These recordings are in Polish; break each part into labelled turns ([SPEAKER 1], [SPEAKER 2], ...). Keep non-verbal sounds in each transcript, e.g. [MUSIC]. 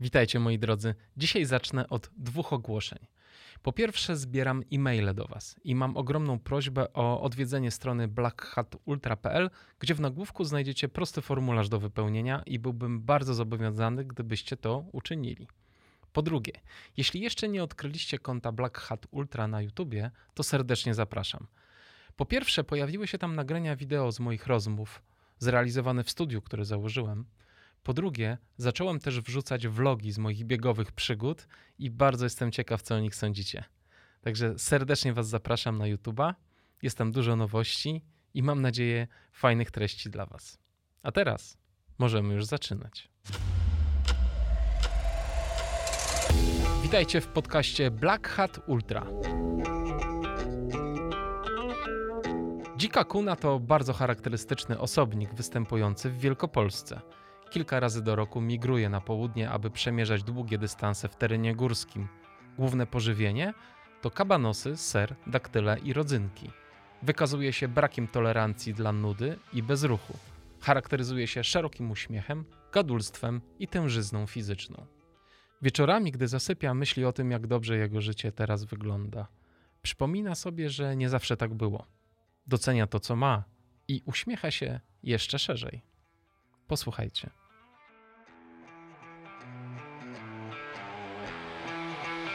[SPEAKER 1] Witajcie moi drodzy. Dzisiaj zacznę od dwóch ogłoszeń. Po pierwsze zbieram e-maile do Was i mam ogromną prośbę o odwiedzenie strony blackhatultra.pl, gdzie w nagłówku znajdziecie prosty formularz do wypełnienia i byłbym bardzo zobowiązany, gdybyście to uczynili. Po drugie, jeśli jeszcze nie odkryliście konta Black Hat Ultra na YouTubie, to serdecznie zapraszam. Po pierwsze, pojawiły się tam nagrania wideo z moich rozmów, zrealizowane w studiu, które założyłem. Po drugie, zacząłem też wrzucać vlogi z moich biegowych przygód i bardzo jestem ciekaw, co o nich sądzicie. Także serdecznie Was zapraszam na YouTuba. Jest tam dużo nowości i mam nadzieję fajnych treści dla Was. A teraz możemy już zaczynać. Witajcie w podcaście Black Hat Ultra. Dzika kuna to bardzo charakterystyczny osobnik występujący w Wielkopolsce. Kilka razy do roku migruje na południe, aby przemierzać długie dystanse w terenie górskim. Główne pożywienie to kabanosy, ser, daktyle i rodzynki. Wykazuje się brakiem tolerancji dla nudy i bezruchu. Charakteryzuje się szerokim uśmiechem, gadulstwem i tężyzną fizyczną. Wieczorami, gdy zasypia, myśli o tym, jak dobrze jego życie teraz wygląda. Przypomina sobie, że nie zawsze tak było. Docenia to, co ma i uśmiecha się jeszcze szerzej. Posłuchajcie.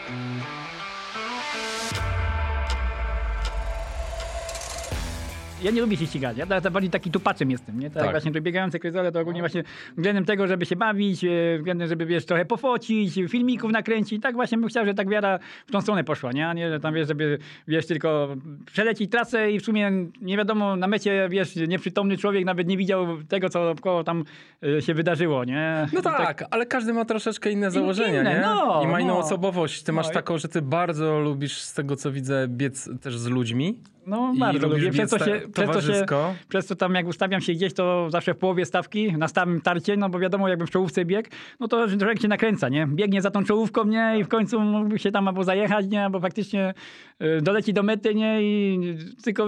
[SPEAKER 1] Mm-hmm.
[SPEAKER 2] Ja nie lubię się ścigać. Ja tak bardziej taki tupaczem jestem, nie? Tak,
[SPEAKER 1] Tak.
[SPEAKER 2] właśnie to biegające kryzole to ogólnie właśnie względem tego, żeby się bawić, e, względem, żeby wiesz, trochę pofocić, filmików nakręcić. Tak właśnie bym chciał, że tak wiara w tą stronę poszła, nie? A nie, że tam wiesz, żeby wiesz, tylko przelecić trasę i w sumie nie wiadomo, na mecie wiesz, nieprzytomny człowiek nawet nie widział tego, co tam e, się wydarzyło, nie?
[SPEAKER 3] No
[SPEAKER 2] I
[SPEAKER 3] tak, ale każdy ma troszeczkę inne założenia,
[SPEAKER 2] inne,
[SPEAKER 3] nie?
[SPEAKER 2] no,
[SPEAKER 3] I ma inną
[SPEAKER 2] no.
[SPEAKER 3] osobowość. Ty masz
[SPEAKER 2] No
[SPEAKER 3] taką, że ty bardzo lubisz, z tego co widzę, biec też z ludźmi.
[SPEAKER 2] No bardzo lubię. Przez to, się,
[SPEAKER 3] tak
[SPEAKER 2] przez, to się, przez to tam jak ustawiam się gdzieś, to zawsze w połowie stawki, na stałym tarcie, no bo wiadomo, jakbym w czołówce biegł, no to człowiek się nakręca, nie? Biegnie za tą czołówką, nie? I w końcu mógłby się tam albo zajechać, nie? Albo faktycznie y, doleci do mety, nie? I tylko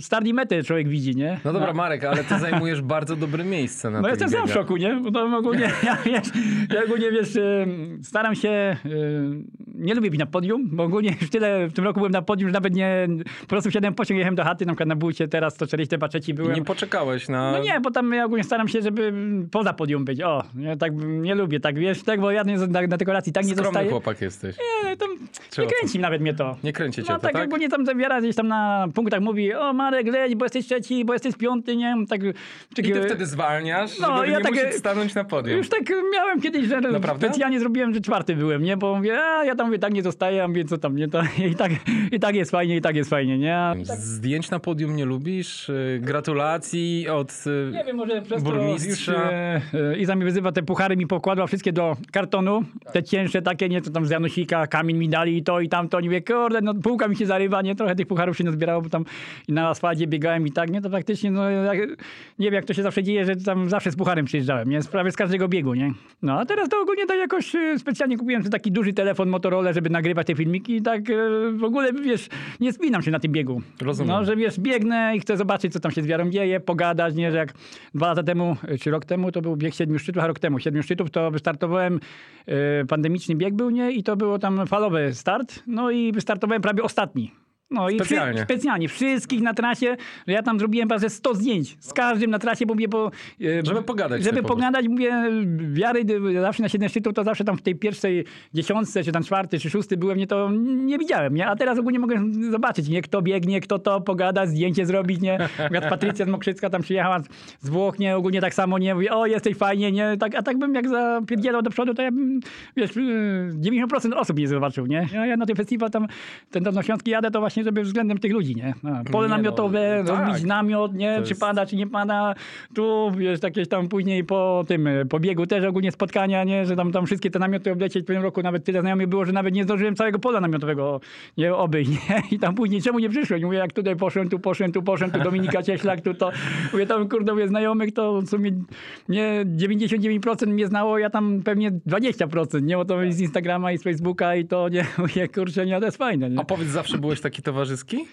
[SPEAKER 2] start i metę człowiek widzi, nie?
[SPEAKER 3] No dobra, Marek, ale ty zajmujesz [LAUGHS] bardzo dobre miejsce na
[SPEAKER 2] No
[SPEAKER 3] tych
[SPEAKER 2] jestem sam w szoku, nie? Bo to ogólnie, [LAUGHS] ja, wiesz, ja ogólnie, wiesz, y, staram się, y, nie lubię być na podium, bo ogólnie już tyle w tym roku byłem na podium, że nawet nie, po prostu wsiadłem w pociąg, jechałem do chaty, na przykład na bójcie, teraz 140 trzeci
[SPEAKER 3] I
[SPEAKER 2] byłem.
[SPEAKER 3] nie poczekałeś na...
[SPEAKER 2] No nie, bo tam ja ogólnie staram się, żeby poza podium być. O, nie, tak nie lubię, tak wiesz, tak, bo ja nie, na, na dekoracji tak nie
[SPEAKER 3] Skromny
[SPEAKER 2] dostaję.
[SPEAKER 3] chłopak jesteś.
[SPEAKER 2] Nie, tam
[SPEAKER 3] Czy
[SPEAKER 2] nie kręci nawet mnie to.
[SPEAKER 3] Nie kręci cię
[SPEAKER 2] No
[SPEAKER 3] to,
[SPEAKER 2] tak,
[SPEAKER 3] tak?
[SPEAKER 2] ogólnie tam zawiera gdzieś tam na punktach mówi, o Marek, leć, bo jesteś trzeci, bo jesteś piąty, nie tak.
[SPEAKER 3] I ty wtedy zwalniasz,
[SPEAKER 2] No,
[SPEAKER 3] żeby
[SPEAKER 2] ja
[SPEAKER 3] nie
[SPEAKER 2] tak-
[SPEAKER 3] musieć stanąć na podium.
[SPEAKER 2] Już tak miałem kiedyś, że
[SPEAKER 3] Naprawdę?
[SPEAKER 2] specjalnie zrobiłem, że czwarty byłem, nie? Bo mówię, a ja tam mówię, tak nie zostaję, a mówię, co tam, nie? To, [LAUGHS] i, tak, I tak jest fajnie, i tak jest fajnie, nie? A-
[SPEAKER 3] Zdjęć na podium nie lubisz? Y, Gratulacji od... y,
[SPEAKER 2] Nie wiem, może przez już
[SPEAKER 3] Burmistrza.
[SPEAKER 2] e, e, Iza mi wyzywa, te puchary mi pokładła wszystkie do kartonu, te cięższe takie, nie, co tam z Janusika, kamień mi dali i to i tamto, nie wie, kurde, no półka mi się zarywa, nie, trochę tych pucharów się nazbierało, bo tam na asfalcie biegałem i tak, nie, to faktycznie, no, jak, nie wiem, jak to się zawsze dzieje, że tam zawsze z pucharem przyjeżdżałem, nie, prawie z każdego biegu, nie. No, a teraz to ogólnie to jakoś specjalnie kupiłem sobie taki duży telefon Motorola, żeby nagrywać te filmiki i tak w ogóle, wiesz, nie spinam się na tym biegu.
[SPEAKER 3] Rozumiem.
[SPEAKER 2] No, że wiesz, biegnę i chcę zobaczyć, co tam się z wiarą dzieje, pogadać, nie, że jak dwa lata temu, czy rok temu, to był bieg siedmiu szczytów, a rok temu siedmiu szczytów, to wystartowałem, e, pandemiczny bieg był, nie, i to było tam falowy start, no i wystartowałem prawie ostatni. No i
[SPEAKER 3] Specjalnie.
[SPEAKER 2] Specjalnie. Wszystkich na trasie, że ja tam zrobiłem prawie 100 zdjęć z każdym na trasie, bo mówię, bo... e,
[SPEAKER 3] Żeby pogadać
[SPEAKER 2] Żeby pogadać, mówię, wiary y, zawsze na siedem szczytów, to zawsze tam w tej pierwszej dziesiątce, czy tam czwarty, czy szósty byłem, nie, to nie widziałem, nie? A teraz ogólnie mogę zobaczyć, nie? Kto biegnie, kto to, pogadać, zdjęcie zrobić, nie? Jak Patrycja z Mokrzycka tam przyjechała z- Włoch, nie? Ogólnie tak samo, nie? Mówi, o, jesteś fajnie, nie? Tak, a tak bym jak zapierdzielał do przodu, to ja bym, wiesz, y, 90% osób nie zobaczył, nie? Ja, ja na ten festiwal tam, ten Dolnośląski jadę, to właśnie, żeby względem tych ludzi, nie? A, pole
[SPEAKER 3] Nie no,
[SPEAKER 2] namiotowe,
[SPEAKER 3] tak.
[SPEAKER 2] rozbić namiot, nie?
[SPEAKER 3] To
[SPEAKER 2] Czy
[SPEAKER 3] jest-
[SPEAKER 2] pada, czy nie pada. Tu, wiesz, jakieś tam później po tym, e, po biegu też ogólnie spotkania, nie? Że tam, tam wszystkie te namioty oblecieć. W tym roku nawet tyle znajomych było, że nawet nie zdążyłem całego pola namiotowego nie obyć, nie? I tam później, czemu nie przyszłeś? Mówię, jak tutaj poszedłem, tu poszedłem, tu poszedłem, tu Dominika Cieślak, tu to. Mówię, tam kurde, mówię, znajomych to w sumie nie 99% mnie znało, ja tam pewnie 20%, nie? Bo to z Instagrama i z Facebooka i to, nie? [LAUGHS] Mówię, kurczę, nie, to jest fajne, nie?
[SPEAKER 3] A powiedz, zawsze byłeś taki towarzyski?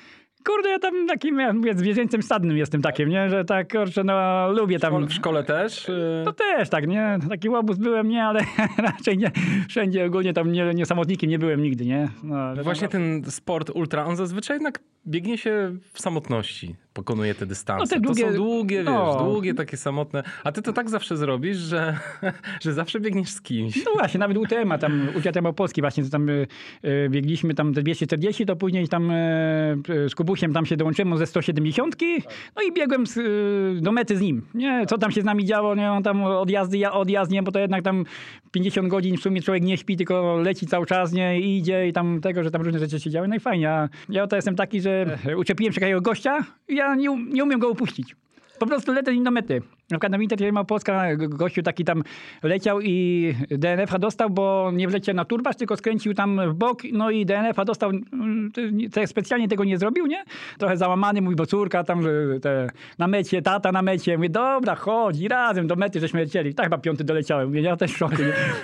[SPEAKER 2] Kurde, ja tam takim, ja zwierzęcym stadnym jestem takim, nie? Że tak, kurczę, no lubię tam...
[SPEAKER 1] W szkole też? y,
[SPEAKER 2] To też tak, nie? Taki łobuz byłem, nie, ale [LAUGHS] raczej nie. Wszędzie ogólnie tam nie, nie samotnikiem nie byłem nigdy, nie? No,
[SPEAKER 1] Właśnie
[SPEAKER 2] tam,
[SPEAKER 1] ten sport ultra, on zazwyczaj jednak biegnie się w samotności, pokonuje te dystanse.
[SPEAKER 2] No te
[SPEAKER 1] To
[SPEAKER 2] długie-
[SPEAKER 1] są długie,
[SPEAKER 2] no.
[SPEAKER 1] wiesz, długie, takie samotne. A ty to tak zawsze zrobisz, że, [LAUGHS] że zawsze biegniesz z kimś.
[SPEAKER 2] No właśnie, nawet UTM, tam UTM Opolski właśnie, to tam y, y, biegliśmy tam te 240, to później tam y, z Kubusiem tam się dołączyłem ze 170, no i biegłem z, do mety z nim, nie? Co tam się z nami działo, nie? On tam odjazdy, ja odjazd, nie? Bo to jednak tam 50 godzin w sumie człowiek nie śpi, tylko leci cały czas, nie? I idzie i tam tego, że tam różne rzeczy się działy, no i fajnie. A ja to jestem taki, że uczepiłem się takiego gościa i ja nie, nie umiem go upuścić. Po prostu lecę nim do mety. Na przykład na Winter Małopolska go- gościu taki tam leciał i DNF-a dostał, bo nie wleciał na turbasz, tylko skręcił tam w bok, no i DNF-a dostał, mm, to specjalnie tego nie zrobił, nie? Trochę załamany, mówi, bo córka tam, te, na mecie, tata na mecie. Mówię, dobra, chodź razem do mety żeśmy lecieli. Tak chyba piąty doleciałem, mówię, ja też szoku?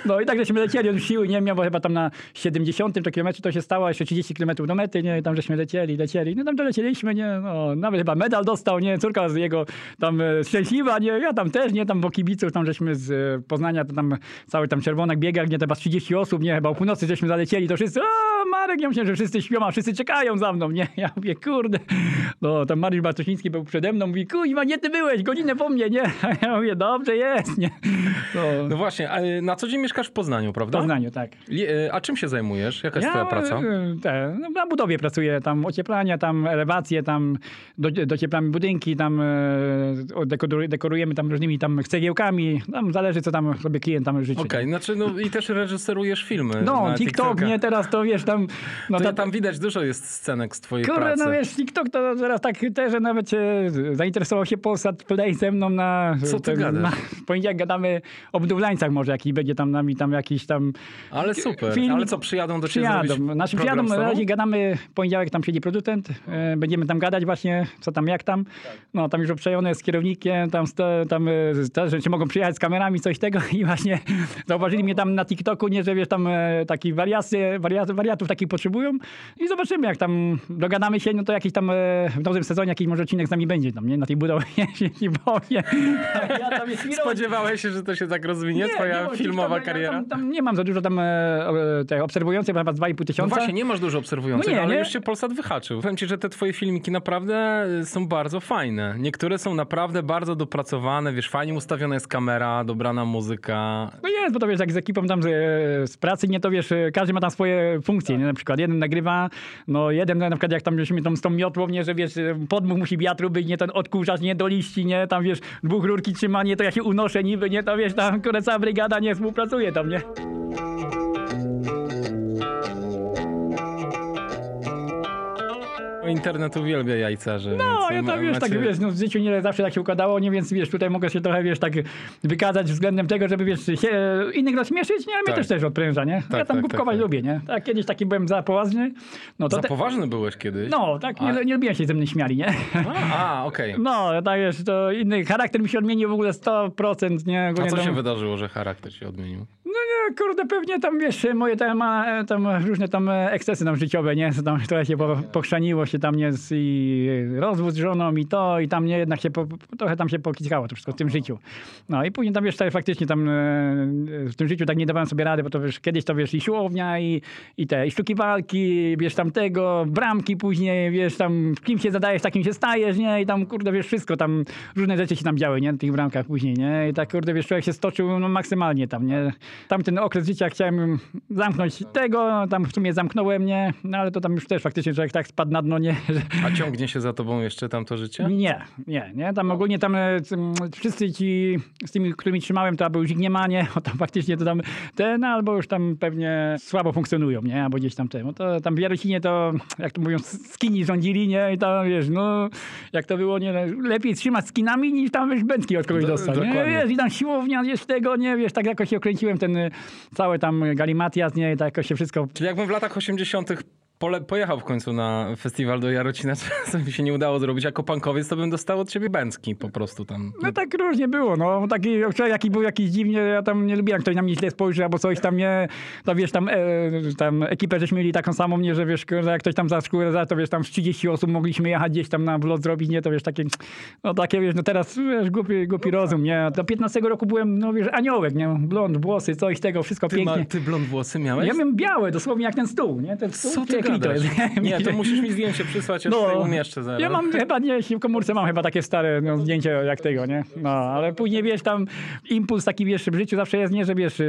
[SPEAKER 2] No i tak żeśmy lecieli, on siły nie miał, bo chyba tam na 70 to kilometrze to się stało, jeszcze 30 kilometrów do mety, nie? I tam żeśmy lecieli, lecieli. No tam dolecieliśmy, nie? No, nawet chyba medal dostał, nie? Córka z jego tam e, szczęśliwa, nie? Ja tam też, nie? Tam bo kibiców, tam żeśmy z e, Poznania, to tam cały tam czerwonak biegach, nie? To chyba z 30 osób, nie? Chyba o północy żeśmy zalecieli, to wszyscy, o Marek, ja myślę, że wszyscy śpią, a wszyscy czekają za mną, nie? Ja mówię, kurde. No, tam Mariusz Bartosiński był przede mną, mówi, kuźma, nie ty byłeś, godzinę po mnie, nie? A [LAUGHS] ja mówię, dobrze jest, nie? No,
[SPEAKER 1] No właśnie, a na co dzień mieszkasz w Poznaniu,
[SPEAKER 2] w
[SPEAKER 1] prawda?
[SPEAKER 2] Poznaniu, tak.
[SPEAKER 1] A czym się zajmujesz? Jaka jest twoja praca?
[SPEAKER 2] e, Te, no, na budowie pracuję, tam ocieplania, tam elewacje, tam do, docieplamy budynki, tam e, dekoru- dekorujemy tam różnymi tam cegiełkami, tam zależy co tam sobie klient tam życzy.
[SPEAKER 1] Okej, znaczy no i też reżyserujesz filmy
[SPEAKER 2] No, TikTok,
[SPEAKER 1] TikToka.
[SPEAKER 2] nie, teraz to wiesz tam... No
[SPEAKER 1] To
[SPEAKER 2] to,
[SPEAKER 1] tam widać, dużo jest scenek z twojej
[SPEAKER 2] Kurde,
[SPEAKER 1] pracy.
[SPEAKER 2] no wiesz, TikTok to teraz tak też, że nawet się zainteresował się Polsat Play ze mną na...
[SPEAKER 1] Co ty
[SPEAKER 2] ten-? Na, [LAUGHS] w poniedziałek gadamy o budowlańcach może, jaki będzie tam nami tam jakiś tam...
[SPEAKER 1] Ale super.
[SPEAKER 2] Film-
[SPEAKER 1] Ale co, przyjadą do ciebie
[SPEAKER 2] Przyjadą. Znaczy przyjadą, na razie gadamy, poniedziałek tam siedzi producent, e, będziemy tam gadać właśnie, co tam, jak tam. No tam już z kierownikiem, tam, tam e, że czy mogą przyjechać z kamerami, coś tego [LAUGHS] i właśnie zauważyli mnie tam na TikToku, nie, że wiesz, tam e, taki wariacy, wariat, wariatów takich potrzebują i zobaczymy, jak tam dogadamy się, no to jakiś tam e, w nowym sezonie jakiś może odcinek z nami będzie tam, nie, na tej budowie się [LAUGHS] nie boję. Ja tam
[SPEAKER 1] Spodziewałeś się, że to się tak rozwinie, twoja
[SPEAKER 2] bo
[SPEAKER 1] filmowa
[SPEAKER 2] TikTok, ja
[SPEAKER 1] kariera?
[SPEAKER 2] Tam, tam nie mam za dużo tam e, te obserwujących, bo chyba 2,5
[SPEAKER 1] No
[SPEAKER 2] tysiąca.
[SPEAKER 1] właśnie, nie masz dużo obserwujących,
[SPEAKER 2] No nie,
[SPEAKER 1] ale
[SPEAKER 2] nie.
[SPEAKER 1] już się Polsat wyhaczył. Powiem ci, że te twoje filmiki naprawdę są bardzo fajne. Niektóre są naprawdę bardzo dopracowane, wiesz, fajnie ustawiona jest kamera, dobrana muzyka.
[SPEAKER 2] No jest, bo to wiesz, jak z ekipą tam z, z pracy, nie to wiesz, każdy ma tam swoje funkcje, nie? Na przykład jeden nagrywa, no jeden na przykład jak tam żeśmy tam z tą miotłą, nie, że wiesz, podmuch musi wiatru być, nie ten odkurzacz, nie do liści, nie, tam wiesz, dwóch rurki trzyma, nie, to ja się unoszę niby, nie, to wiesz, tam cała brygada nie współpracuje tam, nie?
[SPEAKER 1] Internet uwielbia jajcarzy.
[SPEAKER 2] No, ja tam, wiesz, tak,
[SPEAKER 1] macie-
[SPEAKER 2] wiesz, no, w życiu nie zawsze tak się układało, nie, więc wiesz, tutaj mogę się trochę, wiesz, tak wykazać względem tego, żeby, wiesz, się, innych rozśmieszyć, nie, a mnie
[SPEAKER 1] Tak.
[SPEAKER 2] też też odpręża, nie? ja
[SPEAKER 1] tak,
[SPEAKER 2] tam
[SPEAKER 1] tak,
[SPEAKER 2] głupkować
[SPEAKER 1] tak.
[SPEAKER 2] lubię, nie? Tak, kiedyś taki byłem za poważny, no to...
[SPEAKER 1] Za
[SPEAKER 2] te-
[SPEAKER 1] poważny byłeś kiedyś?
[SPEAKER 2] No, tak, nie,
[SPEAKER 1] A-
[SPEAKER 2] nie lubiłem się ze mnie śmiali, nie?
[SPEAKER 1] A, a okej.
[SPEAKER 2] No, tak wiesz, to inny charakter mi się odmienił w ogóle 100%, nie?
[SPEAKER 1] A
[SPEAKER 2] Ogólnie
[SPEAKER 1] co
[SPEAKER 2] tam,
[SPEAKER 1] się wydarzyło, że charakter się odmienił?
[SPEAKER 2] No nie, kurde, pewnie tam, wiesz, moje tam, tam różne tam ekscesy tam życiowe, nie? Tam trochę się po, pochrzaniło się tam, nie? Z, I rozwód z żoną i to, i tam nie, jednak się, po, trochę tam się pokiskało to wszystko w tym życiu. No i później tam, wiesz, tak faktycznie tam e, w tym życiu tak nie dawałem sobie rady, bo to, wiesz, kiedyś to, wiesz, i siłownia, i, i te, i sztuki walki, wiesz, tam tego, bramki później, wiesz, tam kim się zadajesz, takim się stajesz, nie? I tam, kurde, wiesz, wszystko tam, różne rzeczy się tam działy, nie? Na tych bramkach później, nie? I tak, kurde, wiesz, człowiek się stoczył no, maksymalnie tam, nie? Tamten okres życia chciałem zamknąć tego, tam w sumie zamknąłem, nie? No ale to tam już też faktycznie człowiek tak spadł na dno, nie? [LAUGHS] Że
[SPEAKER 1] A ciągnie się za tobą jeszcze tamto życie?
[SPEAKER 2] nie, nie, nie. Tam ogólnie tam e, wszyscy ci, z tymi, którymi trzymałem, to albo już ich nie ma, nie? O, tam faktycznie to tam ten, albo już tam pewnie słabo funkcjonują, nie? Albo gdzieś tam. No to tam w Jarocinie to, jak to mówią, skini rządzili, nie? I tam, wiesz, no, jak to było, nie? Lepiej trzymać skinami, niż tam, wiesz, bęcki od kogoś
[SPEAKER 1] Do-
[SPEAKER 2] dostać, nie? Wiesz, i tam siłownia, jest tego, nie? Wiesz, tak jakoś się okręciłem ten y, cały tam galimatias, nie? Tak się wszystko
[SPEAKER 1] Czyli jakbym w latach 80. pole, pojechał w końcu na festiwal do Jarocina, [LAUGHS] co mi się nie udało zrobić. Jako pankowiec to bym dostał od ciebie bęcki po prostu tam.
[SPEAKER 2] No tak różnie było, no. Taki, jaki był jakiś dziwnie, ja tam nie lubiłem, jak ktoś na mnie źle spojrzy albo coś tam nie, to wiesz, tam, e, tam ekipę żeśmy mieli taką samą, nie, że wiesz, że jak ktoś tam za szkółę, za to wiesz, tam z 30 osób mogliśmy jechać gdzieś tam na vlog zrobić, nie, to wiesz, takie, no takie, wiesz, no teraz, wiesz, głupi, głupi rozum, nie. Do 15 roku byłem, no wiesz, aniołek, nie, blond, włosy, coś tego, wszystko
[SPEAKER 1] Ty,
[SPEAKER 2] pięknie.
[SPEAKER 1] ma, ty blond włosy miałeś?
[SPEAKER 2] Ja miałem białe, dosłownie jak ten stół, nie? Ten stół,
[SPEAKER 1] Co ty
[SPEAKER 2] jest.
[SPEAKER 1] Nie, to musisz mi zdjęcie przysłać, ja no, umieszczę zaraz.
[SPEAKER 2] Ja mam chyba, nie, w komórce mam chyba takie stare no, zdjęcie jak tego, nie? No, ale później, wiesz, tam impuls taki, wiesz, w życiu zawsze jest, nie, że wiesz,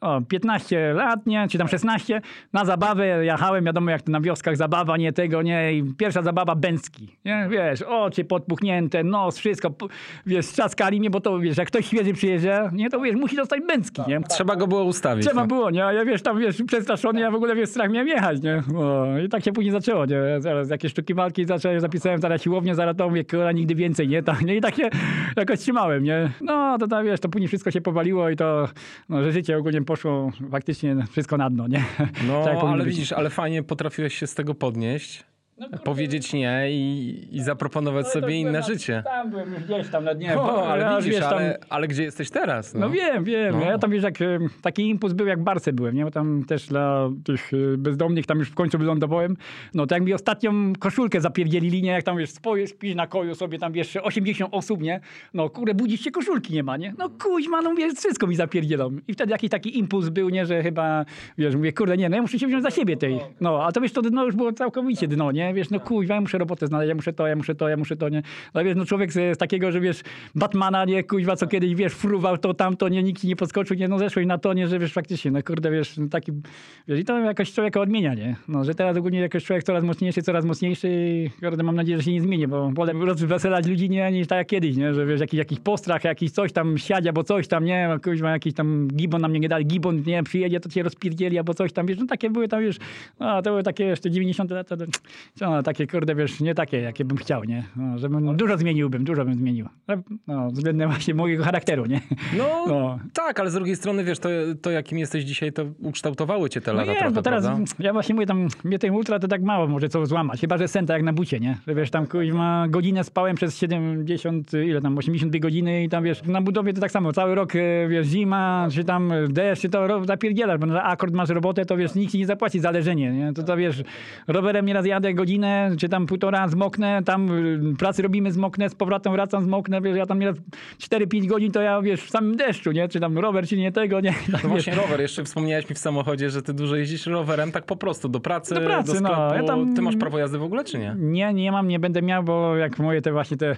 [SPEAKER 2] o, 15 lat, nie, czy tam 16, na zabawę jechałem, wiadomo jak to na wioskach zabawa, nie tego, nie, i pierwsza zabawa bęcki, nie, wiesz, oczy podpuchnięte, nos, wszystko, wiesz, trzaskali mnie, bo to, wiesz, jak ktoś świeży przyjeżdża, nie, to wiesz, musi dostać bęcki, nie.
[SPEAKER 1] Trzeba go było ustawić.
[SPEAKER 2] Trzeba
[SPEAKER 1] no.
[SPEAKER 2] było, nie, a ja wiesz, tam, wiesz, przestraszony, ja w ogóle, wiesz, strach miałem jechać, nie, o, i tak się później zaczęło, nie, zaraz jakieś sztuki walki zacząłem, zapisałem, zaraz siłownię, zaraz to mówię, kurwa, nigdy więcej, nie, tak, nie, i tak się jakoś trzymałem, nie, no, to tam, wiesz, to później wszystko się powaliło i to, no, że życie ogólnie poszło faktycznie wszystko na dno, nie?
[SPEAKER 1] No,
[SPEAKER 2] Tak
[SPEAKER 1] ale widzisz, ale fajnie potrafiłeś się z tego podnieść, powiedzieć nie i, i zaproponować
[SPEAKER 2] No,
[SPEAKER 1] sobie inne życie.
[SPEAKER 2] Tam byłem już gdzieś tam na dnie.
[SPEAKER 1] O, ale
[SPEAKER 2] ja,
[SPEAKER 1] widzisz,
[SPEAKER 2] tam,
[SPEAKER 1] ale, ale gdzie jesteś teraz? No,
[SPEAKER 2] No wiem, wiem.
[SPEAKER 1] No.
[SPEAKER 2] Ja tam wiesz, jak taki impuls był, jak w Barce byłem, nie? Bo tam też dla tych e, bezdomnych tam już w końcu wylądowałem. No to jak mi ostatnią koszulkę zapierdzielili, nie? Jak tam wiesz, śpisz na koju sobie tam wiesz, 80 osób, nie? No kurde, budzisz się, koszulki nie ma, nie? No kuźma, no wiesz, wszystko mi zapierdzielą. I wtedy jakiś taki impuls był, nie? Że chyba, wiesz, mówię, kurde, nie, no ja muszę się wziąć za siebie tej. No, a to wiesz, to dno już było całkowicie dno, nie? Wiesz, no kuźwa, ja muszę robotę znaleźć, ja muszę to, ja muszę to, ja muszę to, nie? No wiesz, no człowiek z, takiego, że wiesz, Batmana, nie, kuźwa, co kiedyś, wiesz, fruwał to, tamto, nie, nikt nie podskoczył, nie, no zeszłeś na to, nie, że wiesz, faktycznie, no kurde, wiesz, no taki, wiesz, i to jakoś człowieka odmienia, nie? No, że teraz ogólnie jakoś człowiek coraz mocniejszy, coraz mocniejszy i kurde, mam nadzieję, że się nie zmieni, bo wolę rozweselać ludzi, nie, niż tak jak kiedyś, nie? Że wiesz, jakiś, jakiś postrach, jakiś coś tam siadzi, albo coś tam, nie, kuźwa, jakiś tam gibon nam nie dali, gibon, nie, przyjedzie, to cię rozpierdzieli, albo coś tam, wiesz, no takie były tam, wiesz, no, to były takie jeszcze 90 lata, to, no, takie, kurde, wiesz, nie takie, jakie bym chciał, nie? No, żebym, dużo zmieniłbym, dużo bym zmienił. No, względem właśnie mojego charakteru, nie?
[SPEAKER 1] No,
[SPEAKER 2] No.
[SPEAKER 1] tak, ale z drugiej strony, wiesz, to, to jakim jesteś dzisiaj, to ukształtowały cię te
[SPEAKER 2] No
[SPEAKER 1] lata
[SPEAKER 2] nie,
[SPEAKER 1] trochę,
[SPEAKER 2] no teraz
[SPEAKER 1] prawda?
[SPEAKER 2] ja właśnie mówię, tam mnie tej ultra to tak mało może co złamać. Chyba, że sen tak jak na bucie, nie? Że wiesz, tam kuźma, godzinę spałem przez 70, ile tam, 82 godziny i tam wiesz, na budowie to tak samo, cały rok, e, wiesz, zima, czy tam deszcz, czy to zapierdzielasz, bo na akord masz robotę, to wiesz, nikt ci nie zapłaci za leżenie, nie? To to wiesz, rowerem nieraz jadę godzinę, czy tam półtora zmoknę, tam y, pracy robimy zmoknę, z powrotem wracam zmoknę, wiesz, ja tam nieraz 4-5 godzin to ja, wiesz, w samym deszczu, nie? Czy tam rower, czy nie tego, nie?
[SPEAKER 1] No
[SPEAKER 2] wiesz.
[SPEAKER 1] właśnie rower, jeszcze wspomniałeś mi w samochodzie, że ty dużo jeździsz rowerem, tak po prostu, do pracy,
[SPEAKER 2] Do pracy,
[SPEAKER 1] do
[SPEAKER 2] no.
[SPEAKER 1] sklepu.
[SPEAKER 2] Ja tam-
[SPEAKER 1] Ty masz prawo jazdy w ogóle, czy nie?
[SPEAKER 2] Nie, nie mam, nie będę miał, bo jak moje te właśnie te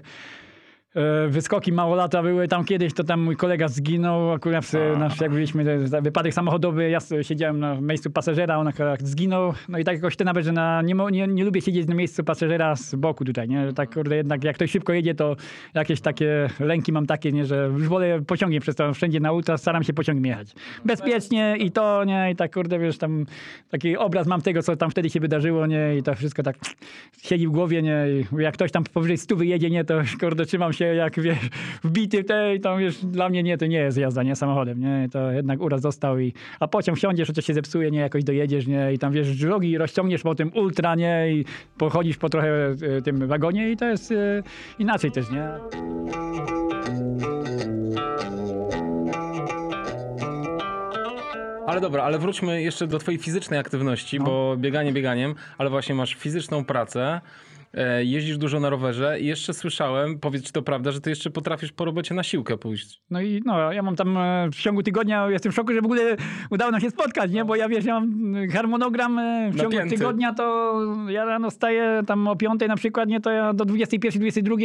[SPEAKER 2] wyskoki mało lata były tam kiedyś, to tam mój kolega zginął, akurat w, nasz, jak byliśmy, jest wypadek samochodowy, ja siedziałem na miejscu pasażera, on akurat zginął, no i tak jakoś to nawet, że na, nie, nie, nie lubię siedzieć na miejscu pasażera z boku tutaj, nie, że tak kurde, jednak jak ktoś szybko jedzie, to jakieś takie lęki mam takie, nie, że już wolę pociągiem przez to wszędzie na ultra, staram się pociągiem jechać. Bezpiecznie i to, nie, i tak kurde, wiesz, tam taki obraz mam tego, co tam wtedy się wydarzyło, nie, i to wszystko tak siedzi w głowie, nie, i jak ktoś tam powyżej stu wyjedzie, nie, to kurde, trzymam się jak, wiesz, wbity w tej, tam, wiesz, dla mnie nie, to nie jest jazda, nie, samochodem, nie, to jednak uraz został i, a pociąg wsiądziesz, to coś się zepsuje, nie, jakoś dojedziesz, nie, i tam, wiesz, drogi rozciągniesz po tym ultra, nie, i pochodzisz po trochę e, tym wagonie i to jest e, inaczej też, nie.
[SPEAKER 1] Ale dobra, ale wróćmy jeszcze do twojej fizycznej aktywności,
[SPEAKER 2] No.
[SPEAKER 1] bo bieganie bieganiem, ale właśnie masz fizyczną pracę, jeździsz dużo na rowerze i jeszcze słyszałem, powiedz czy to prawda, że ty jeszcze potrafisz po robocie na siłkę pójść.
[SPEAKER 2] No i no, ja mam tam e, w ciągu tygodnia, jestem w szoku, że w ogóle udało nam się spotkać, nie? Bo ja wiesz, ja mam e, harmonogram e, w ciągu
[SPEAKER 1] Napięty.
[SPEAKER 2] tygodnia, to ja rano staję tam o 5 na przykład, nie? To ja do 21, 22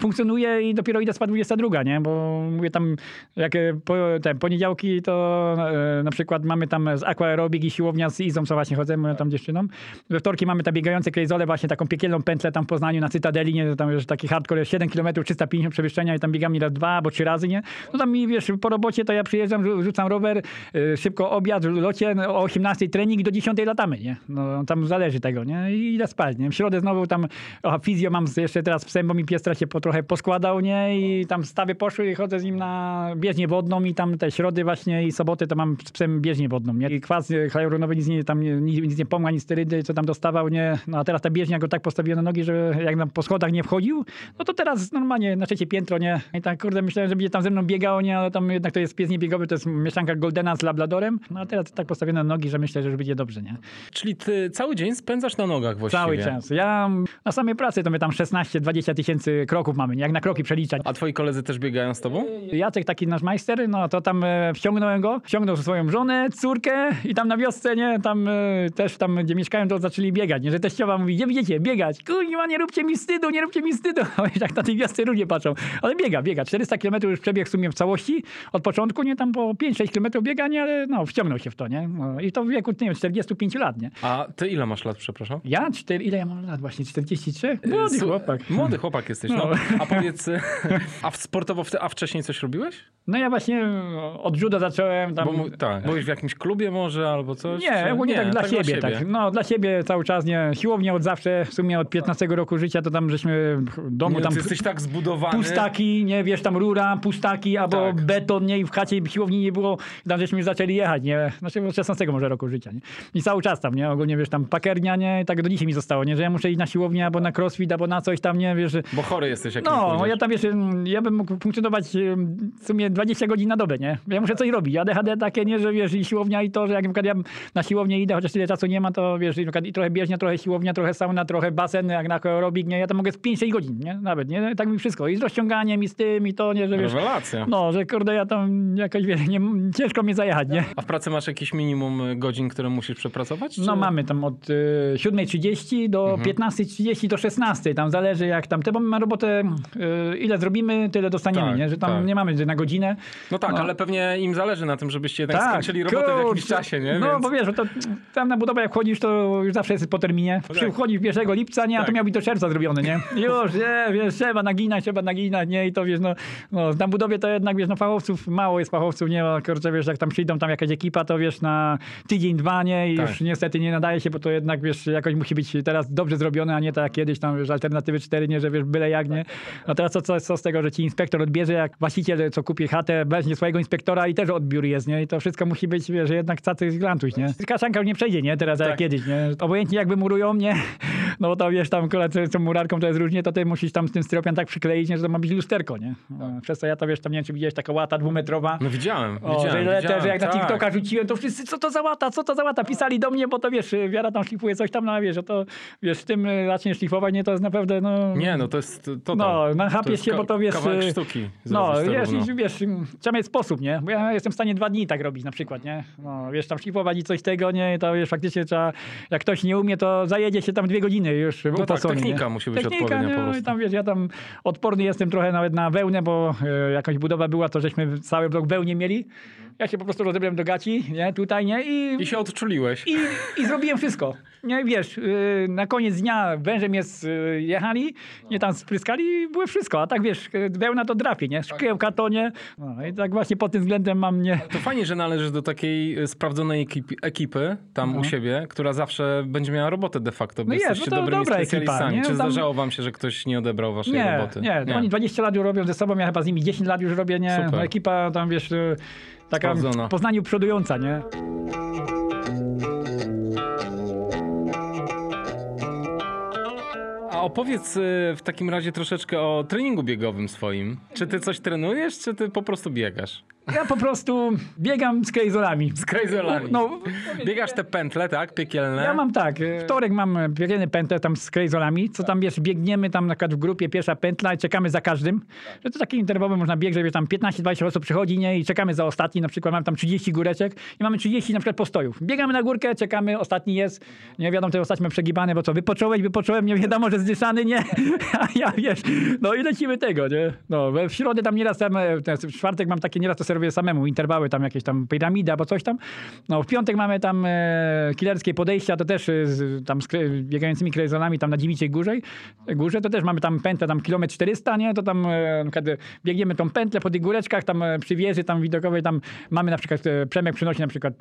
[SPEAKER 2] funkcjonuję i dopiero idę spać 22, nie? Bo mówię tam, jak e, po, te poniedziałki to e, na przykład mamy tam z aquaerobik i siłownia z Izą, co właśnie chodzę, moją tam dziewczyną. We wtorki mamy te biegające krejzole, właśnie taką piekielną pętlę tam w Poznaniu na Cytadeli, nie, tam już taki hardcore jest 7 km, 350 przewyższenia i tam biegam nieraz dwa albo trzy razy, nie? No tam mi, wiesz, po robocie to ja przyjeżdżam, rzu- rzucam rower, y, szybko obiad, locie, no, o 18 trening do 10 latamy, nie? No tam zależy tego, nie? I idę spać, nie? W środę znowu tam, o, fizjo mam jeszcze teraz psem, bo mi pies teraz się po, trochę poskładał, nie? I tam stawy poszły i chodzę z nim na bieżnię wodną i tam te środy właśnie i soboty to mam z psem bieżnię wodną, nie? I kwas y, hialuronowy nic nie, tam nic, nic nie pomógł, ani sterydy, co tam dostawał, nie? No a teraz ta bieżnia go tak postawiła na nogi, że jak nam po schodach nie wchodził, no to teraz normalnie na trzecie piętro, nie? I tak, kurde, myślałem, że będzie tam ze mną biegał, nie? Ale tam jednak to jest pies niebiegowy, to jest mieszanka Goldena z Labradorem. No a teraz tak postawione nogi, że myślę, że już będzie dobrze, nie?
[SPEAKER 1] Czyli ty cały dzień spędzasz na nogach właściwie.
[SPEAKER 2] Cały czas. Ja na samej pracy to my tam 16-20 tysięcy kroków mamy, jak na kroki przeliczać.
[SPEAKER 1] A twoi koledzy też biegają z tobą?
[SPEAKER 2] Jacek, taki nasz majster, no to tam e, wciągnąłem go, wciągnął swoją żonę, córkę i tam na wiosce, nie, tam e, też tam, gdzie mieszkają, to zaczęli biegać, nie, że teściowa mówi, gdzie będziecie biegać? Kurwa, nie róbcie mi wstydu, nie róbcie mi wstydu. [LAUGHS] Jak na tej wiosce ludzie patrzą. Ale biega, biega. 400 km już przebiegł w sumie w całości, od początku, nie, tam po 5-6 km biegania, ale no, wciągnął się w to, nie. No, I to w wieku, nie wiem, 45 lat, nie.
[SPEAKER 1] A ty ile masz lat, przepraszam?
[SPEAKER 2] Ja, cztery, ile ja mam lat właśnie? 43? Młody
[SPEAKER 1] Su-
[SPEAKER 2] chłopak.
[SPEAKER 1] Młody chłopak jesteś, no.
[SPEAKER 2] No.
[SPEAKER 1] A powiedz, [LAUGHS] a w sportowo, a wcześniej coś robiłeś?
[SPEAKER 2] No ja właśnie od judo zacząłem tam...
[SPEAKER 1] Bo, tak. Byłeś w jakimś klubie może albo coś?
[SPEAKER 2] Nie,
[SPEAKER 1] czy-
[SPEAKER 2] ogólnie tak dla siebie, tak. No dla siebie cały czas, nie. Siłownia od zawsze, w sumie od 15 roku życia, to tam żeśmy w domu
[SPEAKER 1] Nie,
[SPEAKER 2] tam
[SPEAKER 1] ty jesteś tak zbudowany.
[SPEAKER 2] pustaki, nie, wiesz, tam rura, pustaki, albo
[SPEAKER 1] Tak.
[SPEAKER 2] beton, nie, i w chacie siłowni nie było, tam żeśmy zaczęli jechać, nie, znaczy od 16 może roku życia, nie. I cały czas tam, nie, ogólnie, wiesz, tam pakernia, nie, tak do dzisiaj mi zostało, nie, że ja muszę iść na siłownię, albo na crossfit, albo na coś tam, nie, wiesz,
[SPEAKER 1] Bo chory jesteś jak
[SPEAKER 2] no, ja tam wiesz, ja bym mógł funkcjonować w sumie 20 godzin na dobę, nie? Ja muszę coś robić. ADHD takie, nie, że wiesz, i siłownia i to, że jak na przykład ja na siłownię idę, chociaż tyle czasu nie ma, to wiesz, i, i trochę bieżnia, trochę siłownia, trochę sauna, trochę basen, jak na aerobik, nie? Ja tam mogę z 5-6 godzin, nie? Nawet, nie? Tak mi wszystko. I z rozciąganiem, i z tym, i to, nie, że wiesz...
[SPEAKER 1] Rewelacja.
[SPEAKER 2] No, że kurde, ja tam jakoś, wiesz, nie, ciężko mnie zajechać, nie?
[SPEAKER 1] A w pracy masz jakieś minimum y, godzin, które musisz przepracować?
[SPEAKER 2] No
[SPEAKER 1] czy-
[SPEAKER 2] mamy tam od y, 7.30 do
[SPEAKER 1] Mhm.
[SPEAKER 2] 15.30 do 16.00. Tam zależy jak tam, te, bo my mamy robotę, y, ile zrobimy, tyle dostaniemy,
[SPEAKER 1] Tak,
[SPEAKER 2] nie? Że tam
[SPEAKER 1] tak.
[SPEAKER 2] nie mamy na godzinę.
[SPEAKER 1] No tak,
[SPEAKER 2] No.
[SPEAKER 1] ale pewnie im zależy na tym, żebyście jednak skończyli robotę w jakimś
[SPEAKER 2] kurczę.
[SPEAKER 1] czasie, nie?
[SPEAKER 2] No
[SPEAKER 1] Więc...
[SPEAKER 2] bo wiesz, że to tam na budowę jak chodzisz, to już zawsze jest po terminie.
[SPEAKER 1] tak.
[SPEAKER 2] Przychodzisz 1 lipca, nie, a to
[SPEAKER 1] Tak.
[SPEAKER 2] miał być do czerwca zrobione, nie? Już, nie, wiesz, trzeba naginać, trzeba naginać, nie? I to wiesz, no, no na budowie to jednak, wiesz, no fachowców, mało jest fachowców, nie? No, kurczę, wiesz, jak tam przyjdą tam jakaś ekipa, to wiesz, na tydzień, dwa, nie? I
[SPEAKER 1] Tak.
[SPEAKER 2] już niestety nie nadaje się, bo to jednak, wiesz, jakoś musi być teraz dobrze zrobione, a nie tak jak kiedyś tam, wiesz, alternatywy 4, nie, że wiesz, byle jak, nie? No teraz co, co, co z tego, że ci inspektor odbierze, jak właściciel, co kupi chatę, weźmie swojego inspektora i też odbiór jest, nie? I to wszystko musi być, wiesz, jednak cacy grantuś, nie? Kaszanka już nie przejdzie, nie? Teraz jak
[SPEAKER 1] Tak.
[SPEAKER 2] kiedyś, nie? Obojętnie jakby murują, nie? [LAUGHS] No to wiesz, tam koledzy z tą murarką to jest różnie, to ty musisz tam z tym styropian tak przykleić, nie? Że to ma być lusterko, nie? No, Przez to ja to, wiesz, tam nie wiem, czy widziałeś, taka łata dwumetrowa.
[SPEAKER 1] No widziałem,
[SPEAKER 2] O,
[SPEAKER 1] widziałem,
[SPEAKER 2] że,
[SPEAKER 1] widziałem,
[SPEAKER 2] że jak na
[SPEAKER 1] tak.
[SPEAKER 2] TikToka rzuciłem, to wszyscy, co to za łata, co to za łata, pisali do mnie, bo to wiesz, wiara tam szlifuje coś tam, no wiesz, że to, wiesz, z tym y, zaczniesz szlifować, nie, to jest naprawdę, no...
[SPEAKER 1] Nie, no to jest to.
[SPEAKER 2] No,
[SPEAKER 1] to
[SPEAKER 2] nachapiesz się,
[SPEAKER 1] ka-
[SPEAKER 2] bo to wiesz,
[SPEAKER 1] Kawałek
[SPEAKER 2] y,
[SPEAKER 1] sztuki.
[SPEAKER 2] No, wiesz, i, wiesz, trzeba mieć sposób, nie? Bo ja jestem w stanie dwa dni tak robić na przykład, nie? No, wiesz, tam szlifować i coś tego, nie? To wiesz, faktycznie trzeba, jak ktoś nie umie, to zajedzie się tam dwie godziny już
[SPEAKER 1] tak,
[SPEAKER 2] upasony, nie?
[SPEAKER 1] technika musi być
[SPEAKER 2] Technika,
[SPEAKER 1] odpowiednia
[SPEAKER 2] nie?
[SPEAKER 1] po
[SPEAKER 2] No
[SPEAKER 1] prostu.
[SPEAKER 2] Tam, wiesz, ja tam odporny jestem trochę nawet na wełnę, bo e, jakaś budowa była, to żeśmy cały blok wełnie mieli. Ja się po prostu rozebrałem do gaci, nie? Tutaj, nie? I,
[SPEAKER 1] I się odczuliłeś.
[SPEAKER 2] i, i zrobiłem wszystko. Nie, wiesz, yy, na koniec dnia wężem jest yy, jechali, nie tam spryskali i było wszystko. A tak wiesz, wełna to drapie, nie? Szkiełka to nie. No i tak właśnie pod tym względem mam nie...
[SPEAKER 1] To fajnie, że należysz do takiej y, sprawdzonej ekipy, ekipy tam
[SPEAKER 2] No.
[SPEAKER 1] u siebie, która zawsze będzie miała robotę de facto, bo
[SPEAKER 2] No jest,
[SPEAKER 1] jesteście
[SPEAKER 2] no to
[SPEAKER 1] dobrymi
[SPEAKER 2] dobra ekipa,
[SPEAKER 1] specjalistami.
[SPEAKER 2] nie?
[SPEAKER 1] Czy
[SPEAKER 2] Tam-
[SPEAKER 1] zdarzało wam się, że ktoś nie odebrał waszej
[SPEAKER 2] Nie,
[SPEAKER 1] roboty?
[SPEAKER 2] nie, oni 20 lat już robią ze sobą, ja chyba z nimi 10 lat już robię, nie?
[SPEAKER 1] Super.
[SPEAKER 2] No, ekipa tam, wiesz, taka w Poznaniu przodująca, nie?
[SPEAKER 1] Opowiedz y, w takim razie troszeczkę o treningu biegowym swoim. Czy ty coś trenujesz, czy ty po prostu biegasz?
[SPEAKER 2] Ja po prostu biegam z krejzolami.
[SPEAKER 1] Z krejzelami.
[SPEAKER 2] No,
[SPEAKER 1] Biegasz te pętle, tak? Piekielne?
[SPEAKER 2] Ja mam tak, e, wtorek mam biegiemy pętlę tam z krejzolami, co tam wiesz, biegniemy tam na przykład w grupie pierwsza pętla i czekamy za każdym. Że to taki interwowy można bieg, że wiesz, tam 15-20 osób przychodzi nie, i czekamy za ostatni, na przykład mamy tam 30 góreczek i mamy 30 na przykład postojów. Biegamy na górkę, czekamy, ostatni jest, nie wiadomo, ten ostatni ma przegibany, bo co, wypocząłeś, wypocząłem, nie wiadomo, że zdyszany, nie, [LAUGHS] a ja wiesz, no i lecimy tego, nie. No, w środę tam nieraz tam, e, w czwartek mam takie nieraz to robię samemu, interwały tam jakieś tam piramida albo coś tam. No w piątek mamy tam e, killerskie podejścia, to też e, z, tam z biegającymi krezonami tam na Dziewiczej Górze, górze, to też mamy tam pętlę tam kilometr 400, nie? To tam e, przykład e, biegniemy tą pętlę po tych góreczkach, tam e, przy wieży tam widokowej, tam mamy na przykład, Przemek przynosi na przykład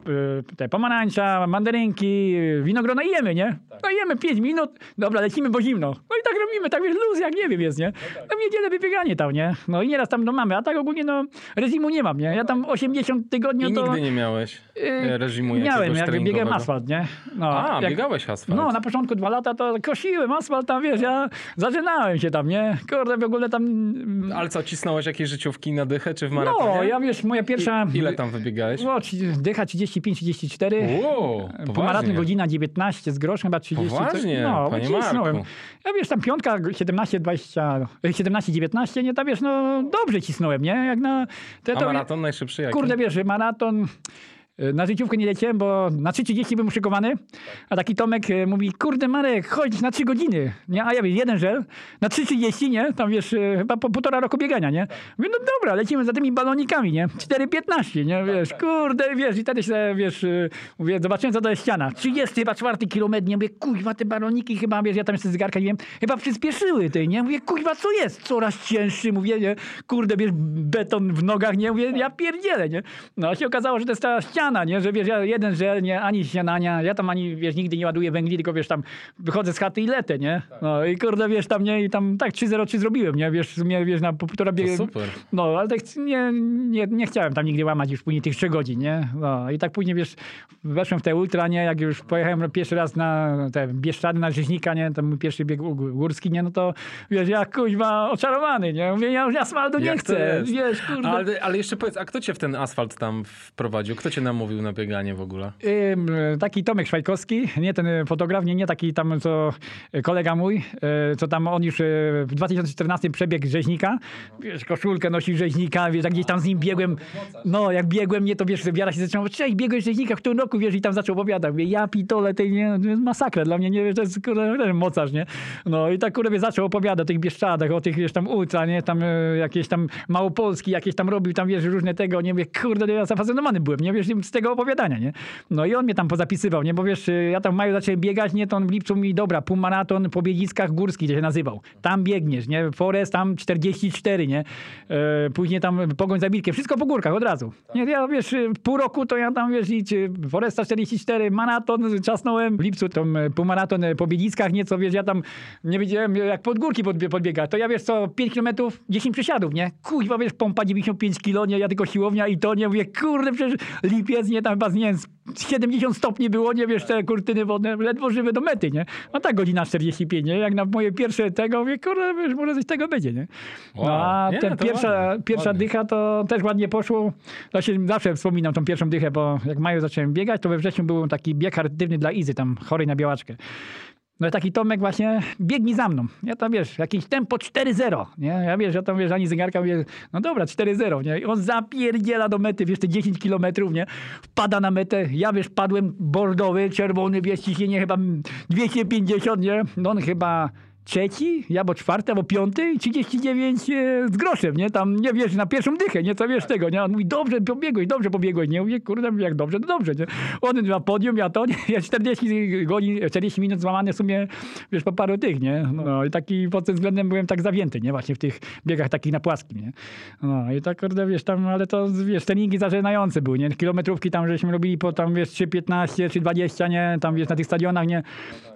[SPEAKER 2] e, te pomarańcza, mandarynki, winogrona i jemy, nie? No i jemy 5 minut, dobra, lecimy, bo zimno. No i tak robimy, tak wiesz, luz jak nie wiem jest, nie? No w niedzielę wybieganie tam, nie? No i nieraz tam no mamy, a tak ogólnie no reżimu nie mam, nie? Ja tam 80 tygodni
[SPEAKER 1] I
[SPEAKER 2] to...
[SPEAKER 1] nigdy nie miałeś e, reżimu
[SPEAKER 2] Miałem,
[SPEAKER 1] jakiegoś
[SPEAKER 2] jak
[SPEAKER 1] treningowego.
[SPEAKER 2] asfalt, nie? No,
[SPEAKER 1] A,
[SPEAKER 2] jak-
[SPEAKER 1] biegałeś asfalt.
[SPEAKER 2] no, na początku dwa lata to kosiłem asfalt tam, wiesz, ja zaczynałem się tam, nie? Kurde, w ogóle tam...
[SPEAKER 1] Ale co, cisnąłeś jakieś życiówki na dychę, czy w maratonie?
[SPEAKER 2] No, ja wiesz, moja pierwsza...
[SPEAKER 1] I, ile tam wybiegałeś?
[SPEAKER 2] No, dycha 35-34.
[SPEAKER 1] Wow,
[SPEAKER 2] Po maraton godzina 19 z groszem, chyba 30. coś-
[SPEAKER 1] Poważnie,
[SPEAKER 2] no,
[SPEAKER 1] panie
[SPEAKER 2] cisnąłem. Ja wiesz, tam piątka 17, 20, 17, 19, nie, to wiesz, no dobrze cisnąłem, nie? Jak na... To,
[SPEAKER 1] A
[SPEAKER 2] to,
[SPEAKER 1] maraton najszybszy jaki?
[SPEAKER 2] Kurde, wiesz, maraton... y, Na życiówkę nie leciałem, bo na 3.30 byłem szykowany, a taki Tomek y, mówi, kurde Marek, chodź na 3 godziny. Nie? A ja wiem, jeden żel, na 3.30, nie? Tam wiesz, y, chyba po półtora roku biegania, nie? Mówię, no dobra, lecimy za tymi balonikami, nie? 4.15, nie? Wiesz, kurde, wiesz, i wtedy się, wiesz, mówię, zobaczyłem, co to jest ściana. 30 chyba czwarty kilometr, nie? Mówię, kuźwa, te baloniki chyba, wiesz, ja tam jeszcze zegarka nie wiem, chyba przyspieszyły tej, nie? Mówię, kuźwa, co jest? Coraz cięższy, mówię, nie? Kurde, wiesz, beton w nogach, nie? Mówię, ja pierdzielę, nie? No, a się okazało, że to jest ta ściana, nie? Że wiesz, ja jeden żel, nie? Ani śniadania, ja tam ani, wiesz, nigdy nie ładuję węgli, tylko wiesz, tam wychodzę z chaty i lecę, nie? No i kurde, wiesz, tam, nie? I tam tak 3-0-3 zrobiłem, nie? Wiesz, sumie, wiesz, na po półtora
[SPEAKER 1] To
[SPEAKER 2] biegu.
[SPEAKER 1] super.
[SPEAKER 2] No, ale tak nie, nie, nie chciałem tam nigdy łamać już później tych 3 godzin, nie? No i tak później, wiesz, weszłem w te ultra, nie? Jak już pojechałem pierwszy raz na te Bieszczady, na Rzeźnika, nie? Ten mój pierwszy bieg gó- górski, nie? No to, wiesz, ja kuźwa oczarowany, nie? Mówię, ja już asfaltu nie
[SPEAKER 1] Jak
[SPEAKER 2] chcę, wiesz, kurde.
[SPEAKER 1] Ale, ale jeszcze powiedz, a kto cię w ten asfalt tam wprowadził? Kto cię namówił na bieganie w ogóle?
[SPEAKER 2] Taki Tomek Szwajkowski, nie ten y, fotograf, nie, nie taki tam, co kolega mój, y, co tam on już y, w 2014 przebiegł rzeźnika. Wiesz, koszulkę nosił rzeźnika, wiesz, gdzieś tam z nim biegłem. No, jak biegłem, nie, to wiesz, wiara się zaczęła, cześć, biegłeś rzeźnika w którym roku, wiesz, i tam zaczął opowiadać. Mówię, ja pitole, tej nie, to jest masakra dla mnie, nie wiesz, to jest kurde, mocarz, nie? No i tak kurde, wiesz, zaczął opowiadać o tych Bieszczadach, o tych, wiesz, tam ultra, nie? Tam jakieś tam Małopolski, jakieś tam robił, tam, wiesz, różne tego, nie? Mówię, kurde, ja zafascynowany byłem, nie? Wiesz, z tego opowiadania, nie? No i on mnie tam pozapisywał, nie? Bo wiesz, y, ja tam w maju zacząłem biegać, nie? To on w lipcu mi, dobra, półmaraton po biegiskach górskich, gdzie się nazywał. Tam biegniesz, nie? Forest tam 44, nie? E, później tam Pogoń za Wilkiem, wszystko po górkach od razu. Nie, ja wiesz, y, pół roku to ja tam, wiesz, i czy Foresta 44, maraton czasnąłem w lipcu, tam półmaraton po biegiskach, nieco, wiesz, ja tam nie wiedziałem, jak pod górki podbie- podbiegać. To ja, wiesz co, 5 kilometrów, 10 przysiadów, nie? Kuźwa, wiesz, pompa 95 kilo, nie? Ja tylko siłownia i to, nie? Mówię, kurde, przecież lipiec, nie? Tam chyba, nie wiem, z 70 stopni było, nie? Wiesz, te kurtyny wodne, ledwo żywe do mety, nie? No tak, godzina 45, nie? Jak na moje pierwsze tego, mówię, kurde, wiesz, może coś tego będzie, nie? No, a
[SPEAKER 1] Nie,
[SPEAKER 2] ten pierwsza,
[SPEAKER 1] ładnie,
[SPEAKER 2] pierwsza
[SPEAKER 1] ładnie.
[SPEAKER 2] dycha to też ładnie poszło. Się zawsze wspominam tą pierwszą dychę, bo jak maju zacząłem biegać, to we wrześniu był taki bieg charytatywny dla Izy, tam chorej na białaczkę. No taki Tomek właśnie, biegnij za mną. Ja tam, wiesz, jakieś tempo 4-0, nie? Ja wiesz, ja tam, wiesz, ani zegarka, mówię, no dobra, 4-0, nie? I on zapierdziela do mety, wiesz, te 10 kilometrów, nie? Wpada na metę, ja, wiesz, padłem bordowy, czerwony, wiesz, ciśnienie chyba 250, nie? No on chyba trzeci, ja bo czwarty, albo piąty i 39 e, z groszem, nie? Tam, nie wiesz, na pierwszą dychę, nie? Co wiesz tego, nie? On mówi, dobrze pobiegłeś, dobrze pobiegłeś, nie? Mówię, kurde, jak dobrze, to dobrze, nie? On na podium, ja to, nie? Ja 40 godzin, 40 minut złamane w sumie, wiesz, po paru tych, nie? No i taki pod tym względem byłem tak zawięty, nie? Właśnie w tych biegach takich na płaskim, nie? No i tak, kurde, wiesz, tam, ale to, wiesz, treningi zażynające były, nie? Kilometrówki tam, żeśmy robili po tam, wiesz, 3,15, 3,20, nie? Tam, wiesz, na tych stadionach, nie?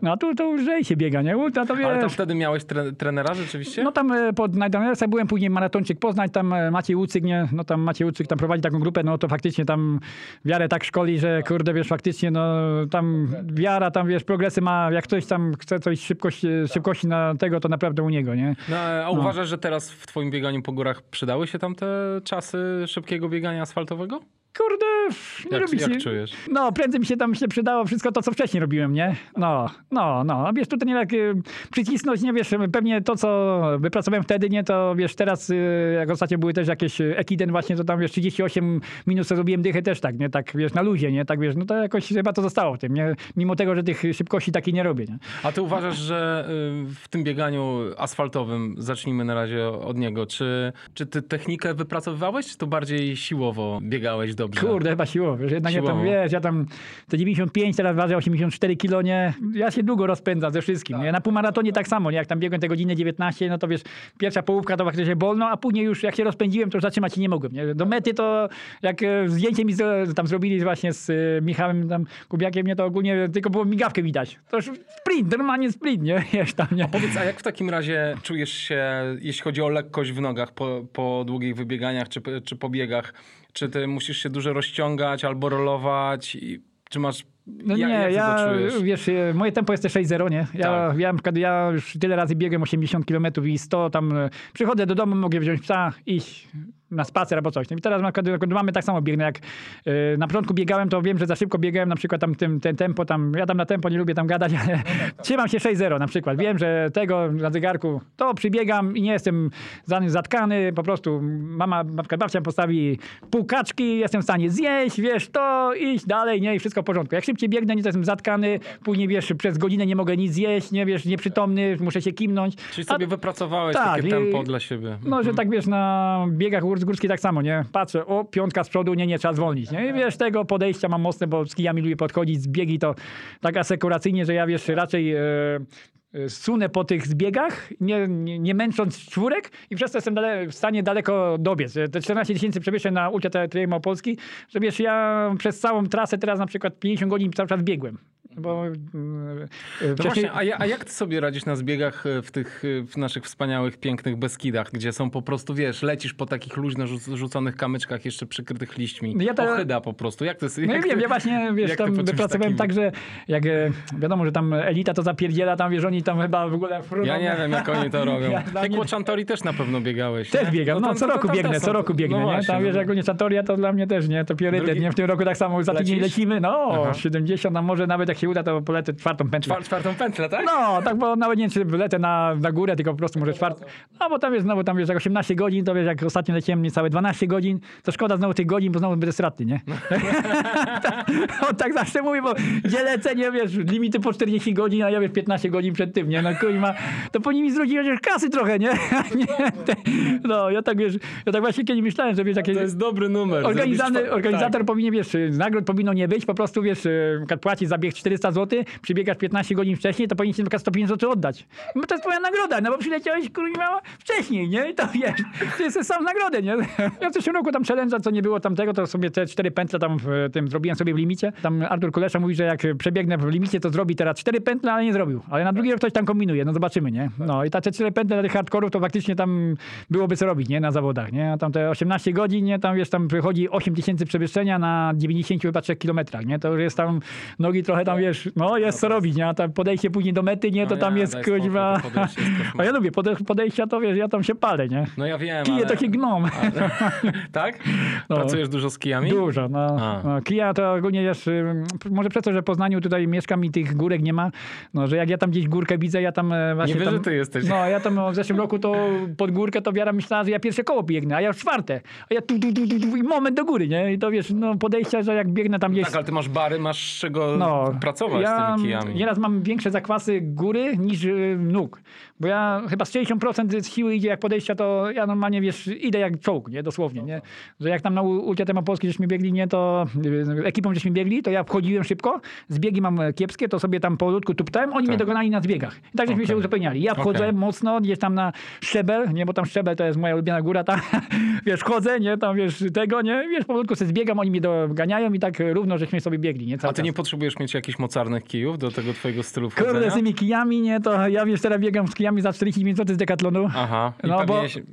[SPEAKER 2] No a tu to już lżej się biega, nie? Ultra to wiesz...
[SPEAKER 1] Wtedy miałeś tre trenera rzeczywiście?
[SPEAKER 2] No tam e, pod Najdanersa byłem, później maratończyk Poznań, tam e, Maciej Łucyk, nie, no tam Maciej Łucyk tam prowadzi taką grupę, no to faktycznie tam wiarę tak szkoli, że kurde, wiesz, faktycznie no tam wiara, tam wiesz, progresy ma, jak ktoś tam chce coś szybkości, szybkości na tego, to naprawdę u niego, nie?
[SPEAKER 1] No, a uważasz, że teraz w twoim bieganiu po górach przydały się tam te czasy szybkiego biegania asfaltowego?
[SPEAKER 2] Kurde, nie
[SPEAKER 1] Jak,
[SPEAKER 2] lubi się.
[SPEAKER 1] jak czujesz?
[SPEAKER 2] No, prędzej mi się tam się przydało wszystko to, co wcześniej robiłem, nie? No, no, no. A wiesz, tutaj nie tak y, przycisnąć, nie wiesz, pewnie to, co wypracowałem wtedy, nie, to wiesz, teraz, y, jak ostatnio były też jakieś y, Ekiden właśnie, to tam wiesz, 38 minut zrobiłem dychę też tak, nie? Tak, wiesz, na luzie, nie? Tak, wiesz, no to jakoś chyba to zostało w tym, nie? Mimo tego, że tych szybkości takiej nie robię, nie?
[SPEAKER 1] A ty uważasz, że y, w tym bieganiu asfaltowym, zacznijmy na razie od niego, czy, czy ty technikę wypracowywałeś, czy to bardziej siłowo biegałeś dobrze?
[SPEAKER 2] Kurde, chyba siłowo. Wiesz, jednak ja
[SPEAKER 1] Siłowo.
[SPEAKER 2] tam, wiesz, ja tam te 95, teraz ważę 84 kilo, nie? Ja się długo rozpędzam ze wszystkim, nie? Na półmaratonie tak samo, nie? Jak tam biegłem te godziny 19, no to wiesz, pierwsza połówka to faktycznie bolno, a później już jak się rozpędziłem, to już zatrzymać się nie mogłem, nie? Do mety to, jak e, zdjęcie mi z, tam zrobili właśnie z e, Michałem tam Kubiakiem, nie? To ogólnie tylko było migawkę widać. To już sprint, normalnie sprint, nie? [LAUGHS] Wiesz tam, nie?
[SPEAKER 1] Powiedz, a jak w takim razie czujesz się, jeśli chodzi o lekkość w nogach po, po długich wybieganiach czy, czy po biegach? Czy ty musisz się dużo rozciągać albo rolować? I, czy masz...
[SPEAKER 2] No
[SPEAKER 1] ja,
[SPEAKER 2] nie, ja,
[SPEAKER 1] czujesz?
[SPEAKER 2] wiesz, e, moje tempo jest też 6-0, nie? Ja,
[SPEAKER 1] Tak.
[SPEAKER 2] ja, na przykład, ja już tyle razy biegłem 80 km i 100 tam, e, przychodzę do domu, mogę wziąć psa, iść na spacer albo coś. No I teraz mamy tak samo biegnę, jak e, na początku biegałem, to wiem, że za szybko biegałem, na przykład tam tym, ten tempo, tam, ja tam na tempo nie lubię tam gadać, ale trzymam się 6-0 na przykład. Wiem, że tego na zegarku, to przybiegam i nie jestem za zatkany, po prostu mama, na przykład babcia postawi pół kaczki, jestem w stanie zjeść, wiesz, to iść dalej, nie, i wszystko w porządku. Jak szybciej biegnę, nie to jestem zatkany, później wiesz, przez godzinę nie mogę nic zjeść, nie wiesz, nieprzytomny, muszę się kimnąć.
[SPEAKER 1] Czyli
[SPEAKER 2] A-
[SPEAKER 1] sobie wypracowałeś
[SPEAKER 2] tak,
[SPEAKER 1] takie
[SPEAKER 2] i-
[SPEAKER 1] tempo dla siebie.
[SPEAKER 2] no, że tak wiesz, na biegach górs- górskich tak samo, nie? Patrzę, o, piątka z przodu, nie, nie, trzeba zwolnić, nie? I wiesz, tego podejścia mam mocne, bo z kijami lubię podchodzić, z biegi to tak asekuracyjnie, że ja wiesz, raczej e, e, sunę po tych zbiegach, nie, nie, nie męcząc czwórek i przez to jestem dale, w stanie daleko dobiec. Te 14 tysięcy przewyższeń na Ultra Trail Małopolski, że wiesz, ja przez całą trasę teraz na przykład 50 godzin cały czas biegłem. Bo, e, e,
[SPEAKER 1] No właśnie, a, ja- a jak ty sobie radzisz na zbiegach e, w tych e, w naszych wspaniałych, pięknych Beskidach, gdzie są po prostu, wiesz, lecisz po takich luźno rzu- rzuconych kamyczkach jeszcze przykrytych liśćmi.
[SPEAKER 2] No ja to-
[SPEAKER 1] Ochyda po prostu. Jak ty
[SPEAKER 2] No
[SPEAKER 1] jak
[SPEAKER 2] wiem,
[SPEAKER 1] ty,
[SPEAKER 2] ja właśnie, wiesz,
[SPEAKER 1] jak
[SPEAKER 2] tam wypracowałem
[SPEAKER 1] takim-
[SPEAKER 2] tak, że jak e, wiadomo, że tam elita to zapierdziela, tam wiesz, oni tam chyba w ogóle... fruną.
[SPEAKER 1] Ja nie wiem, jak oni to robią.
[SPEAKER 2] Ja [LAUGHS]
[SPEAKER 1] Ja,
[SPEAKER 2] dla
[SPEAKER 1] Ty
[SPEAKER 2] mnie-
[SPEAKER 1] Kłochantori też na pewno biegałeś.
[SPEAKER 2] Też
[SPEAKER 1] nie?
[SPEAKER 2] biegam, no,
[SPEAKER 1] tam-
[SPEAKER 2] co
[SPEAKER 1] to-
[SPEAKER 2] roku
[SPEAKER 1] tam
[SPEAKER 2] biegnę, co
[SPEAKER 1] są-
[SPEAKER 2] roku biegnę,
[SPEAKER 1] no
[SPEAKER 2] nie?
[SPEAKER 1] właśnie,
[SPEAKER 2] Tam wiesz,
[SPEAKER 1] no.
[SPEAKER 2] jak Czatoria, to dla mnie też, nie? To priorytet,
[SPEAKER 1] Drugi-
[SPEAKER 2] nie? W tym roku tak samo, za tydzień lecimy, no,
[SPEAKER 1] Aha.
[SPEAKER 2] 70, a może nawet jak się uda, to polecę czwartą pętlę.
[SPEAKER 1] Czwar- czwartą pętlę, tak?
[SPEAKER 2] No, tak, bo nawet nie wiem, czy lecę na, na górę, tylko po prostu może czwartą. No, bo tam jest znowu, tam wiesz, jak 18 godzin, to wiesz, jak ostatnio leciałem niecałe 12 godzin, to szkoda znowu tych godzin, bo znowu będę stratny, nie? [LAUGHS] On tak zawsze mówi, bo gdzie lecę, nie wiesz, limity po 40 godzin, a ja wiesz, 15 godzin przed tym, nie? No kurwa, to powinni mi zwrócić chociaż kasy trochę, nie? [LAUGHS] nie te, no, ja tak wiesz, ja tak właśnie kiedyś myślałem, że wiesz, jakieś...
[SPEAKER 1] To jest dobry numer.
[SPEAKER 2] Organizator,
[SPEAKER 1] tak.
[SPEAKER 2] powinien, wiesz, nagród powinno nie być, po prostu, wiesz, przykład płacić za bieg 400 zł, przybiegasz 15 godzin wcześniej, to powinien ci na przykład 150 zł oddać. No to jest twoja nagroda, no bo przyleciałeś, kurwa, wcześniej, nie? I to wiesz, ty jesteś sam nagrodę, nie? Ja w zeszłym roku tam challenge'a, co nie było tamtego, to sobie te cztery pętle tam w tym zrobiłem sobie w limicie. Tam Artur Kulesza mówi, że jak przebiegnę w limicie, to zrobi teraz cztery pętle, ale nie zrobił. Ale na drugi rok ktoś tam kombinuje, no zobaczymy, nie? No i te cztery pętle dla tych hardkorów to faktycznie tam byłoby co robić, nie? Na zawodach, nie? A tam te 18 godzin, nie? Tam wiesz, tam wychodzi 8 tysięcy przewyższenia na 90 chyba 3 kilometrach, nie? To już jest tam, nogi trochę tam, wiesz, no jest co robić, nie? A tam podejście później do mety, nie? To
[SPEAKER 1] No
[SPEAKER 2] tam
[SPEAKER 1] nie,
[SPEAKER 2] jest, kuźwa... A ja lubię pode- podejścia, to wiesz, ja tam się palę, nie?
[SPEAKER 1] No ja wiem,
[SPEAKER 2] Kije
[SPEAKER 1] ale...
[SPEAKER 2] to się gną.
[SPEAKER 1] Tak?
[SPEAKER 2] No.
[SPEAKER 1] Pracujesz dużo z kijami?
[SPEAKER 2] Dużo, no.
[SPEAKER 1] A.
[SPEAKER 2] no. Kija to ogólnie jest, ym, może przez to, że w Poznaniu tutaj mieszkam i tych górek nie ma, no, że jak ja tam gdzieś górkę widzę, ja tam e, właśnie
[SPEAKER 1] Nie wiesz,
[SPEAKER 2] tam,
[SPEAKER 1] że ty jesteś.
[SPEAKER 2] No, ja tam w zeszłym roku to pod górkę to wiara myślała, że ja pierwsze koło biegnę, a ja już czwarte. A ja tu, tu, tu, tu, tu i moment do góry, nie? I to wiesz, no podejścia, że jak biegnę tam gdzieś...
[SPEAKER 1] Tak, ale ty masz bary, masz czego
[SPEAKER 2] No,
[SPEAKER 1] pracować
[SPEAKER 2] ja
[SPEAKER 1] z tymi kijami.
[SPEAKER 2] nieraz mam większe zakwasy góry niż y, nóg. Bo ja chyba z 60% z siły idzie jak podejścia, to ja normalnie, wiesz, idę jak czołg, nie? Dosłownie, nie? Że jak tam na Ulcie Temopolskiej żeśmy biegli, nie? To y, ekipą żeśmy biegli, to ja wchodziłem szybko, zbiegi mam kiepskie, to sobie tam powolutku tuptałem, oni mnie dogonali na zbiegach. I tak żeśmy
[SPEAKER 1] Okej.
[SPEAKER 2] się uzupełniali. Ja wchodzę
[SPEAKER 1] Okej.
[SPEAKER 2] mocno, gdzieś tam na szczebel, nie? Bo tam szczebel to jest moja ulubiona góra, tam, [LAUGHS] wiesz, chodzę, nie? Tam, wiesz, tego, nie? Wiesz, powolutku sobie zbiegam, oni mnie doganiają i tak równo żeśmy sobie biegli, nie? Cały
[SPEAKER 1] A ty
[SPEAKER 2] czas.
[SPEAKER 1] nie potrzebujesz mieć jakichś mocarnych kijów do tego twojego stylu
[SPEAKER 2] Kurde,
[SPEAKER 1] wchodzenia?
[SPEAKER 2] z tymi kijami, nie, to ja wiesz, teraz biegam z kijami za 49 zł z Decathlonu.
[SPEAKER 1] Aha, i
[SPEAKER 2] No bo
[SPEAKER 1] się
[SPEAKER 2] y,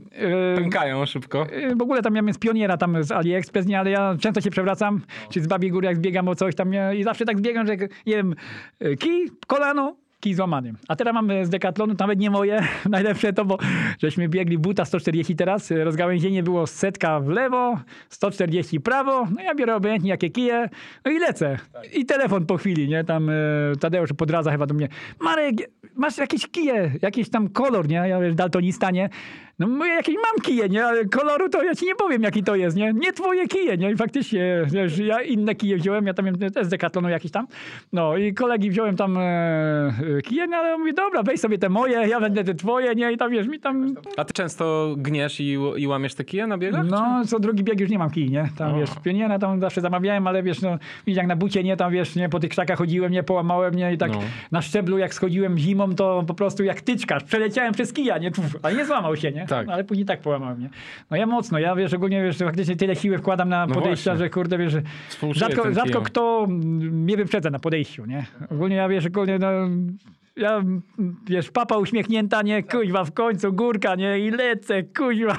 [SPEAKER 1] pękają szybko.
[SPEAKER 2] y, w ogóle tam ja z pioniera tam z AliExpress, nie, ale ja często się przewracam, czy z Babiej Góry jak zbiegam o coś tam nie, i zawsze tak zbiegam, że nie wiem, y, kij, kolano, kij złamany. A teraz mamy z Decathlonu, nawet nie moje, [LAUGHS] najlepsze to, bo żeśmy biegli buta 140 teraz, rozgałęzienie było setka w lewo, 140 prawo, no ja biorę obojętnie jakie kije, no i lecę. I telefon po chwili, nie, tam e, Tadeusz podradza chyba do mnie, Marek, masz jakieś kije, jakiś tam kolor, nie, ja wiesz, daltonista, nie, no mówię, jakieś mam kije, nie? Ale koloru to ja ci nie powiem, jaki to jest, nie? Nie twoje kije, nie? I faktycznie, wiesz, ja inne kije wziąłem, ja tam z Decathlonu jakiś tam. No i kolegi wziąłem tam e, kije, no ale on mówi, dobra, weź sobie te moje, ja będę te twoje, nie? I tam, wiesz, mi tam...
[SPEAKER 1] A ty często gniesz i, i łamiesz te kije na biegach?
[SPEAKER 2] No, co drugi bieg już nie mam kij, nie? Tam,
[SPEAKER 1] O.
[SPEAKER 2] wiesz, pioniera tam zawsze zamawiałem, ale wiesz, no, jak na bucie, nie? Tam, wiesz, nie? Po tych krzakach chodziłem, nie? Połamałem, nie? I tak
[SPEAKER 1] No.
[SPEAKER 2] na szczeblu, jak schodziłem zimą, to po prostu jak tyczkarz, przeleciałem przez kija, nie? Puf, ale nie złamał się, nie?
[SPEAKER 1] Tak.
[SPEAKER 2] No, ale później tak połamałem, nie? No ja mocno, ja, wiesz, ogólnie, wiesz, faktycznie tyle siły wkładam na
[SPEAKER 1] No
[SPEAKER 2] podejścia,
[SPEAKER 1] właśnie.
[SPEAKER 2] że kurde, wiesz, że
[SPEAKER 1] Współczuję
[SPEAKER 2] rzadko, rzadko kto mnie wyprzedza na podejściu, nie? Ogólnie ja, wiesz, ogólnie, no... Ja, wiesz, papa uśmiechnięta, nie, kuźwa, w końcu górka, nie, i lecę, kuźwa.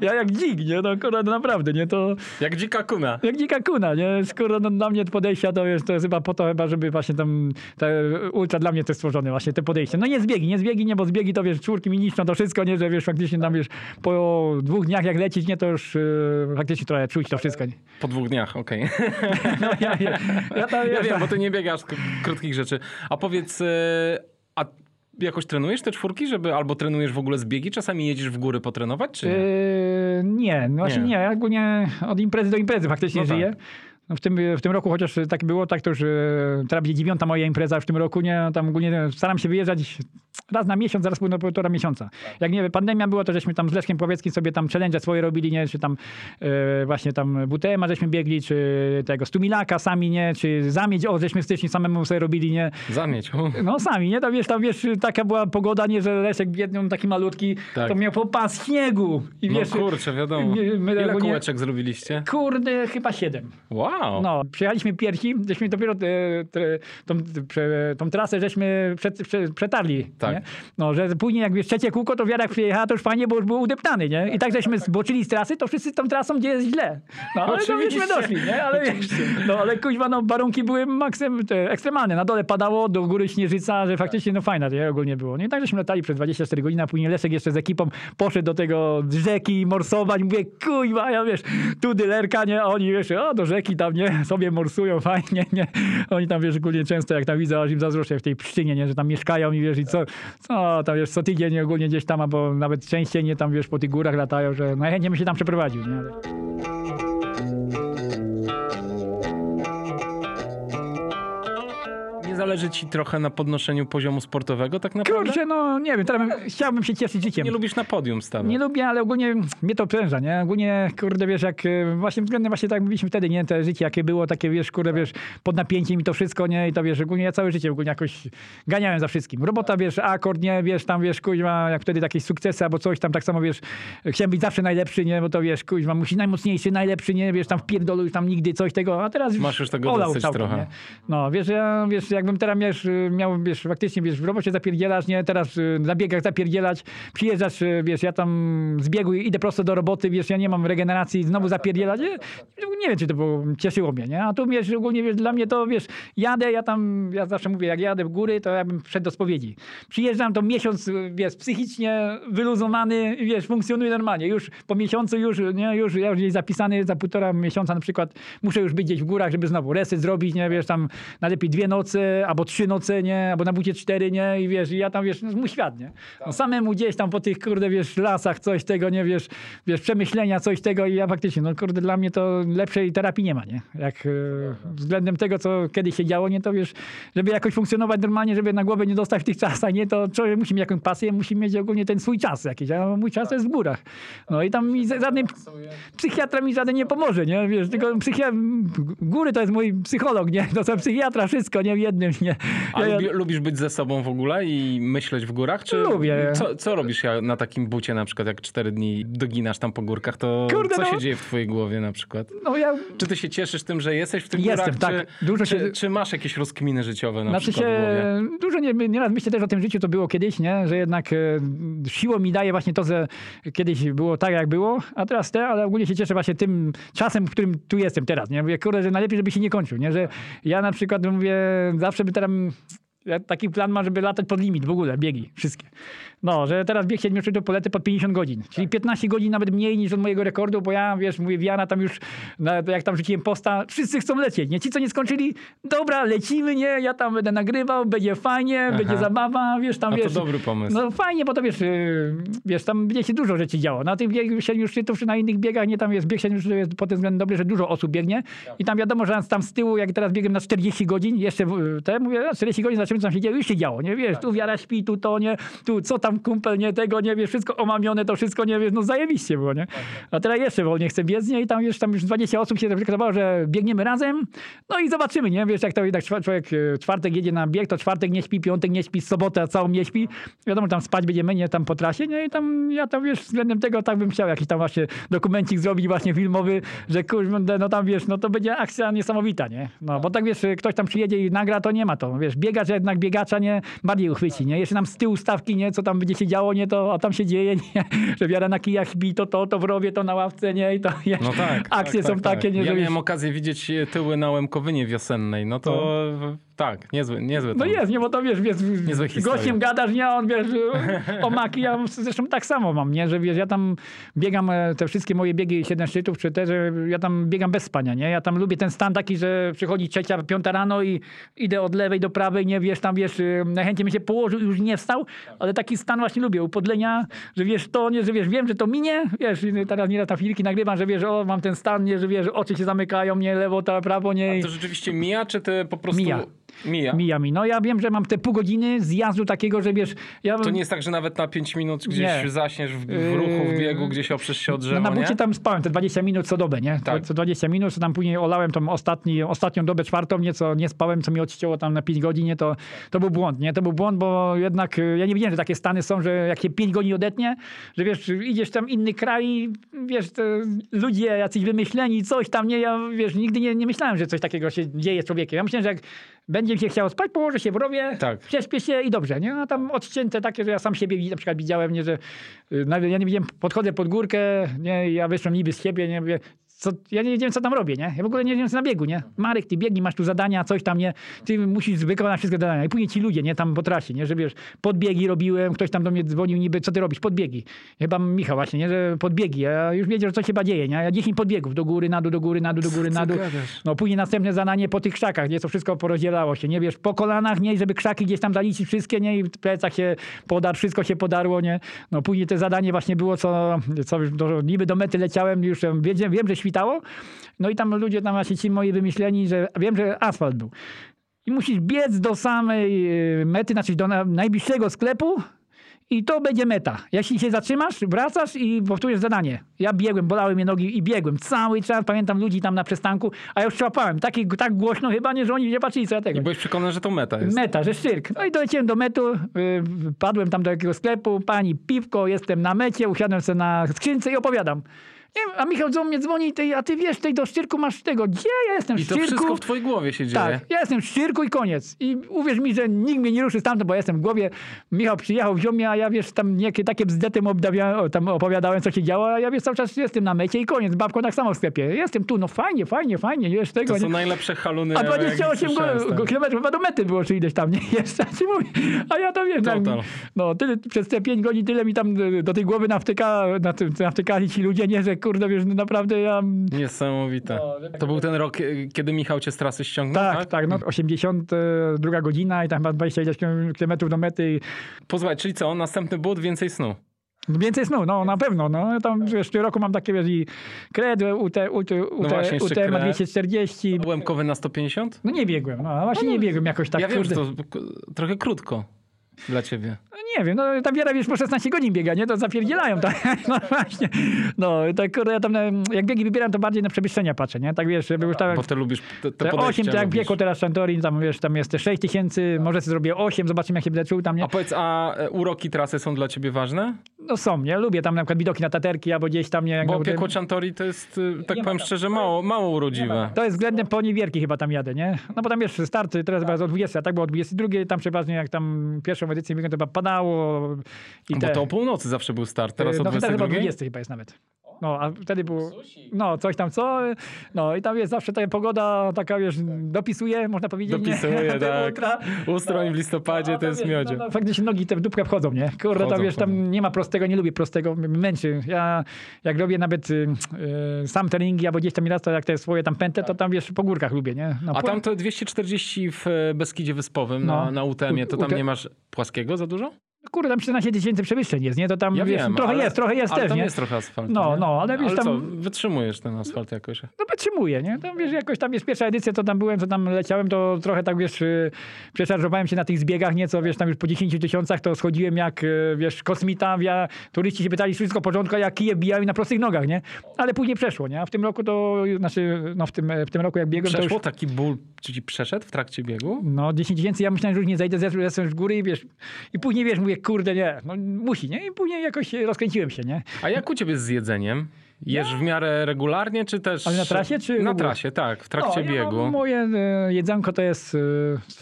[SPEAKER 2] Ja jak dzik, nie, no kurde, no naprawdę, nie, to
[SPEAKER 1] Jak dzika kuna.
[SPEAKER 2] jak dzika kuna, nie, skoro no, dla mnie podejścia to jest, to jest chyba po to chyba, żeby właśnie tam, te ultra dla mnie to jest stworzone właśnie, te podejście. No nie zbiegi, nie zbiegi, nie, bo zbiegi to wiesz, czwórki mi niszczą to wszystko, nie, że wiesz, faktycznie tam wiesz, po dwóch dniach jak lecieć, nie, to już yy, faktycznie trochę czuć to wszystko, nie.
[SPEAKER 1] Po dwóch dniach, okej. [LAUGHS]
[SPEAKER 2] No ja, ja, ja, tam,
[SPEAKER 1] Ja
[SPEAKER 2] wiesz,
[SPEAKER 1] wiem, bo ty nie biegasz krótkich rzeczy. A powiedz, a jakoś trenujesz te czwórki, żeby albo trenujesz w ogóle z biegi? Czasami jedziesz w góry potrenować, czy nie?
[SPEAKER 2] Yy, nie, no właśnie
[SPEAKER 1] Nie.
[SPEAKER 2] nie. Ja ogólnie od imprezy do imprezy faktycznie
[SPEAKER 1] No tak.
[SPEAKER 2] No w, tym, w tym roku chociaż tak było, tak to już e, teraz będzie dziewiąta moja impreza w tym roku, nie? Tam ogólnie staram się wyjeżdżać raz na miesiąc, zaraz na półtora miesiąca. Jak nie pandemia była, to żeśmy tam z Leszkiem Powieckim sobie tam challenge swoje robili, nie? Czy tam e, właśnie tam WTM-a żeśmy biegli, czy tego Stumilaka sami, nie? Czy Zamiedź, o, żeśmy w styczniu samemu sobie robili, nie?
[SPEAKER 1] Zamieć. O.
[SPEAKER 2] No sami, nie? Tam wiesz, tam wiesz, taka była pogoda, nie? Że Leszek biedny, taki malutki,
[SPEAKER 1] Tak.
[SPEAKER 2] to miał po pas śniegu. I
[SPEAKER 1] No
[SPEAKER 2] wiesz,
[SPEAKER 1] kurczę, wiadomo.
[SPEAKER 2] nie, my
[SPEAKER 1] Ile
[SPEAKER 2] ogólnie-
[SPEAKER 1] kółeczek zrobiliście?
[SPEAKER 2] Kurde, chyba siedem.
[SPEAKER 1] Wow.
[SPEAKER 2] No, przyjechaliśmy pierwsi, żeśmy dopiero e, tre, tą, prze, tą trasę żeśmy przed, prze, przetarli.
[SPEAKER 1] Tak.
[SPEAKER 2] Nie? No, że później jak wiesz, trzecie kółko, to wiara przyjechała, to już fajnie, bo już był udeptany, nie? I tak żeśmy zboczyli z trasy, to wszyscy tą trasą, gdzie jest źle. No, ale to myśmy doszli, nie? Ale no, ale kuźwa, no, warunki były maksym, te, ekstremalne. Na dole padało, do góry śnieżyca, że faktycznie, no fajna, nie? Ogólnie było. No i tak żeśmy latali przez 24 godziny, a później Leszek jeszcze z ekipą poszedł do tego rzeki morsować. Mówię, kuźwa, ja wiesz, tu dylerka, nie? A oni, wiesz, o, do rzeki tam, nie? Sobie morsują [LAUGHS] fajnie, nie? Oni tam, wiesz, ogólnie często jak tam widzę, aż im zazdroszczę w tej pszczynie, nie? Że tam mieszkają i wiesz, i co, co tam, wiesz, co tydzień nie, ogólnie gdzieś tam, albo nawet częściej, nie? Tam, wiesz, po tych górach latają, że no chętnie bym się tam przeprowadził, nie?
[SPEAKER 1] Zależy ci trochę na podnoszeniu poziomu sportowego tak naprawdę?
[SPEAKER 2] Kurczę, no nie wiem, teraz bym, chciałbym się cieszyć życiem.
[SPEAKER 1] Nie lubisz na podium stawać.
[SPEAKER 2] Nie lubię, ale ogólnie mnie to pręża, nie? Ogólnie, kurde, wiesz, jak e, właśnie względem właśnie tak jak mówiliśmy wtedy, nie? Te życie, jakie było, takie, wiesz, kurde, wiesz, pod napięciem i to wszystko, nie? I to, wiesz, ogólnie ja całe życie ogólnie jakoś ganiałem za wszystkim. Robota, wiesz, akord, nie? Wiesz, tam, wiesz, kuźma, jak wtedy jakieś sukcesy albo coś tam, tak samo, wiesz, chciałem być zawsze najlepszy, nie? Bo to, wiesz, kuźma, musi najmocniejszy, najlepszy, nie? Wiesz, tam w pierdolu już tam nigdy coś tego, a teraz już
[SPEAKER 1] Masz już tego
[SPEAKER 2] olał całkiem,
[SPEAKER 1] trochę.
[SPEAKER 2] Nie? No, wiesz, ja, wiesz, jakbym teraz miał, wiesz, faktycznie, wiesz, w robocie zapierdzielać, nie, teraz y, na biegach zapierdzielać, przyjeżdżasz, y, wiesz, ja tam z biegu idę prosto do roboty, wiesz, ja nie mam regeneracji, znowu zapierdzielać, nie, nie wiem, czy to było, cieszyło mnie, nie, a tu, wiesz, ogólnie, wiesz, dla mnie to, wiesz, jadę, ja tam, ja zawsze mówię, jak jadę w góry, to ja bym wszedł do spowiedzi. Przyjeżdżam, to miesiąc, y, wiesz, psychicznie wyluzowany, wiesz, funkcjonuje normalnie, już po miesiącu już, nie, już, ja już gdzieś zapisany za półtora miesiąca na przykład, muszę już być gdzieś w górach, żeby znowu reset zrobić, nie, wiesz, tam najlepiej dwie noce, albo trzy noce, nie, albo na bucie cztery, nie, i wiesz, i ja tam, wiesz, no, mój świat, nie. No, samemu gdzieś tam po tych, kurde, wiesz, lasach, coś tego, nie, wiesz, wiesz, przemyślenia, coś tego i ja faktycznie, no, kurde, dla mnie to lepszej terapii nie ma, nie. Jak e, względem tego, co kiedyś się działo, nie, to wiesz, żeby jakoś funkcjonować normalnie, żeby na głowę nie dostać w tych czasach, nie, to człowiek musi mieć jakąś pasję, musi mieć ogólnie ten swój czas jakiś, a mój czas to jest w górach. No i tam mi żaden psychiatra mi żaden nie pomoże, nie, wiesz, tylko psychia... góry to jest mój psycholog, nie, to są psychiatra, wszystko, nie, w jednym, nie.
[SPEAKER 1] A
[SPEAKER 2] Ja- ja-
[SPEAKER 1] lubi, lubisz być ze sobą w ogóle i myśleć w górach? Czy
[SPEAKER 2] Lubię.
[SPEAKER 1] Co, co robisz ja- na takim bucie na przykład, jak cztery dni doginasz tam po górkach, to
[SPEAKER 2] Kurde,
[SPEAKER 1] co
[SPEAKER 2] no.
[SPEAKER 1] się dzieje w twojej głowie na przykład?
[SPEAKER 2] No ja
[SPEAKER 1] Czy ty się cieszysz tym, że jesteś w tych
[SPEAKER 2] Jestem,
[SPEAKER 1] górach?
[SPEAKER 2] tak.
[SPEAKER 1] Czy,
[SPEAKER 2] Dużo się-
[SPEAKER 1] czy masz jakieś rozkminy życiowe na
[SPEAKER 2] Znaczy
[SPEAKER 1] przykład
[SPEAKER 2] się, dużo nie, nieraz myślę też o tym życiu, to było kiedyś, nie? że jednak e, siłą mi daje właśnie to, że kiedyś było tak, jak było, a teraz te, ale ogólnie się cieszę właśnie tym czasem, w którym tu jestem teraz. Nie? Mówię, kurde, że najlepiej, żeby się nie kończył. Nie? Że ja na przykład mówię, zawsze by teraz Ja taki plan mam, żeby latać pod limit w ogóle, biegi, wszystkie. No, że teraz bieg 7 szczytów polecę pod 50 godzin, czyli 15 godzin nawet mniej niż od mojego rekordu, bo ja, wiesz, mówię, Wiana tam już, na, jak tam rzuciłem posta, wszyscy chcą lecieć, nie? Ci, co nie skończyli, dobra, lecimy, nie? Ja tam będę nagrywał, będzie fajnie, będzie zabawa, wiesz, tam,
[SPEAKER 1] A to
[SPEAKER 2] wiesz...
[SPEAKER 1] dobry pomysł.
[SPEAKER 2] No fajnie, bo to wiesz, yy, wiesz, tam będzie się dużo rzeczy działo. Na tym biegu 7 szczytów, czy na innych biegach, nie tam jest bieg 7 szczytów, jest pod tym względem dobry, że dużo osób biegnie. I tam wiadomo, że tam z tyłu, jak teraz biegłem na 40 godzin, jeszcze te, mówię, na 40 godzin zobaczymy, co tam się dzieje, już się działo, nie wiesz, tu wiara śpi, tu to, nie, tu co tam kumpel, nie tego, nie wiesz, wszystko omamione, to wszystko, nie wiesz, no zajebiście było, nie? A teraz jeszcze wolniej chcę biec, nie? I tam już, tam już 20 osób się deklarowało, że biegniemy razem, no i zobaczymy, nie? Wiesz, jak to jednak człowiek e, czwartek jedzie na bieg, to czwartek nie śpi, piątek nie śpi, sobotę całą nie śpi. Wiadomo, tam spać będziemy, nie? Tam po trasie, nie? I tam ja tam, wiesz, względem tego tak bym chciał jakiś tam właśnie dokumencik zrobić właśnie filmowy, że kurde, no tam, wiesz, no to będzie akcja niesamowita, nie? No, bo tak, wiesz, ktoś tam przyjedzie i nagra, to nie ma to, wiesz, biegacz jednak biegacza, nie? Bardziej uchwyci, nie? Jeszcze nam z tyłu stawki, nie? Co tam będzie się działo, nie? To, a tam się dzieje, nie? Że wiara na kijach śpi, to to, to w rowie, to na ławce, nie? I to, wiesz,
[SPEAKER 1] No tak.
[SPEAKER 2] akcje
[SPEAKER 1] tak,
[SPEAKER 2] są
[SPEAKER 1] tak,
[SPEAKER 2] takie,
[SPEAKER 1] tak.
[SPEAKER 2] nie?
[SPEAKER 1] Ja miałem okazję widzieć tyły na Łemkowynie wiosennej, no to tak, niezłe, niezłe
[SPEAKER 2] No jest, nie, bo to wiesz, wiesz
[SPEAKER 1] Niezłe
[SPEAKER 2] z gościem gadasz, nie, a on wiesz, o maki, ja zresztą tak samo mam, nie, że wiesz, ja tam biegam e, te wszystkie moje biegi, siedem szczytów, czy te, że ja tam biegam bez spania, nie, ja tam lubię ten stan taki, że przychodzi trzecia, piąta rano i idę od lewej do prawej, nie, wiesz, tam wiesz, y, najchętniej bym się położył i już nie wstał, ale taki stan właśnie lubię, upodlenia, że wiesz, to, nie, że wiesz, wiem, że to minie, wiesz, teraz nieraz na filmiki nagrywam, że wiesz, o, mam ten stan, nie, że wiesz, oczy się zamykają, nie, lewo, to prawo, nie, i-
[SPEAKER 1] To rzeczywiście mija, czy ty po prostu...
[SPEAKER 2] Mija.
[SPEAKER 1] Mija.
[SPEAKER 2] mija mi. No ja wiem, że mam te pół godziny zjazdu takiego, że wiesz, ja
[SPEAKER 1] To nie jest tak, że nawet na 5 minut gdzieś
[SPEAKER 2] Nie.
[SPEAKER 1] zaśniesz w, w ruchu, w biegu, gdzieś oprzesz się od drzewa,
[SPEAKER 2] no, na bucie
[SPEAKER 1] nie?
[SPEAKER 2] tam spałem te 20 minut co dobę, nie?
[SPEAKER 1] Tak.
[SPEAKER 2] Co 20 minut, co tam później olałem tą ostatni, ostatnią dobę czwartą, nieco nie spałem, co mi odcięło tam na 5 godzin, nie? To, to był błąd, nie? To był błąd, bo jednak y, ja nie wiedziałem, że takie stany są, że jak się 5 godzin odetnie, że wiesz, idziesz tam inny kraj, wiesz, ludzie jacyś wymyśleni, coś tam, nie? Ja, wiesz, nigdy nie, nie myślałem, że coś takiego się dzieje z człowiekiem. Ja myślałem, że jak będzie mi się chciało spać, położę się w rowie,
[SPEAKER 1] Tak.
[SPEAKER 2] się i dobrze, nie? A tam odcięte takie, że ja sam siebie na przykład widziałem, nie, że y, nawet ja nie widziałem, podchodzę pod górkę, nie, ja wyszłem niby z siebie, nie, mówię, co, ja nie wiedziałem, co tam robię, nie? Ja w ogóle nie wiedziałem, co na biegu, nie? Marek, ty biegnij, masz tu zadania, coś tam, nie? Ty musisz wykonać wszystkie zadania. I później ci ludzie, nie? Tam po trasie, nie? Że wiesz, podbiegi robiłem, ktoś tam do mnie dzwonił niby, co ty robisz? Podbiegi. Chyba Michał właśnie, nie? Że podbiegi. Ja już wiedział, że coś chyba dzieje, nie? Ja 10 podbiegów, do góry, na dół, do góry, na dół, do góry, na dół. No później następne zadanie po tych krzakach, nie? Co wszystko porozdzielało się, nie? Wiesz, po kolanach, nie? Żeby krzaki gdzieś tam zaliczyć wszystkie, nie? I w plecach się podar, wszystko się podarło, nie? No później te zadanie właśnie było, co, co do, niby do mety leciałem, już em, wiedziałem, wiem, że świtało. No i tam ludzie tam właśnie ci moi wymyśleni, że wiem, że asfalt był. I musisz biec do samej e, mety, znaczy do na, najbliższego sklepu i to będzie meta. Jeśli się zatrzymasz, wracasz i powtórzysz zadanie. Ja biegłem, bolały mnie nogi i biegłem. Cały czas pamiętam ludzi tam na przystanku, a ja już człapałem. Taki, tak głośno chyba, nie, że oni nie patrzyli, co ja tego.
[SPEAKER 1] I byłeś przekonany, że to meta jest.
[SPEAKER 2] Meta, że szczyrk. No i doleciałem do metu, y, padłem tam do jakiegoś sklepu, pani piwko, jestem na mecie, usiadłem sobie na skrzynce i opowiadam. A Michał do mnie dzwoni, ty, a ty wiesz, tej do szczyrku masz tego. Gdzie ja jestem
[SPEAKER 1] I to
[SPEAKER 2] szczyrku?
[SPEAKER 1] wszystko w twojej głowie się dzieje.
[SPEAKER 2] Tak, ja jestem w szczyrku i koniec. I uwierz mi, że nikt mnie nie ruszy stamtąd, bo ja jestem w głowie. Michał przyjechał, wziął mnie, a ja wiesz, tam niekie takie bzdety tam opowiadałem, co się działo, a ja wiesz, cały czas jestem na mecie i koniec. Babką tak samo w sklepie. Jestem tu, no fajnie, fajnie, fajnie, wiesz, tego.
[SPEAKER 1] To są
[SPEAKER 2] nie?
[SPEAKER 1] najlepsze haluny.
[SPEAKER 2] A
[SPEAKER 1] jakie
[SPEAKER 2] 28
[SPEAKER 1] słyszałem,
[SPEAKER 2] go,
[SPEAKER 1] tak.
[SPEAKER 2] go, kilometrów chyba do mety było, czy ileś tam, nie? [LAUGHS] Jeszcze. A ja to wiem. tak,
[SPEAKER 1] Total.
[SPEAKER 2] no, tyle, przez te 5 godzin tyle mi tam do tej głowy nawtyka, nawtykali ci ludzie, nie, że kurde, wiesz, no naprawdę ja...
[SPEAKER 1] Niesamowite.
[SPEAKER 2] No, tak-
[SPEAKER 1] To był ten rok, e, kiedy Michał cię z trasy ściągnął,
[SPEAKER 2] Tak,
[SPEAKER 1] tak?
[SPEAKER 2] tak, no 82 godzina i tam chyba 20 ileś kilometrów do mety i
[SPEAKER 1] Pozwól, czyli co, następny but, więcej snu.
[SPEAKER 2] No Więcej snu, no na pewno. No. Ja Tam wiesz, w tym roku mam takie wiesz, i kred, UT, UT,
[SPEAKER 1] No
[SPEAKER 2] UT,
[SPEAKER 1] jeszcze
[SPEAKER 2] UT ma
[SPEAKER 1] kred.
[SPEAKER 2] 240.
[SPEAKER 1] Łemkowy na 150?
[SPEAKER 2] No nie biegłem, no właśnie nie biegłem jakoś tak.
[SPEAKER 1] ja wiem, że to trochę krótko dla ciebie.
[SPEAKER 2] Nie wiem, no ta wiara wiesz po 16 godzin biega, nie? To zapierdzielają, tak? [LAUGHS] No właśnie. No tak kurde, ja tam na, jak biegi wybieram, to bardziej na przewyższenia patrzę, nie? Tak wiesz, żeby już tak...
[SPEAKER 1] Bo ty lubisz te, te
[SPEAKER 2] Te
[SPEAKER 1] podejścia
[SPEAKER 2] 8, to jak biegło teraz Santorin, tam wiesz, tam jest te 6 tysięcy, może sobie zrobię 8, zobaczymy jak się będę czuł tam, nie?
[SPEAKER 1] A powiedz, a e, uroki trasy są dla ciebie ważne?
[SPEAKER 2] No są, nie? Lubię tam na przykład widoki na taterki albo gdzieś tam, nie?
[SPEAKER 1] Bo piekło Chantori to jest, e, tak
[SPEAKER 2] Nie
[SPEAKER 1] powiem szczerze, mało, mało urodziwe.
[SPEAKER 2] To jest względem poniewierki chyba tam jadę, nie? No bo tam wiesz, starty teraz chyba o 20, a tak było o 22, tam przeważnie jak tam pierwszą edycję biegłem, to chyba padało, I
[SPEAKER 1] Bo
[SPEAKER 2] te,
[SPEAKER 1] to o północy zawsze był start, teraz o
[SPEAKER 2] no, teraz chyba
[SPEAKER 1] 22?
[SPEAKER 2] 20 chyba jest nawet. No, a wtedy było, no, coś tam co, no i tam jest zawsze ta pogoda taka, wiesz, dopisuje, można powiedzieć,
[SPEAKER 1] Dopisuje, [LAUGHS]
[SPEAKER 2] nie?
[SPEAKER 1] Tak.
[SPEAKER 2] ultra.
[SPEAKER 1] Ustroń w listopadzie
[SPEAKER 2] No,
[SPEAKER 1] to jest miodzie.
[SPEAKER 2] No, no, faktycznie nogi te w dupkę wchodzą, nie? Kurde,
[SPEAKER 1] Wchodzą,
[SPEAKER 2] tam wiesz, tam
[SPEAKER 1] wchodzą.
[SPEAKER 2] nie ma prostego, nie lubię prostego, męczy. Ja jak robię nawet y, y, sam treningi, albo gdzieś tam raz, to jak te swoje tam pętle, to tam wiesz, po górkach lubię, nie? No,
[SPEAKER 1] A
[SPEAKER 2] po-
[SPEAKER 1] tam to 240 w e, Beskidzie Wyspowym na,
[SPEAKER 2] No.
[SPEAKER 1] na UTM-ie, to tam nie masz płaskiego za dużo?
[SPEAKER 2] Kurde, tam 14 tysięcy przewyższeń jest, nie? To tam,
[SPEAKER 1] Ja
[SPEAKER 2] wiesz,
[SPEAKER 1] wiem,
[SPEAKER 2] trochę
[SPEAKER 1] ale-
[SPEAKER 2] jest, trochę jest
[SPEAKER 1] ale
[SPEAKER 2] też,
[SPEAKER 1] tam
[SPEAKER 2] nie?
[SPEAKER 1] jest trochę asfaltu,
[SPEAKER 2] No,
[SPEAKER 1] nie?
[SPEAKER 2] no, ale wiesz,
[SPEAKER 1] ale
[SPEAKER 2] tam-
[SPEAKER 1] co, wytrzymujesz ten asfalt jakoś?
[SPEAKER 2] No wytrzymuję, nie? Tam wiesz, jakoś tam jest pierwsza edycja, to tam byłem, co tam leciałem, to trochę tak wiesz, y, przeszarżowałem się na tych zbiegach nieco, wiesz, tam już po 10 tysiącach to schodziłem jak, y, wiesz, kosmita, ja, turyści się pytali wszystko porządku, jak kije bijałem na prostych nogach, nie? Ale później przeszło, nie? A w tym roku to, znaczy, no w tym, w tym roku jak biegłem, to
[SPEAKER 1] Przeszło
[SPEAKER 2] już...
[SPEAKER 1] taki ból, czy ci przeszedł w trakcie biegu?
[SPEAKER 2] No 10 tysięcy, ja myślałem, że już nie zejdę, zeszłem z góry i wiesz, i później wiesz, mówię, kurde, nie, no musi, nie? I później jakoś rozkręciłem się, nie?
[SPEAKER 1] A jak u ciebie z jedzeniem? Jesz w miarę regularnie, czy też...
[SPEAKER 2] Ale na trasie, czy
[SPEAKER 1] Na trasie, tak, w trakcie
[SPEAKER 2] no, ja
[SPEAKER 1] biegu.
[SPEAKER 2] mam, moje e, jedzonko to jest, e,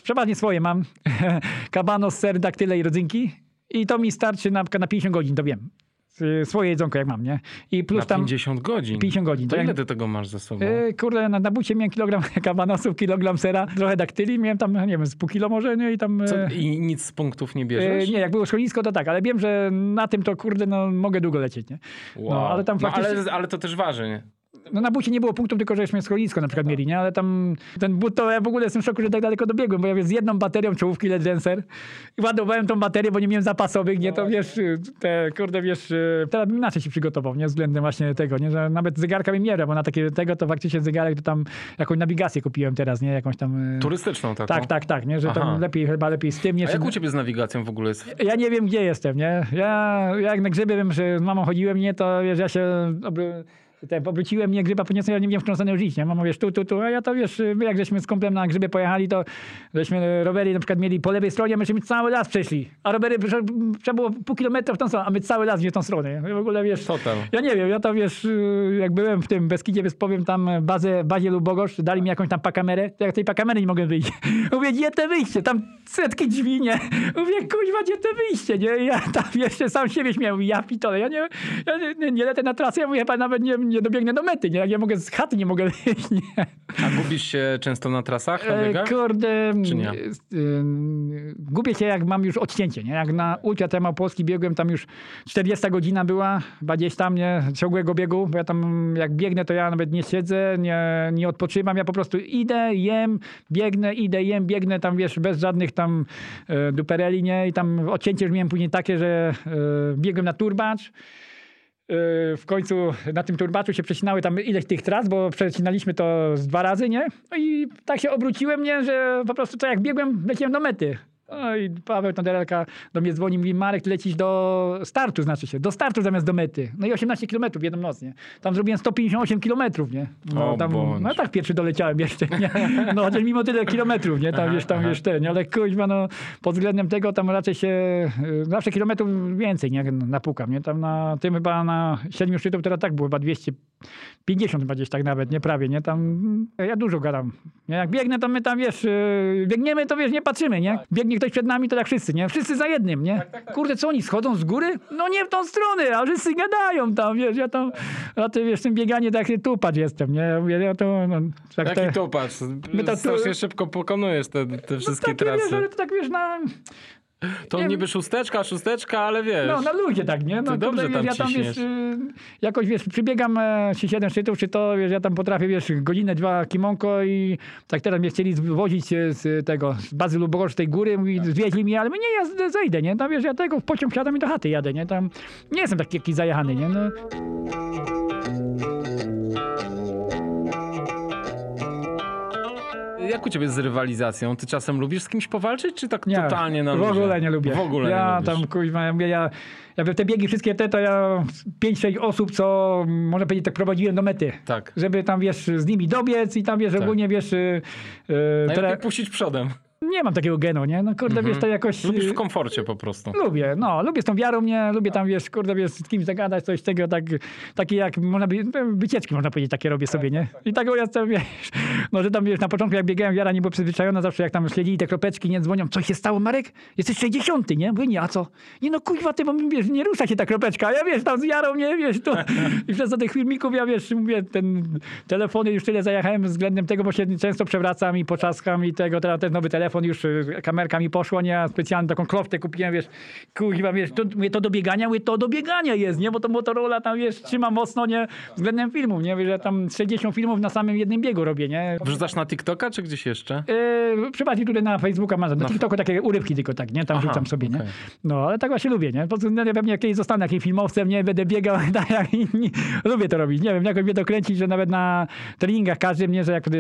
[SPEAKER 2] przeważnie swoje mam, [LAUGHS] kabanos, ser, daktyle i rodzynki i to mi starczy na, na 50 godzin, to wiem. E, Swoje jedzonko jak mam, nie? I plus
[SPEAKER 1] Na
[SPEAKER 2] tam
[SPEAKER 1] 50 godzin.
[SPEAKER 2] 50 godzin.
[SPEAKER 1] To
[SPEAKER 2] To
[SPEAKER 1] ile ty tego masz ze sobą?
[SPEAKER 2] e, kurde, na, na bucie miałem kilogram [LAUGHS] kabanosów, kilogram sera, trochę daktyli, miałem tam, nie wiem, z pół kilo może, nie? I tam... e,
[SPEAKER 1] Co, I nic z punktów nie
[SPEAKER 2] e,
[SPEAKER 1] bierzesz?
[SPEAKER 2] nie, jak było szkolnictwo, to tak, ale wiem, że na tym to kurde, no mogę długo lecieć, nie? No, ale tam
[SPEAKER 1] no,
[SPEAKER 2] faktycznie...
[SPEAKER 1] ale, ale to też waży, nie?
[SPEAKER 2] No na bucie nie było punktów, tylko żeśmy schronisko na przykład mieli, nie? Ale tam ten but to ja w ogóle jestem w szoku, że tak daleko dobiegłem, bo ja wiesz, z jedną baterią czołówki LED Dancer i ładowałem tą baterię, bo nie miałem zapasowych, nie? To wiesz, te kurde, wiesz, teraz bym inaczej się przygotował, nie? Względem właśnie tego, nie? Że nawet zegarka nie brał, bo na takie tego to faktycznie zegarek to tam jakąś nawigację kupiłem teraz, nie? Jakąś tam... e,
[SPEAKER 1] Turystyczną taką.
[SPEAKER 2] Tak, tak, tak, nie? Że
[SPEAKER 1] Aha.
[SPEAKER 2] tam lepiej, chyba lepiej z tym, nie?
[SPEAKER 1] A jak u ciebie z nawigacją w ogóle jest?
[SPEAKER 2] ja nie wiem, gdzie jestem, nie? Ja jak na grzyby wiem, że z mamą chodziłem, nie, to wiesz, ja się ten, obróciłem, nie, grzyba podniosłem, ja nie wiem, w którą stronę żyć, nie? Mama wiesz, tu, tu, tu, a ja to wiesz, my jak żeśmy z kumplem na grzyby pojechali, to żeśmy rowery na przykład mieli po lewej stronie, myśmy cały las przeszli, a rowery trzeba było pół kilometra w tą stronę, a my cały las nie w tą stronę. nie? W ogóle wiesz,
[SPEAKER 1] Total.
[SPEAKER 2] ja nie wiem, ja to wiesz, y, jak byłem w tym Beskidzie Wyspowym, tam bazę, bazie Lubogosz, dali mi jakąś tam pakamerę, to jak tej pakamery nie mogłem wyjść. [LAUGHS] Mówię, gdzie te wyjście? Tam setki drzwi, nie? Mówię, kuźwa, gdzie te wyjście, nie? I Ja tam jeszcze sam siebie śmiałem, ja pitole, ja nie, ja nie, nie, nie lecę na trasę, ja mówię, chyba nawet nie, nie dobiegnę do mety, nie? Jak ja mogę z chaty nie mogę [LAUGHS] nie?
[SPEAKER 1] A gubisz się często na trasach, na
[SPEAKER 2] E,
[SPEAKER 1] biegach?
[SPEAKER 2] Kurde,
[SPEAKER 1] Czy nie?
[SPEAKER 2] gubię się jak mam już odcięcie, nie? Jak na Ultra Temat Polski biegłem, tam już 40 godzina była, gdzieś tam, nie? Ciągłego biegu, bo ja tam jak biegnę, to ja nawet nie siedzę, nie, nie odpoczywam, ja po prostu idę, jem, biegnę, idę, jem, biegnę tam, wiesz, bez żadnych tam e, dupereli, nie? I tam odcięcie już miałem później takie, że e, biegłem na turbacz, w końcu na tym turbaczu się przecinały tam ileś tych tras, bo przecinaliśmy to z dwa razy, nie? No i tak się obróciłem, nie? Że po prostu to jak biegłem, leciałem do mety. No i Paweł Tonderelka do mnie dzwoni, mówi, Marek, lecisz do startu, znaczy się, do startu zamiast do mety. No i 18 kilometrów jednomocnie. Tam zrobiłem 158 kilometrów, nie? No,
[SPEAKER 1] o,
[SPEAKER 2] tam, no tak pierwszy doleciałem jeszcze, nie? No chociaż mimo tyle kilometrów, nie? Tam wiesz, tam
[SPEAKER 1] aha.
[SPEAKER 2] wiesz ten, ale kuźma, no pod względem tego tam raczej się, y, zawsze kilometrów więcej, nie? Napukam, nie? Tam na tym chyba na siedmiu szczytów teraz tak było, chyba 200 50-20 tak nawet, nie prawie, nie? Tam mm, ja dużo gadam. Jak biegnę, to my tam, wiesz, y, biegniemy, to wiesz, nie patrzymy, nie? Tak. Biegnie ktoś przed nami, to tak wszyscy, nie? Wszyscy za jednym, nie? Tak, tak, Kurde, co oni schodzą z góry? No nie w tą stronę, a wszyscy gadają tam, wiesz, ja tam, a ty wiesz, tym bieganie taki tupacz jestem, nie? Ja, to, no, tak,
[SPEAKER 1] Jaki
[SPEAKER 2] te,
[SPEAKER 1] tupacz?
[SPEAKER 2] My ta, tu...
[SPEAKER 1] Strasznie szybko pokonujesz te, te no wszystkie
[SPEAKER 2] no, tak,
[SPEAKER 1] trasy.
[SPEAKER 2] Wiesz, ale to tak, wiesz, na...
[SPEAKER 1] To
[SPEAKER 2] nie-
[SPEAKER 1] niby szósteczka, szósteczka, ale wiesz.
[SPEAKER 2] no, na luzie tak, nie? No,
[SPEAKER 1] dobrze
[SPEAKER 2] kurde,
[SPEAKER 1] tam
[SPEAKER 2] wiesz, ja tam wiesz, y, jakoś wiesz, przybiegam e, czy siedem szczytów, czy to, wiesz, ja tam potrafię, wiesz, godzinę, dwa kimonko i tak teraz mnie chcieli zwozić e, z tego, z bazy Lubogorz tej góry, mówi, zwieźli mnie, ale mówię, nie, ja zejdę, nie? Tam wiesz, ja tego w pociąg siadam i do chaty jadę, nie? Tam nie jestem taki jakiś zajechany, nie? No,
[SPEAKER 1] Jak u ciebie z rywalizacją? Ty czasem lubisz z kimś powalczyć, czy tak
[SPEAKER 2] Nie,
[SPEAKER 1] totalnie na
[SPEAKER 2] w
[SPEAKER 1] luzie?
[SPEAKER 2] ogóle nie lubię.
[SPEAKER 1] W ogóle
[SPEAKER 2] ja
[SPEAKER 1] nie
[SPEAKER 2] tam kuźwa, ja ja, ja te biegi wszystkie te, to ja 5-6 osób, co można powiedzieć, tak prowadziłem do mety.
[SPEAKER 1] Tak.
[SPEAKER 2] Żeby tam, wiesz, z nimi dobiec i tam, wiesz,
[SPEAKER 1] Tak.
[SPEAKER 2] ogólnie, wiesz... Yy,
[SPEAKER 1] Najlepiej
[SPEAKER 2] tyle-
[SPEAKER 1] puścić przodem.
[SPEAKER 2] Nie mam takiego genu, nie? No kurde, wiesz, to jakoś...
[SPEAKER 1] Lubisz w komforcie po prostu.
[SPEAKER 2] Lubię, no, lubię z tą wiarą, nie, lubię tam, wiesz, kurde, wiesz, z kimś zagadać, coś tego, tak, takie jak, można by, wycieczki można powiedzieć, takie robię sobie, nie? I tak ja tam, wiesz, no, że tam, wiesz, na początku jak biegałem, wiara nie była przyzwyczajona, zawsze jak tam śledzili te kropeczki, nie, dzwonią, co się stało, Marek? Jesteś 60, nie? Mówię, nie, a co? Nie, no, kuźwa, ty, bo, wiesz, nie rusza się ta kropeczka, ja, wiesz, tam z wiarą, nie, wiesz, to, i przez to tych filmików, ja, wiesz, mówię, ten, telefony już tyle zajechałem względem tego, bo się często przewracam i poczaskam i tego, teraz ten nowy telefon już, y, kamerka mi poszła, nie, a specjalnie taką kloftę kupiłem, wiesz, kuźwa, wiesz, to, mówię, to do biegania, mówię, to do biegania jest, nie, bo to Motorola tam, wiesz, trzyma mocno, nie, względem filmów, nie, Wiesz, że tam 60 filmów na samym jednym biegu robię, nie.
[SPEAKER 1] Wrzucasz na TikToka czy gdzieś jeszcze?
[SPEAKER 2] Yy, przypadki tutaj na Facebooka mam, na TikToku takie urywki tylko tak, nie? Tam
[SPEAKER 1] Aha,
[SPEAKER 2] rzucam sobie, nie?
[SPEAKER 1] okej.
[SPEAKER 2] No, ale tak właśnie lubię, nie? Po prostu no, pewnie kiedyś zostanę jakimś filmowcem, nie? Będę biegał [LAUGHS] tak jak inni. Lubię to robić, nie wiem, jakoś mnie to kręci, że nawet na treningach każdy mnie, że jak y,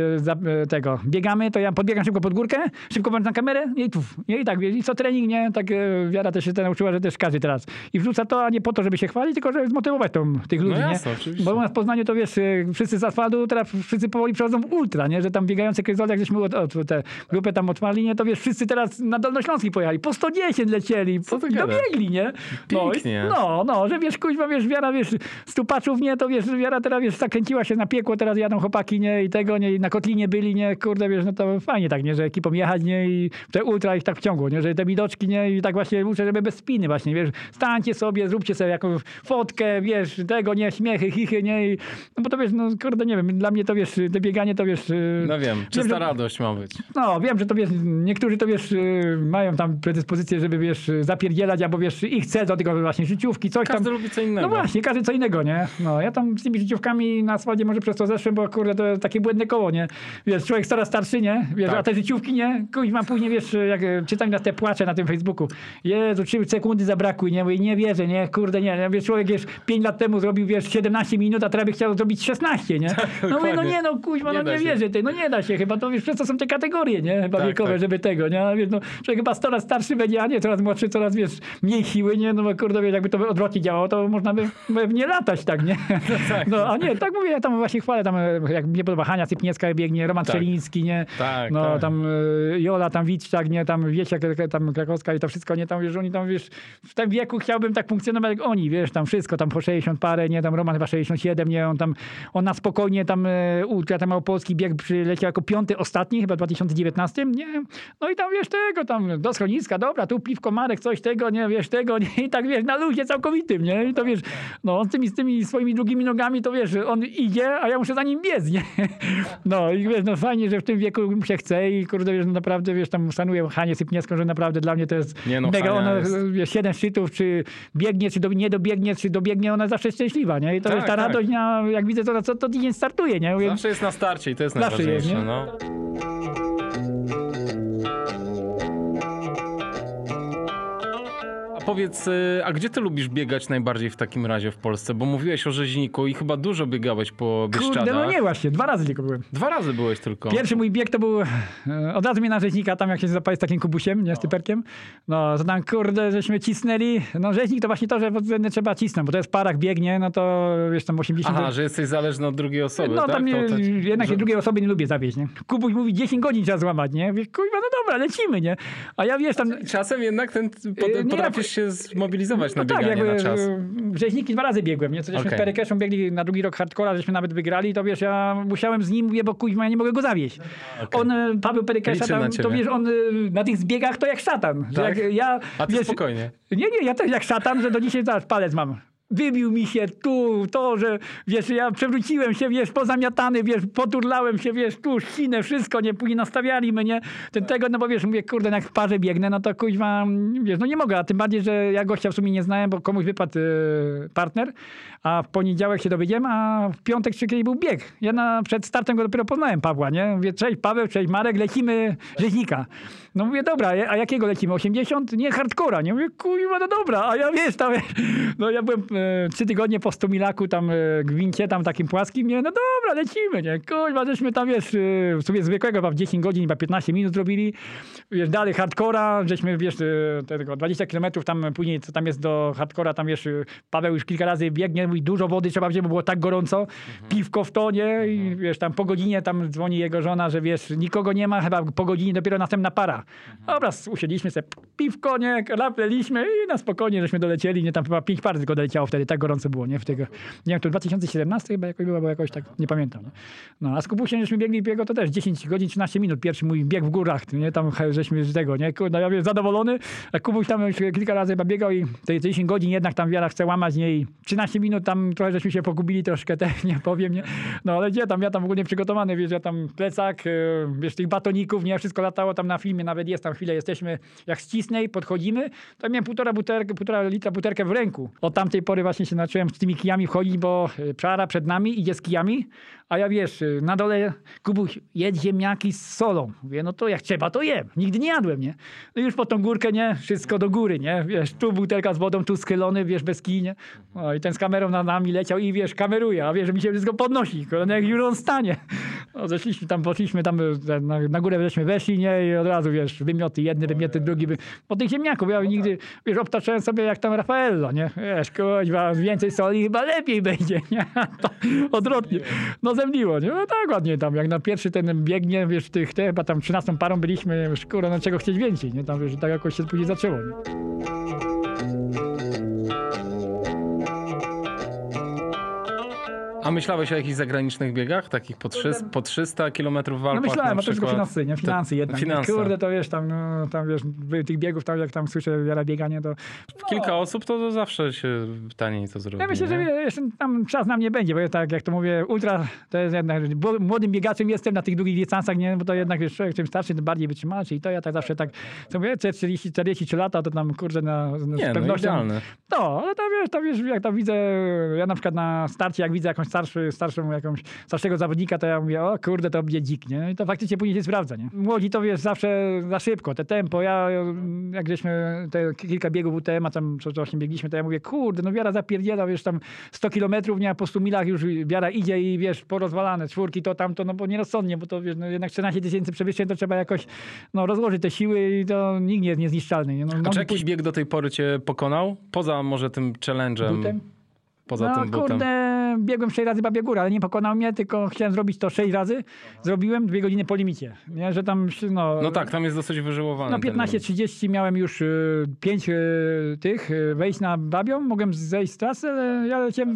[SPEAKER 2] tego biegamy, to ja podbiegam szybko pod górkę, szybko włączam kamerę nie, i tu. Nie, i tak, i co trening, nie? Tak y, Wiara też się nauczyła, że też każdy teraz. I wrzuca to, a nie po to, żeby się chwalić, tylko żeby zmotywować tą, tych ludzi,
[SPEAKER 1] jasne,
[SPEAKER 2] nie?
[SPEAKER 1] oczywiście.
[SPEAKER 2] Bo u nas w Poznaniu to wiesz, y, wszyscy z asfaltu, teraz wszyscy powoli przechodzą w ultra, nie? Że tam biegające kryzole, jak żeśmy od, od, tę grupę tam otwarli, nie? To wiesz, wszyscy teraz na Dolnośląski pojechali, po 110 lecieli, po, dobiegli, nie? No,
[SPEAKER 1] Pięknie.
[SPEAKER 2] no, no, że wiesz, kuźwa, wiesz, wiara, wiesz, stupaczów, nie? To wiesz, wiara teraz, wiesz, zakręciła się na piekło, teraz jadą chłopaki, nie? I tego, nie? I na Kotlinie byli, nie? Kurde, wiesz, no to fajnie tak, nie? Że ekipą jechać, nie? I te ultra ich tak wciągło, nie? Że te widoczki, nie? I tak właśnie muszę, żeby bez spiny właśnie, wiesz, stańcie sobie, zróbcie sobie jakąś fotkę, wiesz, tego, nie? Śmiechy, chichy, nie? I, no bo to wiesz, no kurde, nie wiem, dla mnie to wiesz, te bieganie to wiesz... yy,
[SPEAKER 1] No wiem, czysta
[SPEAKER 2] że-
[SPEAKER 1] radość ma być.
[SPEAKER 2] no, wiem, że to wiesz, niektórzy to wiesz, yy, mają tam predyspozycję, żeby wiesz, zapierdzielać, albo wiesz, ich chce do tego właśnie życiówki, coś
[SPEAKER 1] Każdy
[SPEAKER 2] tam.
[SPEAKER 1] lubi co innego.
[SPEAKER 2] No właśnie, każdy co innego, nie? No, ja tam z tymi życiówkami na asfalcie może przez to zeszłem, bo kurde, to takie błędne koło, nie? Wiesz, człowiek coraz starszy, nie? Wiesz,
[SPEAKER 1] Tak.
[SPEAKER 2] a te życiówki, nie? Kuźma, później wiesz, jak e, czytam na te płacze na tym Facebooku. Jezu, trzy sekundy zabrakły, nie? Mówię, nie wierzę, nie? Kurde, nie. Ja, Wiesz, człowiek wiesz, 5 lat temu zrobił, wiesz, 17 minut, a teraz by chciał zrobić 16, nie? [LAUGHS] No mówię, no nie, no kuźma,
[SPEAKER 1] Nie
[SPEAKER 2] no nie wierzę, ty, no nie da się chyba, to wiesz, przez to są te kategorie, nie? Chyba
[SPEAKER 1] Tak,
[SPEAKER 2] wiekowe,
[SPEAKER 1] tak.
[SPEAKER 2] żeby tego, nie? Wiesz, no, człowiek chyba coraz starszy będzie, a nie coraz młodszy, coraz, wiesz, mniej siły, nie? No bo kurde, wiesz, jakby to odwrotnie działało, to można by nie latać tak, nie? [LAUGHS] No, a nie, tak mówię, ja tam właśnie chwalę, tam e, jak mnie podoba Hania Sypniecka biegnie, Roman
[SPEAKER 1] Tak.
[SPEAKER 2] Nie?
[SPEAKER 1] Tak,
[SPEAKER 2] No,
[SPEAKER 1] tak.
[SPEAKER 2] tam e, Jola, tam Witczak, nie? Tam Wiesia, Krak- tam Krakowska i to wszystko, nie? Tam, wiesz, oni tam, wiesz, w tym wieku chciałbym tak funkcjonować jak oni, wiesz, tam wszystko, tam po 60 parę, nie? Tam Roman chyba 67, nie? On tam, on na spokojnie tam e, ultra, tam małopolski bieg przyleciał jako piąty, ostatni, chyba w 2019, nie? No i tam, wiesz, tego, tam do schroniska, dobra, tu piwko Marek, coś tego, nie? Wiesz, tego, nie? I tak, wiesz, na luzie całkowitym, nie? I to, wiesz, no, on z tymi, z tymi swoimi drugimi nogami, to wiesz, on idzie, a ja muszę za nim biec, nie? No i wiesz, no fajnie, że w tym wieku się chce i kurde, wiesz, no naprawdę, wiesz, tam szanuję Hanię Sypniewską, że naprawdę dla mnie to jest
[SPEAKER 1] Nie no,
[SPEAKER 2] mega,
[SPEAKER 1] Hania
[SPEAKER 2] ona,
[SPEAKER 1] jest-
[SPEAKER 2] wiesz, siedem szczytów, czy biegnie, czy do, nie dobiegnie, czy dobiegnie, ona zawsze jest szczęśliwa, nie? I to
[SPEAKER 1] Tak,
[SPEAKER 2] jest ta
[SPEAKER 1] tak.
[SPEAKER 2] radość, nie? jak widzę, to, to, to tydzień startuje, nie?
[SPEAKER 1] Zawsze jest na starcie i to jest
[SPEAKER 2] jest,
[SPEAKER 1] najważniejsze.
[SPEAKER 2] nie?
[SPEAKER 1] no. Powiedz, y, a gdzie ty lubisz biegać najbardziej w takim razie w Polsce? Bo mówiłeś o rzeźniku i chyba dużo biegałeś po Bieszczadach.
[SPEAKER 2] kurde, no nie właśnie, dwa razy tylko byłem.
[SPEAKER 1] Dwa razy byłeś tylko.
[SPEAKER 2] Pierwszy mój bieg to był e, od razu mnie na rzeźnika, tam jak się zapali z takim kubusiem, nie, z typerkiem. No, to tam kurde, żeśmy cisnęli. No rzeźnik to właśnie to, że względnie trzeba cisnąć, bo to jest parach biegnie, no to wiesz, tam 80...
[SPEAKER 1] Aha, że jesteś zależny od drugiej osoby,
[SPEAKER 2] no
[SPEAKER 1] tak?
[SPEAKER 2] tam nie,
[SPEAKER 1] To- to-
[SPEAKER 2] jednak
[SPEAKER 1] że-
[SPEAKER 2] się drugiej osoby nie lubię zawieźć, nie? Kubuś mówi 10 godzin trzeba złamać, nie? Kurwa, no dobra, lecimy, nie? A ja wiesz tam...
[SPEAKER 1] Czasem jednak ten,
[SPEAKER 2] Yy, nie,
[SPEAKER 1] potrafisz
[SPEAKER 2] ja-
[SPEAKER 1] się zmobilizować na
[SPEAKER 2] No tak,
[SPEAKER 1] bieganie
[SPEAKER 2] jakby
[SPEAKER 1] na czas.
[SPEAKER 2] rzeźniki dwa razy biegłem, nie? Co żeśmy
[SPEAKER 1] Okej.
[SPEAKER 2] z Perekeszem biegli na drugi rok hardcora, żeśmy nawet wygrali, to wiesz, ja musiałem z nim, mówię, bo kuźma, ja nie mogę go zawieść.
[SPEAKER 1] Okej.
[SPEAKER 2] On, e, Paweł
[SPEAKER 1] na
[SPEAKER 2] tam, to wiesz, on e, na tych zbiegach to jak szatan.
[SPEAKER 1] Tak?
[SPEAKER 2] jak ja,
[SPEAKER 1] A ty
[SPEAKER 2] wiesz,
[SPEAKER 1] spokojnie.
[SPEAKER 2] Nie, nie, ja też jak szatan, że do dzisiaj zaraz palec mam. Wybił mi się tu, to, że wiesz, ja przewróciłem się, wiesz, pozamiatany, wiesz, poturlałem się, wiesz, tu, ścinę, wszystko, nie, później nastawiali mnie, ten tego, no bo wiesz, mówię, kurde, no jak w parze biegnę, no to kuźwa, wiesz, no nie mogę, a tym bardziej, że ja gościa w sumie nie znałem, bo komuś wypadł e, partner, a w poniedziałek się dowiedziałem, a w piątek czy kiedyś był bieg. Ja na, przed startem go dopiero poznałem Pawła, nie? Mówię, cześć Paweł, cześć Marek, lecimy rzeźnika. No mówię, dobra, a jakiego lecimy? 80? Nie, hardcora, nie? Mówię, kurwa, no dobra, a ja wiesz, tam, [LAUGHS] no ja byłem e, trzy tygodnie po 100 milaku tam e, gwincie, tam takim płaskim, nie, no dobra, lecimy, nie, kurwa, żeśmy tam, wiesz, e, sobie zwykłego chyba w 10 godzin, chyba 15 minut zrobili, wiesz, dalej hardcora, żeśmy, wiesz, e, tego 20 kilometrów tam później, co tam jest do hardcora, tam, wiesz, e, Paweł już kilka razy biegnie, mówi, dużo wody trzeba wziąć, bo było tak gorąco, piwko w tonie i, wiesz, tam po godzinie tam dzwoni jego żona, że, wiesz, nikogo nie ma, chyba po godzinie dopiero następna para. Dobra, usiedliśmy sobie, piwko, nie, napleliśmy i na spokojnie, żeśmy dolecieli, nie, tam chyba pięć par tylko doleciało wtedy, tak gorąco było, nie, w tego, nie wiem, to 2017 chyba jakoś było, bo jakoś tak, nie pamiętam, nie? No, a z Kubusiem żeśmy biegli biego to też 10 godzin, 13 minut, pierwszy mój bieg w górach, nie, tam żeśmy z tego, nie, kurde, ja wiem, zadowolony, a Kubuś tam już kilka razy chyba biegał i te 10 godzin jednak tam wiara chce łamać, nie, i 13 minut tam trochę żeśmy się pogubili troszkę, te, nie powiem, nie, no ale gdzie tam, ja tam w ogóle przygotowany, wiesz, ja tam plecak, e, wiesz, tych batoników, nie, wszystko latało tam na filmie, nawet jest tam chwilę, jesteśmy, jak ścisnę podchodzimy, to miałem półtora, buterkę, półtora litra buterkę w ręku. Od tamtej pory właśnie się zacząłem z tymi kijami wchodzić, bo Przara przed nami idzie z kijami, a ja wiesz, e, na dole Kubuś, jedz ziemniaki z solą. Mówię, no to jak trzeba, to jem. Nigdy nie jadłem, nie? No już po tą górkę, nie? Wszystko do góry, nie? Wiesz, tu butelka z wodą, tu schylony, wiesz, bez kij, nie? No i ten z kamerą na nami leciał i wiesz, kameruje, a wiesz, że mi się wszystko podnosi. No jak już on stanie. No, zeszliśmy tam, poszliśmy tam, e, na, na górę żeśmy weszli, nie? I od razu, wiesz, wymioty, jedny wymioty, drugi. Po tych ziemniaków, ja nigdy, wiesz, obtaczałem sobie jak tam Rafaello, nie? Wiesz, więcej soli chyba lepiej będzie, [LAUGHS] nie? To odwrotnie. No zemdliło, nie? No tak ładnie tam, jak na pierwszy ten biegnie, wiesz, tych, te, chyba tam 13 parą byliśmy, wiesz, kurwa, no czego chcieć więcej, nie? Tam, wiesz, tak jakoś się później zaczęło, nie?
[SPEAKER 1] A myślałeś o jakichś zagranicznych biegach? Takich po, 300, po 300 km w
[SPEAKER 2] No
[SPEAKER 1] Alpach
[SPEAKER 2] myślałem,
[SPEAKER 1] na
[SPEAKER 2] a to tylko finanse, nie? Finanse jednak.
[SPEAKER 1] finanse.
[SPEAKER 2] Kurde, to wiesz, tam, no, tam wiesz, tych biegów, tam jak tam słyszę wiele bieganie, to...
[SPEAKER 1] Kilka osób to, to zawsze się taniej to zrobi.
[SPEAKER 2] Ja myślę, że
[SPEAKER 1] nie?
[SPEAKER 2] jeszcze tam czas na mnie będzie, bo ja tak jak to mówię, ultra to jest jednak, młodym biegaczem jestem na tych długich dystansach, nie, bo to jednak wiesz, człowiek czym starszy, tym bardziej wytrzymasz i to ja tak zawsze tak, co mówię, 40, 43 lata, to tam kurde na, na
[SPEAKER 1] Nie,
[SPEAKER 2] z
[SPEAKER 1] no
[SPEAKER 2] pewnością.
[SPEAKER 1] idealne.
[SPEAKER 2] No, ale tam wiesz, tam wiesz, jak tam widzę, ja na przykład na starcie, jak widzę jakąś starszy, starszą, jakąś starszego zawodnika, to ja mówię, o kurde, to będzie dzik, nie? I to faktycznie później się sprawdza, nie? Młodzi to wiesz, zawsze za szybko, te tempo, ja jak żeśmy te kilka biegów UTM, a tam co, właśnie biegliśmy, to ja mówię, kurde, no wiara zapierdziela, wiesz, tam 100 kilometrów, nie, a po 100 milach już wiara idzie i wiesz, porozwalane, czwórki to tamto, no bo nierozsądnie, bo to wiesz, no jednak 14 tysięcy przewyższeń to trzeba jakoś, no rozłożyć te siły i to nikt nie jest niezniszczalny, nie? No,
[SPEAKER 1] A czy jakiś bieg do tej pory cię pokonał? Poza może tym challenge'em.
[SPEAKER 2] butem?
[SPEAKER 1] Poza
[SPEAKER 2] no
[SPEAKER 1] tym butem.
[SPEAKER 2] kurde, biegłem 6 razy Babia Góra, ale nie pokonał mnie, tylko chciałem zrobić to 6 razy. Zrobiłem dwie godziny po limicie. Nie, że tam, no...
[SPEAKER 1] No tak, tam jest dosyć wyżyłowany.
[SPEAKER 2] No
[SPEAKER 1] ten limit.
[SPEAKER 2] 15.30 miałem już y, pięć y, tych, y, wejść na Babią, mogłem zejść z trasy, ale ja leciałem,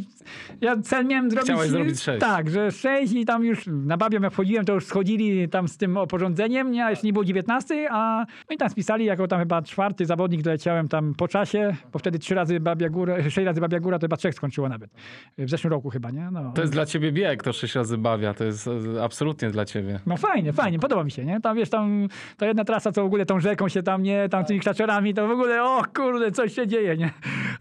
[SPEAKER 2] ja cel miałem zrobić...
[SPEAKER 1] Chciałeś zrobić sześć.
[SPEAKER 2] Tak, że 6 i tam już na Babią jak wchodziłem, to już schodzili tam z tym oporządzeniem, nie, a jeszcze nie było 19, a no i tam spisali jako tam chyba czwarty zawodnik, doleciałem tam po czasie, bo wtedy trzy razy Babia Góra, sześć razy Babia Góra, to chyba trzech skończyło nawet. W zeszłym roku chyba, nie? No.
[SPEAKER 1] To jest dla ciebie bieg, to sześć razy bawia. To jest e, absolutnie dla ciebie.
[SPEAKER 2] No fajnie, fajnie, podoba mi się, nie? Tam wiesz, tam ta jedna trasa, co w ogóle tą rzeką się tam, nie, tam tymi krzaczorami, to w ogóle, o kurde, coś się dzieje, nie?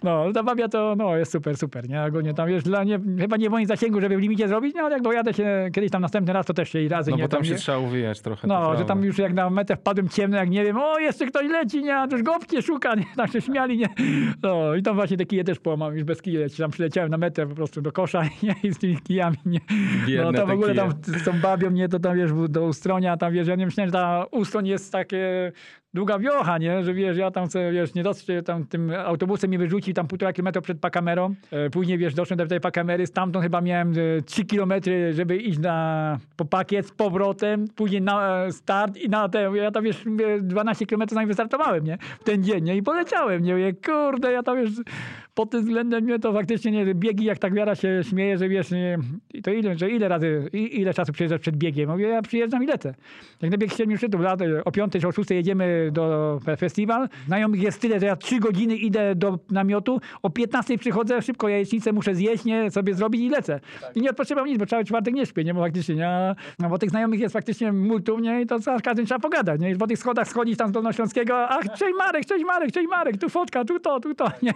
[SPEAKER 2] No, ta babia to, no, jest super, super, nie? Ogólnie tam, wiesz, dla nie, chyba nie w moim zasięgu, żeby w limicie zrobić, no, ale jak dojadę się kiedyś tam następny raz, to też się i razy,
[SPEAKER 1] No
[SPEAKER 2] nie?
[SPEAKER 1] bo tam się
[SPEAKER 2] nie?
[SPEAKER 1] trzeba uwijać trochę.
[SPEAKER 2] No, że tam już jak na metę wpadłem ciemno, jak nie wiem, o, jeszcze ktoś leci, nie, a też gąbki szuka, nie, tak się śmiali, nie. No, i tam właśnie te kije też połamałem, już bez kije, tam przyleciałem na metę po prostu do kosza, nie, i z tymi kijami, nie.
[SPEAKER 1] Biedne
[SPEAKER 2] no, to w ogóle tam z tą babią, nie, to tam, wiesz, do ustronia, tam, wiesz, ja nie myślałem, że ta ustroń jest takie długa wiocha, nie, że wiesz, ja tam sobie, wiesz, nie dosyć, tam tym autobusem mnie wyrzucił tam półtora kilometra przed pakamerą, e, później, wiesz, doszedłem do tej pakamery, stamtąd chyba miałem e, trzy kilometry, żeby iść na, po pakiet z powrotem, później na e, start i na te, ja tam, wiesz, mówię, 12 kilometrów zanim wystartowałem, nie, w ten dzień, nie, i poleciałem, nie, mówię, kurde, ja tam, wiesz, pod tym względem mnie to faktycznie, nie, biegi, jak tak wiara się śmieje, że wiesz, nie, to ile, że ile razy, ile czasu przyjeżdżasz przed biegiem, mówię, ja przyjeżdżam i lecę. Jak na bieg 7 szczytów, o 5 czy o 6 jedziemy do fe- festiwal, znajomych jest tyle, że ja 3 godziny idę do namiotu, o 15 przychodzę, szybko jajecznicę muszę zjeść, nie, sobie zrobić i lecę. I nie odpoczywam nic, bo cały czwartek nie śpię, nie, bo faktycznie, nie, no bo tych znajomych jest faktycznie multum, nie, i to z każdym trzeba pogadać, nie, i po tych schodach schodzić tam z Dolnośląskiego, ach, cześć Marek, cześć Marek, cześć Marek, tu fotka, tu to, tu to, [LAUGHS] nie.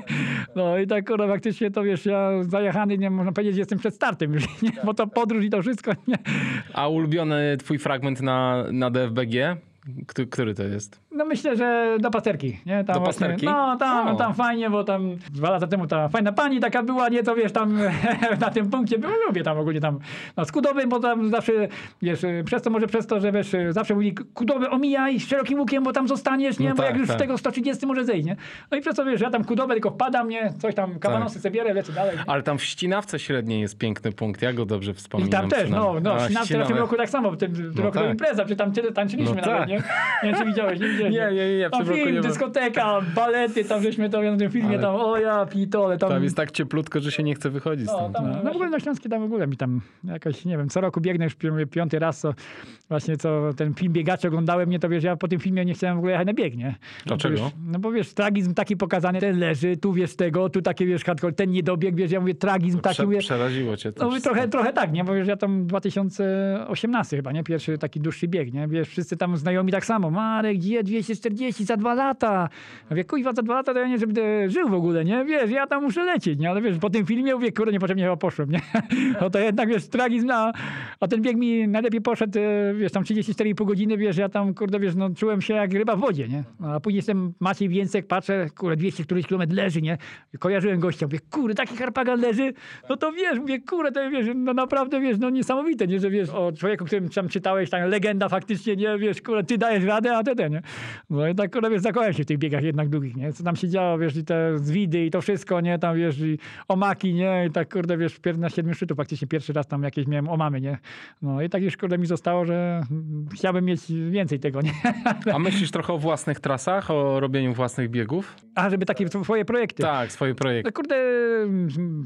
[SPEAKER 2] No i tak, kurwa, faktycznie to, wiesz, ja zajechany, nie, można powiedzieć, jestem przed startem już, nie, bo to podróż i to wszystko, nie.
[SPEAKER 1] A ulubiony twój fragment na, na DFBG? Któ- Który to jest?
[SPEAKER 2] No no myślę, że do pasterki. Nie? Tam
[SPEAKER 1] Do
[SPEAKER 2] właśnie-
[SPEAKER 1] pasterki?
[SPEAKER 2] No, tam,
[SPEAKER 1] O.
[SPEAKER 2] tam fajnie, bo tam dwa lata temu ta fajna pani taka była, nie, to wiesz, tam [LAUGHS] na tym punkcie, było, lubię tam ogólnie tam no, z Kudowym, bo tam zawsze, wiesz, przez to, może przez to, że wiesz, zawsze mówi Kudowy omijaj z szerokim łukiem, bo tam zostaniesz, nie,
[SPEAKER 1] No
[SPEAKER 2] bo
[SPEAKER 1] tak,
[SPEAKER 2] jak już
[SPEAKER 1] tak.
[SPEAKER 2] z tego 130 może zejść, nie? No i przez to, wiesz, ja tam Kudowę tylko wpadam, nie, coś tam, kawanosy sobie bierę, lecę dalej. nie?
[SPEAKER 1] Ale tam w Ścinawce średniej jest piękny punkt, ja go dobrze
[SPEAKER 2] I
[SPEAKER 1] wspominam.
[SPEAKER 2] tam też, no, no,
[SPEAKER 1] A,
[SPEAKER 2] w 13 w tym roku tak samo, w tym, w tym
[SPEAKER 1] No
[SPEAKER 2] roku
[SPEAKER 1] tak.
[SPEAKER 2] impreza, czy tam tyle tańczyliśmy
[SPEAKER 1] No
[SPEAKER 2] nawet,
[SPEAKER 1] tak.
[SPEAKER 2] nie? Nie wiem, czy widziałeś, nie widziałeś.
[SPEAKER 1] Nie, nie, nie, nie,
[SPEAKER 2] Tam film,
[SPEAKER 1] nie
[SPEAKER 2] dyskoteka, balety, tam żeśmy to na tym filmie,
[SPEAKER 1] Ale-
[SPEAKER 2] tam, o ja pitole, tam...
[SPEAKER 1] Tam jest tak cieplutko, że się nie chce wychodzić
[SPEAKER 2] No,
[SPEAKER 1] stąd.
[SPEAKER 2] tam, no, w ogóle na Śląskie tam w ogóle mi tam jakoś, nie wiem, co roku biegnę już pi- piąty raz, co właśnie co ten film Biegacze oglądałem, nie to wiesz, ja po tym filmie nie chciałem w ogóle jechać na bieg, nie?
[SPEAKER 1] Dlaczego?
[SPEAKER 2] No, bo wiesz, no bo wiesz, tragizm taki pokazany, ten leży, tu wiesz tego, tu takie wiesz, hardcore, ten nie dobiegł, wiesz, ja mówię, tragizm taki,
[SPEAKER 1] Prze-
[SPEAKER 2] mówię,
[SPEAKER 1] przeraziło cię to
[SPEAKER 2] no mówię, trochę, trochę tak, nie? Bo wiesz, ja tam 2018 chyba, nie? Pierwszy taki dłuższy bieg, nie? Wiesz, wszyscy tam znajomi tak samo. Marek, gdzie 240 za dwa lata? Ja mówię, kuźwa, za dwa lata to ja nie, żebym żył w ogóle, nie? Wiesz, ja tam muszę lecieć, nie? Ale wiesz, po tym filmie mówię, kurde, niepotrzebnie chyba poszłem, nie? [LAUGHS] No to jednak, wiesz, tragizm, a, a ten bieg mi najlepiej poszedł, e, wiesz, tam 34,5 godziny, wiesz, ja tam, kurde, wiesz, no czułem się jak ryba w wodzie, nie? A później jestem Maciej Więcek, patrzę, kurde, 200 któryś kilometr leży, nie? Kojarzyłem gościa, mówię, kurde, taki harpagan leży, no to wiesz, mówię, kurde, to wiesz, no naprawdę, wiesz, no niesamowite, nie, że wiesz, o człowieku, którym tam czytałeś, tam legenda faktycznie, nie, wiesz, kurde, ty dajesz radę, a ty ten, nie? No i tak, kurde, wiesz, zakochałem się w tych biegach jednak długich, nie? Co tam się działo, wiesz, i te zwidy i to wszystko, nie, tam, wiesz, i omaki, nie, i tak, kurde, wiesz, na siedmiu szczytu faktycznie pierwszy raz tam jakieś miałem omamy, nie? No i tak już, kurde, mi zostało, że chciałbym mieć więcej tego, nie?
[SPEAKER 1] A myślisz trochę o własnych trasach, o robieniu własnych biegów?
[SPEAKER 2] A, żeby takie swoje projekty.
[SPEAKER 1] Tak, swoje projekty.
[SPEAKER 2] No kurde,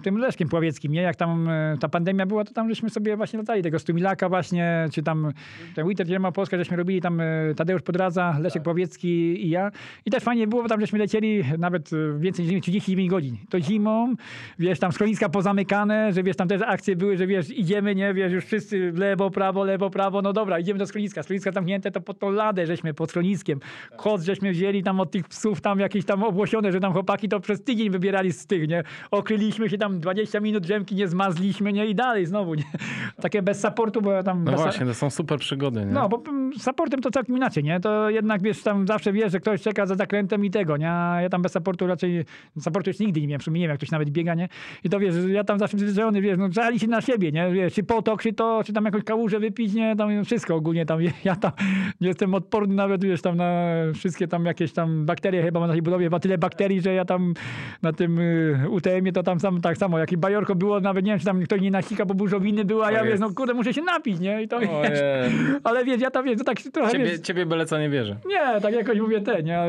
[SPEAKER 2] tym Leszkiem Pławieckim, nie? Jak tam e, ta pandemia była, to tam żeśmy sobie właśnie latali tego Stumilaka właśnie, czy tam ten Winter Firma Polska, żeśmy robili tam e, Tadeusz Podradza, Leszek Pławiecki i ja. I też fajnie było, bo tam żeśmy lecieli nawet e, więcej niż 39 godzin. To zimą, wiesz, tam schroniska pozamykane, że wiesz, tam też akcje były, że wiesz, idziemy, nie, wiesz, już wszyscy lewo, prawo, lewo, prawo, no dobra, idziemy do schroniska. Schroniska zamknięte, to pod tą ladę żeśmy pod schroniskiem. Kod żeśmy wzięli tam od tych psów tam jakieś tam obłosione, że tam chłopaki to przez tydzień wybierali z tych, nie? Okryliśmy się tam 20 minut, drzemki nie zmazliśmy, nie? I dalej znowu, nie? [LAUGHS] Takie bez supportu, bo ja tam...
[SPEAKER 1] No
[SPEAKER 2] bez-
[SPEAKER 1] właśnie, to są super przygody, nie?
[SPEAKER 2] no, bo mm, supportem to całkiem inaczej, nie? To jednak, wiesz, tam zawsze wiesz, że ktoś czeka za zakrętem i tego, nie? A ja tam bez supportu raczej, supportu już nigdy nie miałem, w sumie nie wiem, jak ktoś nawet biega, nie? I to wiesz, ja tam zawsze przyzwyczajony, wiesz, no żali się na siebie, nie? Wiesz, czy potok, czy to, czy tam jakąś kałużę wypić, nie? Tam wszystko ogólnie tam, ja tam [LAUGHS] nie jestem odporny nawet, wiesz, tam na wszystkie tam jakieś tam bakterie, chyba mam na tej budowie ma tyle bakterii, że ja tam na tym y, UTM-ie to tam sam, tak samo, jak i bajorko było, nawet nie wiem, czy tam ktoś nie nasika, bo burzowiny była, a ja wiesz, no kurde, muszę się napić, nie? I to, wiesz, ale wiesz, ja tam wiesz, to tak trochę wiesz,
[SPEAKER 1] Ciebie, byle co nie wierzę.
[SPEAKER 2] nie, tak jakoś mówię te, nie,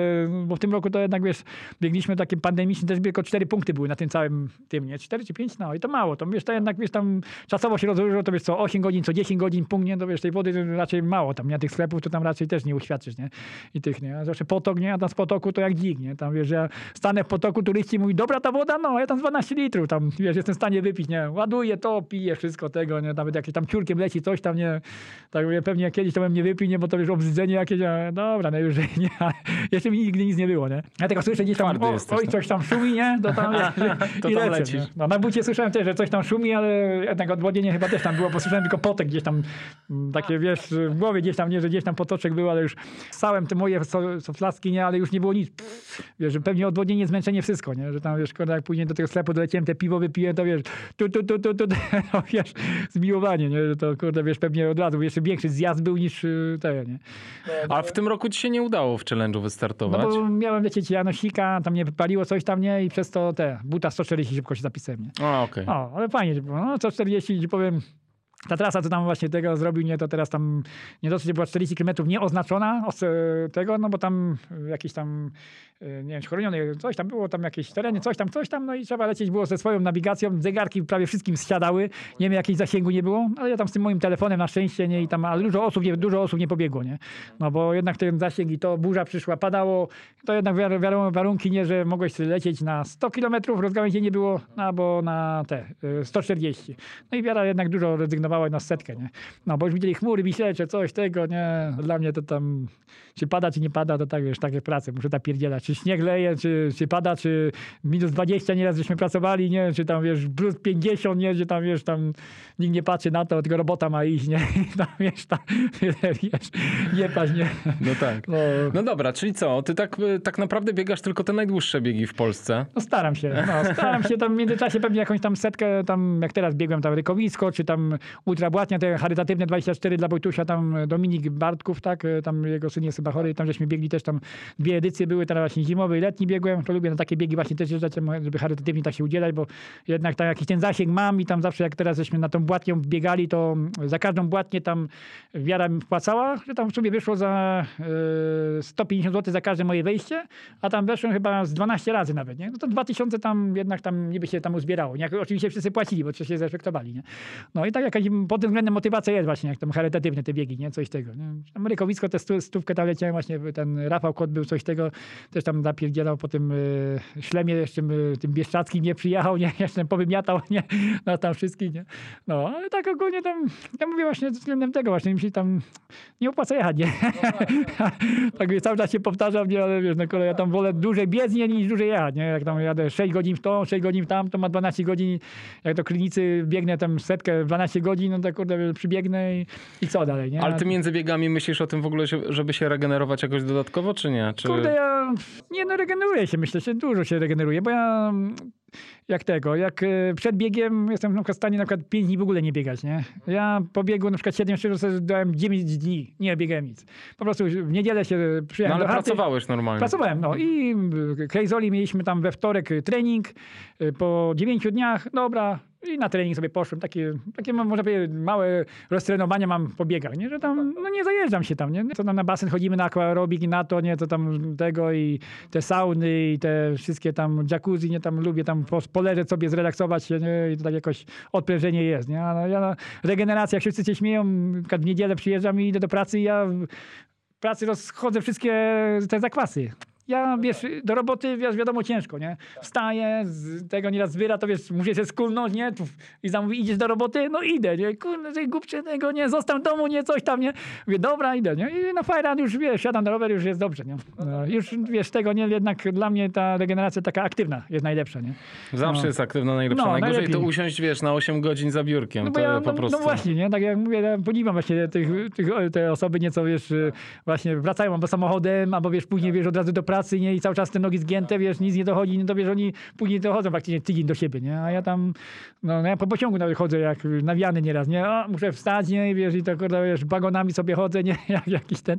[SPEAKER 2] bo w tym roku to jednak wiesz, biegliśmy takie pandemiczne, też tylko cztery punkty były na tym całym tym, nie? Cztery czy pięć? No i to mało. To wiesz, to jednak wiesz, tam czasowo się rozłożyło, to wiesz co, 8 godzin, co 10 godzin punkt, nie, to wiesz, tej wody raczej mało tam, nie? Tych sklepów to tam raczej też nie uświadczysz, nie? I tych, nie? Zawsze potok, nie? A tam z potoku to jak dzik, nie? Tam wiesz, ja stanę w potoku, turyści mówi, dobra ta woda, no, ja tam z 12 litrów, tam, wiesz, jestem w stanie wypić, nie? Ładuję to, piję wszystko tego, nie? Nawet jakieś tam ciurkiem leci, coś tam, nie? Tak mówię, pewnie kiedyś to bym nie wypił, nie? Bo to wiesz, obrzydzenie jakieś, a, dobra, no już nie, ale [LAUGHS] jeszcze mi nigdy nic nie było, nie? Ja tylko słyszę gdzieś tam, o,
[SPEAKER 1] jesteś,
[SPEAKER 2] oj,
[SPEAKER 1] no.
[SPEAKER 2] coś tam szumi, nie? To tam, [LAUGHS]
[SPEAKER 1] To
[SPEAKER 2] i
[SPEAKER 1] tam
[SPEAKER 2] lecę? No, na bucie słyszałem też, że coś tam szumi, ale jednak odwodnienie chyba też tam było, bo słyszałem tylko potek gdzieś tam, mm, takie wiesz, w głowie gdzieś tam, nie, że gdzieś tam potoczek był, ale już ssałem te moje so, so flaski, nie, ale już nie było nic. Wiesz, że pewnie odwodnienie, zmęczenie, wszystko, nie? Że tam, wiesz, kurde, jak później do tego sklepu doleciałem, te piwo wypiłem, to wiesz, tu, tu, tu, tu, tu, [LAUGHS] no, wiesz, zmiłowanie, nie? Że To, kurde, wiesz, pewnie od razu jeszcze większy zjazd był niż y, te, nie?
[SPEAKER 1] A w tym roku ci się nie udało w challenge'u
[SPEAKER 2] No
[SPEAKER 1] wystartować.
[SPEAKER 2] bo miałem lecieć Janosika, tam mnie wypaliło coś tam, nie? I przez to te, buta 140 szybko się zapisałem, nie?
[SPEAKER 1] A, okej.
[SPEAKER 2] O, ale fajnie, że było. no 140, ci powiem, ta trasa, co tam właśnie tego zrobił, nie, to teraz tam nie dosyć, była 40 km nieoznaczona od e, tego, no bo tam e, jakieś tam, e, nie wiem, chronione, coś tam było, tam jakieś tereny, coś tam, coś tam, no i trzeba lecieć było ze swoją nawigacją, zegarki prawie wszystkim zsiadały, nie wiem, jakiegoś zasięgu nie było, ale ja tam z tym moim telefonem na szczęście, nie, i tam, ale dużo osób, nie, dużo osób nie pobiegło, nie, no bo jednak ten zasięg i to burza przyszła, padało, to jednak wiar- warunki, nie, że mogłeś lecieć na 100 km, rozgałęzienie było, albo na te, e, 140. No i wiara jednak dużo rezygnowała na setkę, nie? No, bo już widzieli chmury, wisielcze, coś tego, nie? Dla mnie to tam, czy pada, czy nie pada, to tak, wiesz, takie prace, muszę ta pierdzielać. Czy śnieg leje, czy, czy pada, czy minus 20 nieraz żeśmy pracowali, nie? Czy tam, wiesz, plus 50, nie? Że tam, wiesz, tam nikt nie patrzy na to, tylko robota ma iść, nie? [LAUGHS] I tam, wiesz, tam, wiesz, nie paść, nie?
[SPEAKER 1] No tak.
[SPEAKER 2] No,
[SPEAKER 1] No dobra, czyli co? Ty tak, tak naprawdę biegasz tylko te najdłuższe biegi w Polsce.
[SPEAKER 2] No staram się, no, staram się tam w międzyczasie pewnie jakąś tam setkę, tam jak teraz biegłem tam Rykowisko, czy tam Ultra Błatnia, te charytatywne 24 dla Wojtusia, tam Dominik Bartków, tak, tam jego syn jest chyba chory, tam żeśmy biegli też tam dwie edycje były, teraz właśnie zimowy i letni biegłem, to lubię na takie biegi właśnie też jeżdżać, żeby charytatywnie tak się udzielać, bo jednak tam jakiś ten zasięg mam i tam zawsze jak teraz żeśmy na tą Błatnią biegali, to za każdą Błatnię tam wiara mi wpłacała, że tam w sumie wyszło za e, 150 zł za każde moje wejście, a tam weszłem chyba z 12 razy nawet, nie? No to 2000 tam jednak tam niby się tam uzbierało. Nie? Oczywiście wszyscy płacili, bo się zrespektowali, nie? No i tak jakaś pod tym względem motywacja jest właśnie, jak tam charytatywne te biegi, nie? Coś tego, nie? Te stówkę tam leciałem właśnie, ten Rafał Kot był coś tego, też tam napierdzielał po tym y, jeszcze y, tym Bieszczackim nie przyjechał, nie? [LAUGHS] Jeszcze powymiatał, nie? No tam wszystkich, nie? No, ale tak ogólnie tam, ja mówię właśnie względem tego właśnie, mi się tam nie opłaca jechać, nie? [LAUGHS] tak wie, cały czas się powtarzam, nie? Ale wiesz, no kolej, ja tam wolę dłużej biec nie, niż dłużej jechać, nie? Jak tam jadę 6 godzin w to, 6 godzin w tam, to ma 12 godzin, jak do klinicy biegnę tam setkę w 12 godzin, no to kurde przybiegnę i, i co dalej, nie?
[SPEAKER 1] Ale ty między biegami myślisz o tym w ogóle, żeby się regenerować jakoś dodatkowo, czy nie? Czy...
[SPEAKER 2] Kurde, ja nie no, regeneruję się, myślę, że dużo się regeneruje, bo ja jak tego, jak e, przed biegiem jestem na przykład w stanie na przykład 5 dni w ogóle nie biegać, nie? Ja po biegu na przykład 7 szczytów sobie dałem 9 dni, nie biegałem nic. Po prostu w niedzielę się
[SPEAKER 1] No
[SPEAKER 2] przyjechałem
[SPEAKER 1] ale
[SPEAKER 2] do chaty.
[SPEAKER 1] pracowałeś normalnie.
[SPEAKER 2] Pracowałem, no i Krejzoli mieliśmy tam we wtorek trening y, po 9 dniach, dobra, i na trening sobie poszłem, takie, takie może powiedzieć, małe roztrenowania mam po biegach, nie? że tam, no nie zajeżdżam się tam, nie? To tam na basen chodzimy na aquaerobik i na to, nie? To tam tego i te sauny i te wszystkie tam jacuzzi, nie? Tam lubię tam po, poleżeć sobie, zrelaksować się, nie? I to tak jakoś odprężenie jest, nie? A ja na regeneracja, jak wszyscy się śmieją, w niedzielę przyjeżdżam i idę do pracy i ja w pracy rozchodzę wszystkie te zakwasy. Ja, wiesz, do roboty, wiesz, wiadomo, ciężko, nie? Wstaję, z tego nieraz zbiera, to wiesz, muszę się skulnąć, nie? I zamówi, idziesz do roboty? No idę, nie? Kurde, tego, nie? Zostań w domu, nie? Coś tam, nie? Mówię, dobra, idę, nie? I na fajran już, wiesz, siadam na rower, już jest dobrze, nie? No, już, wiesz, tego, nie? Jednak dla mnie ta regeneracja taka aktywna jest najlepsza, nie?
[SPEAKER 1] Zawsze
[SPEAKER 2] No.
[SPEAKER 1] jest aktywna najlepsza.
[SPEAKER 2] No,
[SPEAKER 1] Najgorzej to
[SPEAKER 2] najlepiej.
[SPEAKER 1] usiąść, wiesz, na 8 godzin za biurkiem.
[SPEAKER 2] No
[SPEAKER 1] to
[SPEAKER 2] ja,
[SPEAKER 1] po
[SPEAKER 2] no,
[SPEAKER 1] prostu...
[SPEAKER 2] no właśnie, nie? Tak jak mówię, ja podziwiam właśnie tych, tych, te osoby nieco, wiesz, właśnie wracają albo samochodem, albo wiesz, później, wiesz, od razu do pracy, nie? I cały czas te nogi zgięte, wiesz, nic nie dochodzi, nie to wiesz, oni później dochodzą praktycznie tydzień do siebie, nie? A ja tam, no, no ja po pociągu nawet chodzę, jak nawiany nieraz, nie? O, muszę wstać, nie? I wiesz, i to, kurde, wiesz, wagonami sobie chodzę, nie? [LAUGHS] Jak jakiś ten,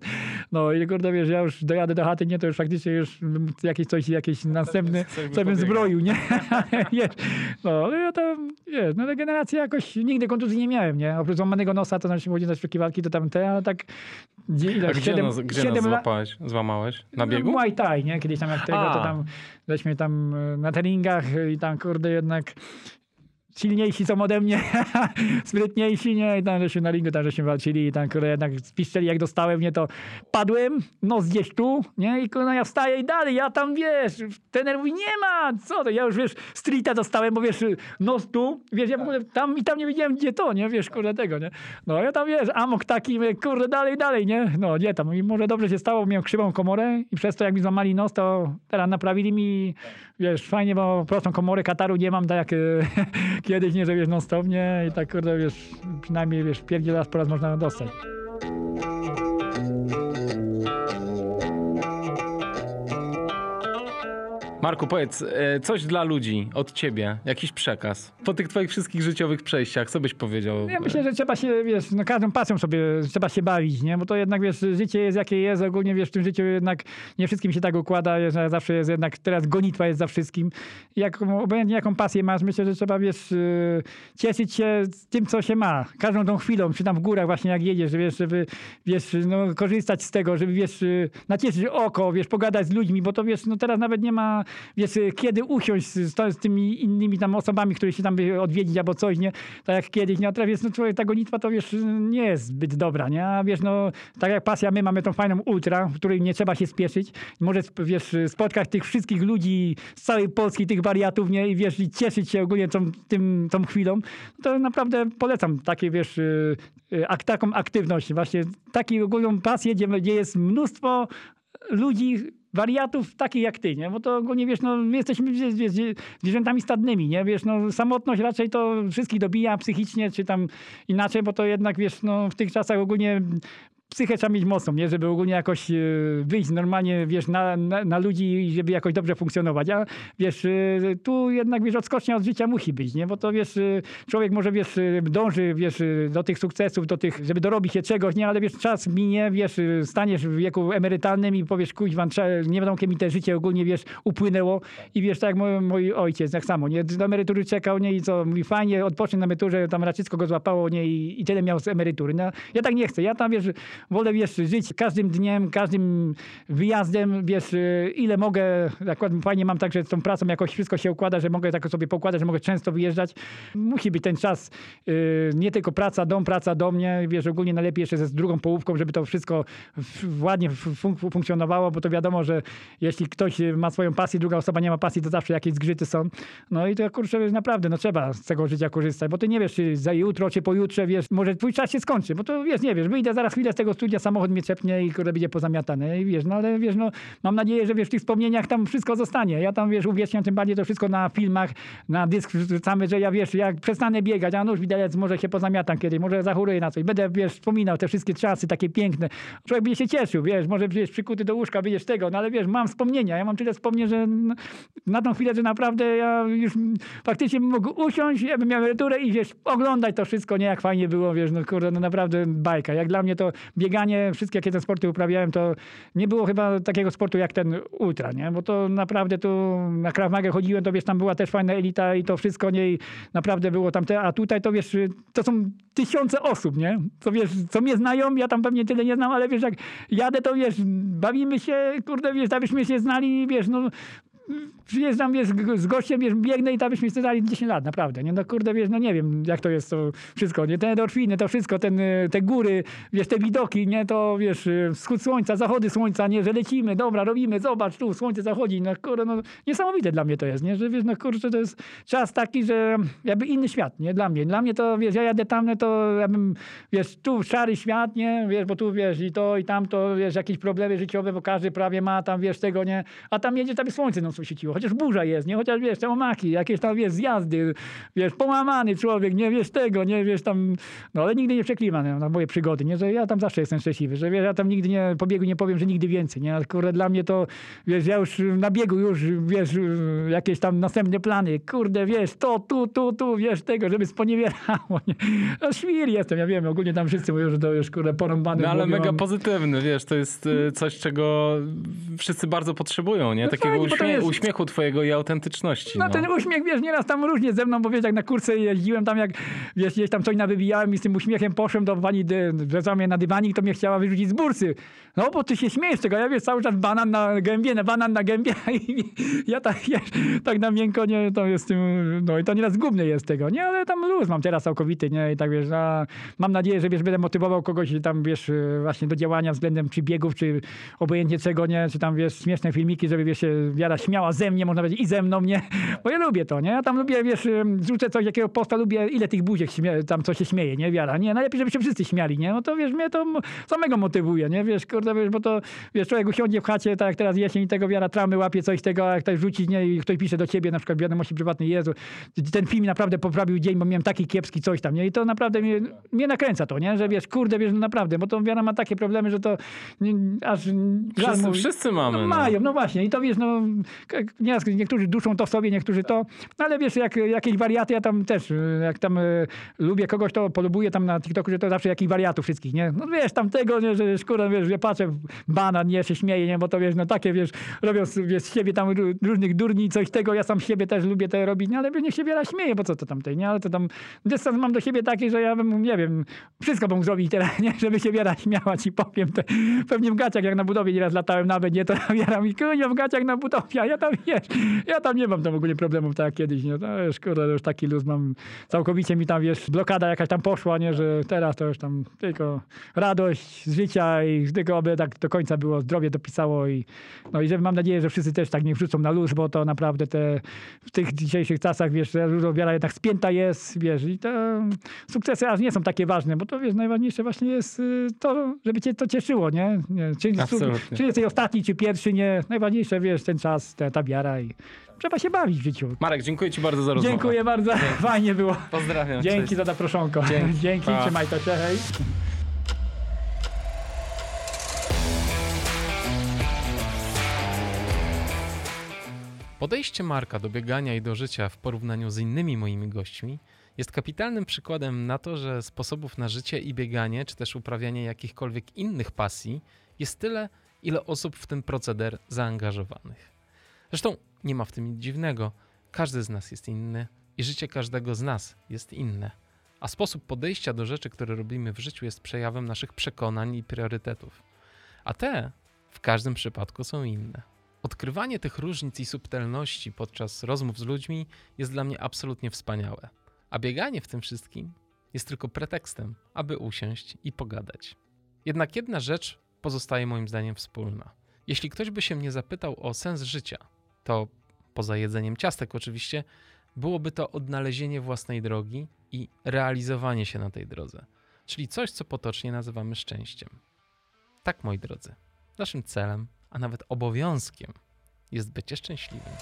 [SPEAKER 2] no i kurde, wiesz, ja już dojadę do chaty, nie? To już faktycznie już jakieś coś, jakieś następny,
[SPEAKER 1] Coś by
[SPEAKER 2] co bym zbroił, nie? [LAUGHS] wiesz, no, ale ja tam, wiesz, no regeneracja jakoś, nigdy kontuzji nie miałem, nie? Oprócz złamanego nosa, to znaczy chodzić na wyczekiwalki, to tam te, ale tak... Gdzie, ile,
[SPEAKER 1] A gdzie,
[SPEAKER 2] siedem-
[SPEAKER 1] nas, gdzie nas
[SPEAKER 2] siedem lat-
[SPEAKER 1] złapałeś? Złamałeś? Na
[SPEAKER 2] no,
[SPEAKER 1] biegu?
[SPEAKER 2] Muay Thai, nie? Kiedyś tam jak tego, to tam żeśmy tam e, na treningach i tam kurde jednak silniejsi są ode mnie, [LAUGHS] sprytniejsi, nie? I tam żeśmy na ringu tam żeśmy walczyli i tam kurde jednak spiszczeli jak dostałem, nie? To padłem, nos gdzieś tu, nie? I kurde ja wstaję i dalej, ja tam wiesz, trener mówi nie ma, co to? Ja już wiesz, streeta dostałem, bo wiesz, nos tu, wiesz, ja w ogóle tam i tam nie wiedziałem gdzie to, nie? Wiesz, kurde tego, nie? No ja tam wiesz, amok taki, kurde dalej, dalej, nie? No nie tam i może dobrze się stało, miałem krzywą komorę i przez to jak mi złamali nos, to teraz naprawili mi, wiesz, fajnie, bo prostą komorę kataru nie mam, tak jak e, [LAUGHS] kiedyś, nie, że wiesz, non stop, nie? I tak kurde, wiesz, przynajmniej wiesz, pierdziel raz po raz można dostać.
[SPEAKER 1] Marku, powiedz, e, coś dla ludzi od ciebie, jakiś przekaz. Po tych twoich wszystkich życiowych przejściach, co byś powiedział?
[SPEAKER 2] Ja myślę, że trzeba się, wiesz, no każdą pasją sobie trzeba się bawić, nie? Bo to jednak, wiesz, życie jest jakie jest, ogólnie, wiesz, w tym życiu jednak nie wszystkim się tak układa, że zawsze jest jednak, teraz gonitwa jest za wszystkim. Jak, obojętnie jaką pasję masz, myślę, że trzeba, wiesz, yy, cieszyć się tym, co się ma. Każdą tą chwilą, czy tam w górach właśnie jak jedziesz, wiesz, żeby, wiesz, no, korzystać z tego, żeby, wiesz, yy, nacieszyć oko, wiesz, pogadać z ludźmi, bo to, wiesz, no teraz nawet nie ma, wiesz, yy, kiedy usiąść z, z, tymi innymi tam osobami, które się tam odwiedzić albo coś, nie? Tak jak kiedyś, nie? A teraz, wiesz, no człowiek, ta gonitwa to, wiesz, nie jest zbyt dobra, nie? A wiesz, no, tak jak pasja, my mamy tą fajną ultra, w której nie trzeba się spieszyć. Może, wiesz, spotkać tych wszystkich ludzi z całej Polski, tych wariatów, nie? I wiesz, i cieszyć się ogólnie tą, tym, tą chwilą. To naprawdę polecam takie, wiesz, y, y, ak, taką aktywność, właśnie taką ogólną pasję, gdzie, gdzie jest mnóstwo ludzi, wariatów takich jak ty, nie? Bo to ogólnie, wiesz, no, my jesteśmy zwierzętami stadnymi, nie? Wiesz, no, samotność raczej to wszystkich dobija psychicznie, czy tam inaczej, bo to jednak, wiesz, no, w tych czasach ogólnie psychę trzeba mieć mocną, nie? żeby ogólnie jakoś e, wyjść normalnie, wiesz, na, na, na, ludzi żeby jakoś dobrze funkcjonować. A wiesz, e, tu jednak, wiesz, odskocznia od życia musi być, nie? Bo to, wiesz, e, człowiek może, wiesz, dąży, wiesz, do tych sukcesów, do tych, żeby dorobić się czegoś, nie? Ale, wiesz, czas minie, wiesz, staniesz w wieku emerytalnym i powiesz, kuźwan, nie wiadomo, kiedy mi te życie ogólnie, wiesz, upłynęło i wiesz, tak jak mój, mój ojciec, tak samo, nie? Do emerytury czekał, nie? I co, mówi, fajnie, odpocznie na emeryturze, tam raczycko go złapało, nie? I, i tyle miał z emerytury. No, ja tak nie chcę. Ja tam, wiesz, wolę, wiesz, żyć każdym dniem, każdym wyjazdem, wiesz, y, ile mogę, akurat fajnie mam tak, że z tą pracą jakoś wszystko się układa, że mogę tak sobie pokładać, że mogę często wyjeżdżać. Musi być ten czas, y, nie tylko praca, dom, praca, dom, nie, wiesz, ogólnie najlepiej jeszcze z drugą połówką, żeby to wszystko ładnie fun funkcjonowało, bo to wiadomo, że jeśli ktoś ma swoją pasję, druga osoba nie ma pasji, to zawsze jakieś zgrzyty są. No i to kurczę, naprawdę, no trzeba z tego życia korzystać, bo ty nie wiesz, czy za jutro, czy pojutrze, wiesz, może twój czas się skończy, bo to wiesz, nie wiesz, wyjdę zaraz chwilę z tego studia, samochód mnie czepnie i kurde będzie pozamiatane. I wiesz, no ale wiesz, no mam nadzieję, że wiesz, w tych wspomnieniach tam wszystko zostanie. Ja tam, wiesz, uwieczniam tym bardziej to wszystko na filmach, na dysk wrzucamy, że ja, wiesz, jak przestanę biegać, a nóż widelec, może się pozamiatam kiedyś, może zachoruję na coś. Będę, wiesz, wspominał te wszystkie czasy takie piękne. Człowiek będzie się cieszył, wiesz, może wiesz, przykuty do łóżka, wiesz tego, no ale wiesz, mam wspomnienia. Ja mam tyle wspomnień, że na tą chwilę, że naprawdę ja już faktycznie mógł usiąść, ja bym miał emeryturę i wiesz, oglądać to wszystko, nie jak fajnie było, wiesz, no kurde, no naprawdę bajka. Jak dla mnie to bieganie, wszystkie jakie te sporty uprawiałem, to nie było chyba takiego sportu jak ten ultra, nie? Bo to naprawdę tu na Krav Maga chodziłem, to wiesz, tam była też fajna elita i to wszystko nie naprawdę było tam te, a tutaj to wiesz, to są tysiące osób, nie? Co wiesz, co mnie znają, ja tam pewnie tyle nie znam, ale wiesz, jak jadę, to wiesz, bawimy się, kurde, wiesz, abyśmy się znali, wiesz, no przyjeżdżam, wiesz, z gościem, wiesz, biegnę i tam byśmy stali 10 lat, naprawdę, nie? No kurde, wiesz, no nie wiem, jak to jest to wszystko, nie? Te endorfiny, to wszystko, ten, te góry, wiesz, te widoki, nie? To, wiesz, wschód słońca, zachody słońca, nie? Że lecimy, dobra, robimy, zobacz, tu słońce zachodzi, no kurde, no niesamowite dla mnie to jest, nie? Że, wiesz, no kurczę, to jest czas taki, że jakby inny świat, nie? Dla mnie. Dla mnie to, wiesz, ja jadę tam, no to ja bym, wiesz, tu szary świat, nie? Wiesz, bo tu, wiesz, i to, i tamto, wiesz, jakieś problemy życiowe, bo każdy prawie ma tam, wiesz, tego, nie? A tam jedzie, tam jest słońce, no świeciło, chociaż burza jest, nie? Chociaż wiesz, te omaki, jakieś tam, wiesz, zjazdy, wiesz, połamany człowiek, nie wiesz tego, nie wiesz tam, no ale nigdy nie przeklimam nie? na moje przygody, nie? Że ja tam zawsze jestem szczęśliwy, że wiesz, ja tam nigdy nie, po biegu nie powiem, że nigdy więcej, nie? Ale kurde, dla mnie to, wiesz, ja już na biegu już, wiesz, jakieś tam następne plany, kurde, wiesz, to, tu, tu, tu, wiesz, tego, żeby sponiewierało, nie? No świr jestem, ja wiem, ogólnie tam wszyscy mówią, że to już, kurde, porąbany.
[SPEAKER 1] No ale mega pozytywny, wiesz, to jest y, coś, czego wszyscy bardzo potrzebują, nie? No Takiego uśmie uśmiechu twojego i autentyczności.
[SPEAKER 2] No, no, ten uśmiech, wiesz, nieraz tam różnie ze mną, bo wiesz, jak na kursy jeździłem tam, jak wiesz, gdzieś tam coś nawybijałem i z tym uśmiechem poszłem do pani, wrzucała mnie na dywanik, to mnie chciała wyrzucić z bursy. No, bo ty się śmiejesz tego, ja wiesz, cały czas banan na gębie, na banan na gębie [LAUGHS] i ja tak, wiesz, tak na miękko, nie, to jest tym, no i to nieraz zgubny jest tego, nie, ale tam luz mam teraz całkowity, nie, i tak wiesz, a, mam nadzieję, że wiesz, będę motywował kogoś tam, wiesz, właśnie do działania względem czy biegów, czy obojętnie czego, nie, czy tam, wiesz, śmieszne filmiki, żeby, wiesz, wiara śmiała ze mnie, można powiedzieć, i ze mną, nie? Bo ja lubię to, nie? Ja tam lubię, wiesz, zrzucę coś, jakiego posta, lubię, ile tych buziek śmie, tam co się śmieje, nie? Wiara, nie? Najlepiej, żeby się wszyscy śmiali, nie? No to, wiesz, mnie to samego motywuje, nie? Wiesz, kurde, wiesz, bo to, wiesz, człowiek usiądzie w chacie, tak jak teraz jesień i tego wiara tramy łapie coś tego, jak ktoś rzuci, nie? I ktoś pisze do ciebie, na przykład wiadomości prywatnej, Jezu, ten film naprawdę poprawił dzień, bo miałem taki kiepski coś tam, nie? I to naprawdę mnie, mnie nakręca to, nie? Że wiesz, kurde, wiesz, no naprawdę, bo to wiara ma takie problemy, że to nie, aż
[SPEAKER 1] wszyscy, wszyscy mamy.
[SPEAKER 2] No, no. Mają, no właśnie. I to wiesz, no, niektórzy duszą to w sobie, niektórzy to. No ale wiesz, jak jakieś wariaty, ja tam też, jak tam y, lubię kogoś, to polubuję tam na TikToku, że to zawsze jakichś wariatów wszystkich, nie? No wiesz, tam tego, nie, że szkoda, wiesz, ja patrzę, banan, nie, się śmieję, nie, bo to wiesz, no takie, wiesz, robią wiesz, z siebie tam różnych durni, coś tego, ja sam siebie też lubię to robić, nie, ale niech się wiele śmieje, bo co to tamtej, nie, ale to tam dystans mam do siebie taki, że ja bym, nie wiem, wszystko bym zrobił teraz, [LAUGHS] nie, żeby się wiera śmiała, ci powiem, to pewnie w gaciach, jak na budowie nieraz latałem nawet, nie, to wiera mi, kurwa, w gaciach na budowie, ja tam, nie, [LAUGHS] wiesz, ja tam nie mam tam ogólnie problemów tak jak kiedyś, nie? To już, kurde, już taki luz mam, całkowicie mi tam, wiesz, blokada jakaś tam poszła, nie? Że teraz to już tam tylko radość z życia i tylko aby tak do końca było, zdrowie dopisało i no i że mam nadzieję, że wszyscy też tak nie wrzucą na luz, bo to naprawdę te, w tych dzisiejszych czasach, wiesz, dużo wiara jednak spięta jest, wiesz, i te sukcesy aż nie są takie ważne, bo to, wiesz, najważniejsze właśnie jest y, to, żeby cię to cieszyło, nie? nie czy,
[SPEAKER 4] Absolutnie.
[SPEAKER 2] czy jesteś ostatni, czy pierwszy, nie? Najważniejsze, wiesz, ten czas, ta, ta wiara i trzeba się bawić w życiu.
[SPEAKER 4] Marek, dziękuję ci bardzo za rozmowę.
[SPEAKER 2] Dziękuję bardzo, [LAUGHS] fajnie było.
[SPEAKER 4] Pozdrawiam.
[SPEAKER 2] Dzięki
[SPEAKER 4] cześć.
[SPEAKER 2] za zaproszonko.
[SPEAKER 4] Dzięki. [LAUGHS]
[SPEAKER 2] Dzięki,
[SPEAKER 4] Pa.
[SPEAKER 2] trzymaj to się, hej.
[SPEAKER 1] Podejście Marka do biegania i do życia w porównaniu z innymi moimi gośćmi jest kapitalnym przykładem na to, że sposobów na życie i bieganie, czy też uprawianie jakichkolwiek innych pasji jest tyle, ile osób w ten proceder zaangażowanych. Zresztą nie ma w tym nic dziwnego. Każdy z nas jest inny i życie każdego z nas jest inne. A sposób podejścia do rzeczy, które robimy w życiu, jest przejawem naszych przekonań i priorytetów. A te w każdym przypadku są inne. Odkrywanie tych różnic i subtelności podczas rozmów z ludźmi jest dla mnie absolutnie wspaniałe. A bieganie w tym wszystkim jest tylko pretekstem, aby usiąść i pogadać. Jednak jedna rzecz pozostaje moim zdaniem wspólna. Jeśli ktoś by się mnie zapytał o sens życia, to poza jedzeniem ciastek oczywiście, byłoby to odnalezienie własnej drogi i realizowanie się na tej drodze, czyli coś, co potocznie nazywamy szczęściem. Tak, moi drodzy, naszym celem, a nawet obowiązkiem jest bycie szczęśliwym.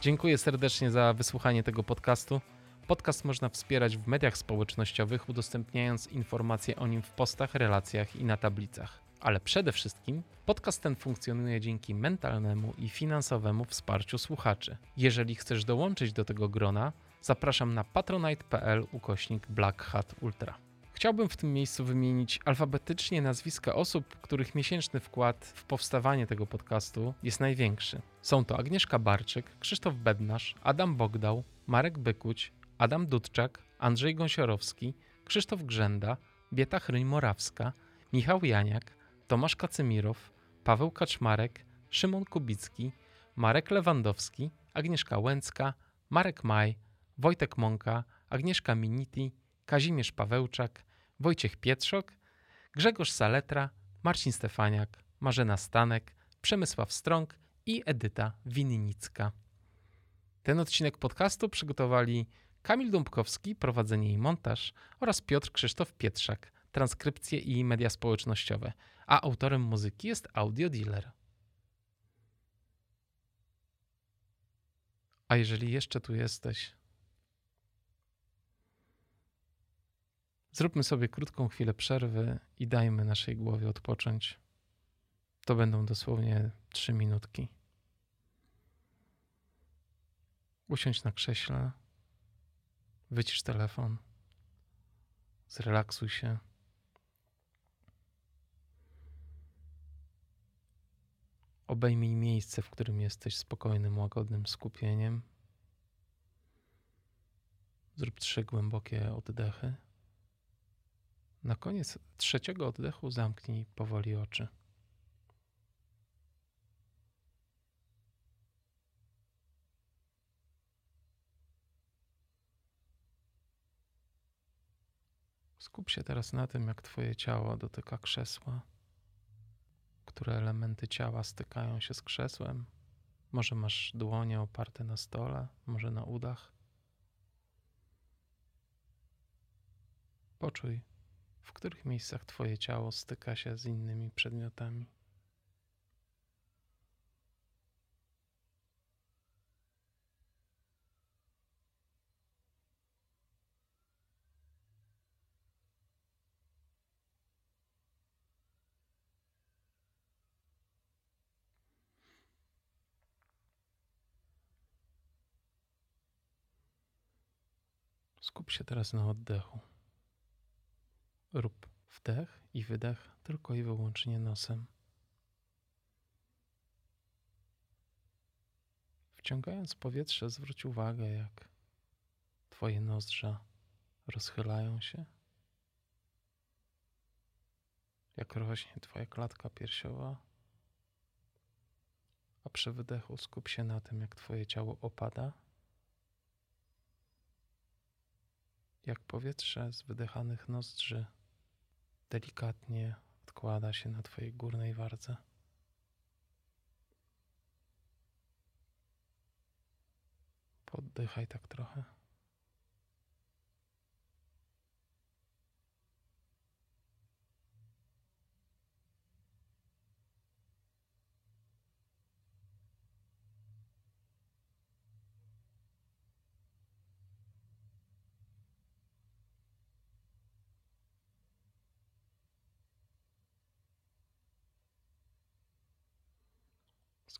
[SPEAKER 1] Dziękuję serdecznie za wysłuchanie tego podcastu. Podcast można wspierać w mediach społecznościowych, udostępniając informacje o nim w postach, relacjach i na tablicach. Ale przede wszystkim podcast ten funkcjonuje dzięki mentalnemu i finansowemu wsparciu słuchaczy. Jeżeli chcesz dołączyć do tego grona, zapraszam na patronite.pl ukośnik Black Hat Ultra. Chciałbym w tym miejscu wymienić alfabetycznie nazwiska osób, których miesięczny wkład w powstawanie tego podcastu jest największy. Są to Agnieszka Barczyk, Krzysztof Bednarz, Adam Bogdał, Marek Bykuć, Adam Dudczak, Andrzej Gąsiorowski, Krzysztof Grzenda, Bieta Chryń-Morawska, Michał Janiak, Tomasz Kacymirow, Paweł Kaczmarek, Szymon Kubicki, Marek Lewandowski, Agnieszka Łęcka, Marek Maj, Wojtek Mąka, Agnieszka Miniti, Kazimierz Pawełczak, Wojciech Pietrzok, Grzegorz Saletra, Marcin Stefaniak, Marzena Stanek, Przemysław Strąg i Edyta Winnicka. Ten odcinek podcastu przygotowali Kamil Dąbkowski, prowadzenie i montaż oraz Piotr Krzysztof Pietrzak, transkrypcje i media społecznościowe, a autorem muzyki jest Audio Dealer. A jeżeli jeszcze tu jesteś, zróbmy sobie krótką chwilę przerwy i dajmy naszej głowie odpocząć. To będą dosłownie trzy minutki. Usiądź na krześle, wycisz telefon, zrelaksuj się. Obejmij miejsce, w którym jesteś spokojnym, łagodnym skupieniem. Zrób trzy głębokie oddechy. Na koniec trzeciego oddechu zamknij powoli oczy. Skup się teraz na tym, jak Twoje ciało dotyka krzesła, które elementy ciała stykają się z krzesłem. Może masz dłonie oparte na stole, może na udach. Poczuj, w których miejscach Twoje ciało styka się z innymi przedmiotami. Skup się teraz na oddechu. Rób wdech i wydech tylko i wyłącznie nosem. Wciągając powietrze, zwróć uwagę, jak Twoje nozdrza rozchylają się, jak rośnie twoja klatka piersiowa, a przy wydechu skup się na tym, jak twoje ciało opada. Jak powietrze z wydechanych nozdrzy delikatnie odkłada się na twojej górnej wardze. Poddychaj tak trochę.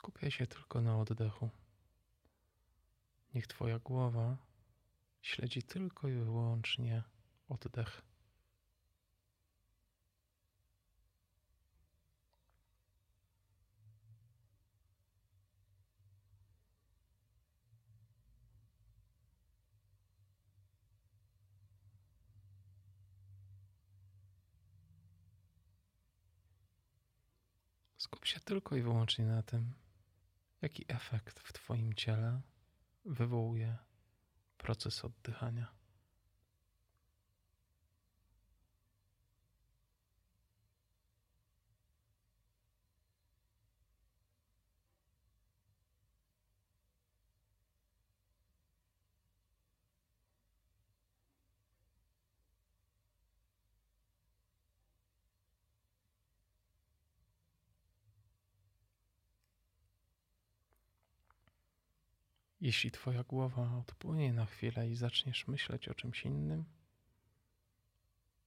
[SPEAKER 1] Skupiaj się tylko na oddechu. Niech Twoja głowa śledzi tylko i wyłącznie oddech. Skup się tylko i wyłącznie na tym, jaki efekt w Twoim ciele wywołuje proces oddychania. Jeśli Twoja głowa odpłynie na chwilę i zaczniesz myśleć o czymś innym,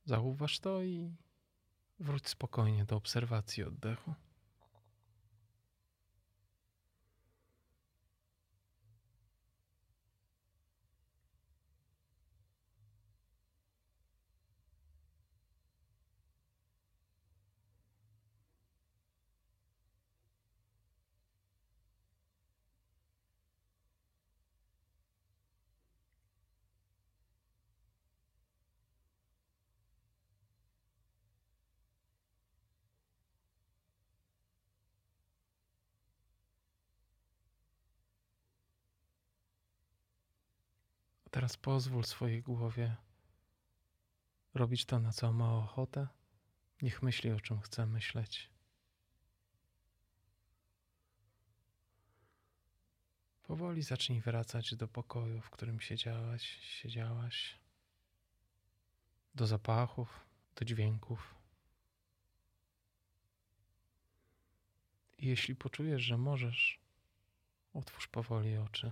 [SPEAKER 1] zauważ to i wróć spokojnie do obserwacji oddechu. Teraz pozwól swojej głowie robić to, na co ma ochotę. Niech myśli o czym chce myśleć. Powoli zacznij wracać do pokoju, w którym siedziałaś, siedziałaś, do zapachów, do dźwięków. I jeśli poczujesz, że możesz, otwórz powoli oczy.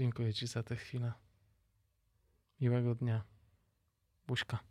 [SPEAKER 1] Dziękuję Ci za tę chwilę. Miłego dnia. Buźka.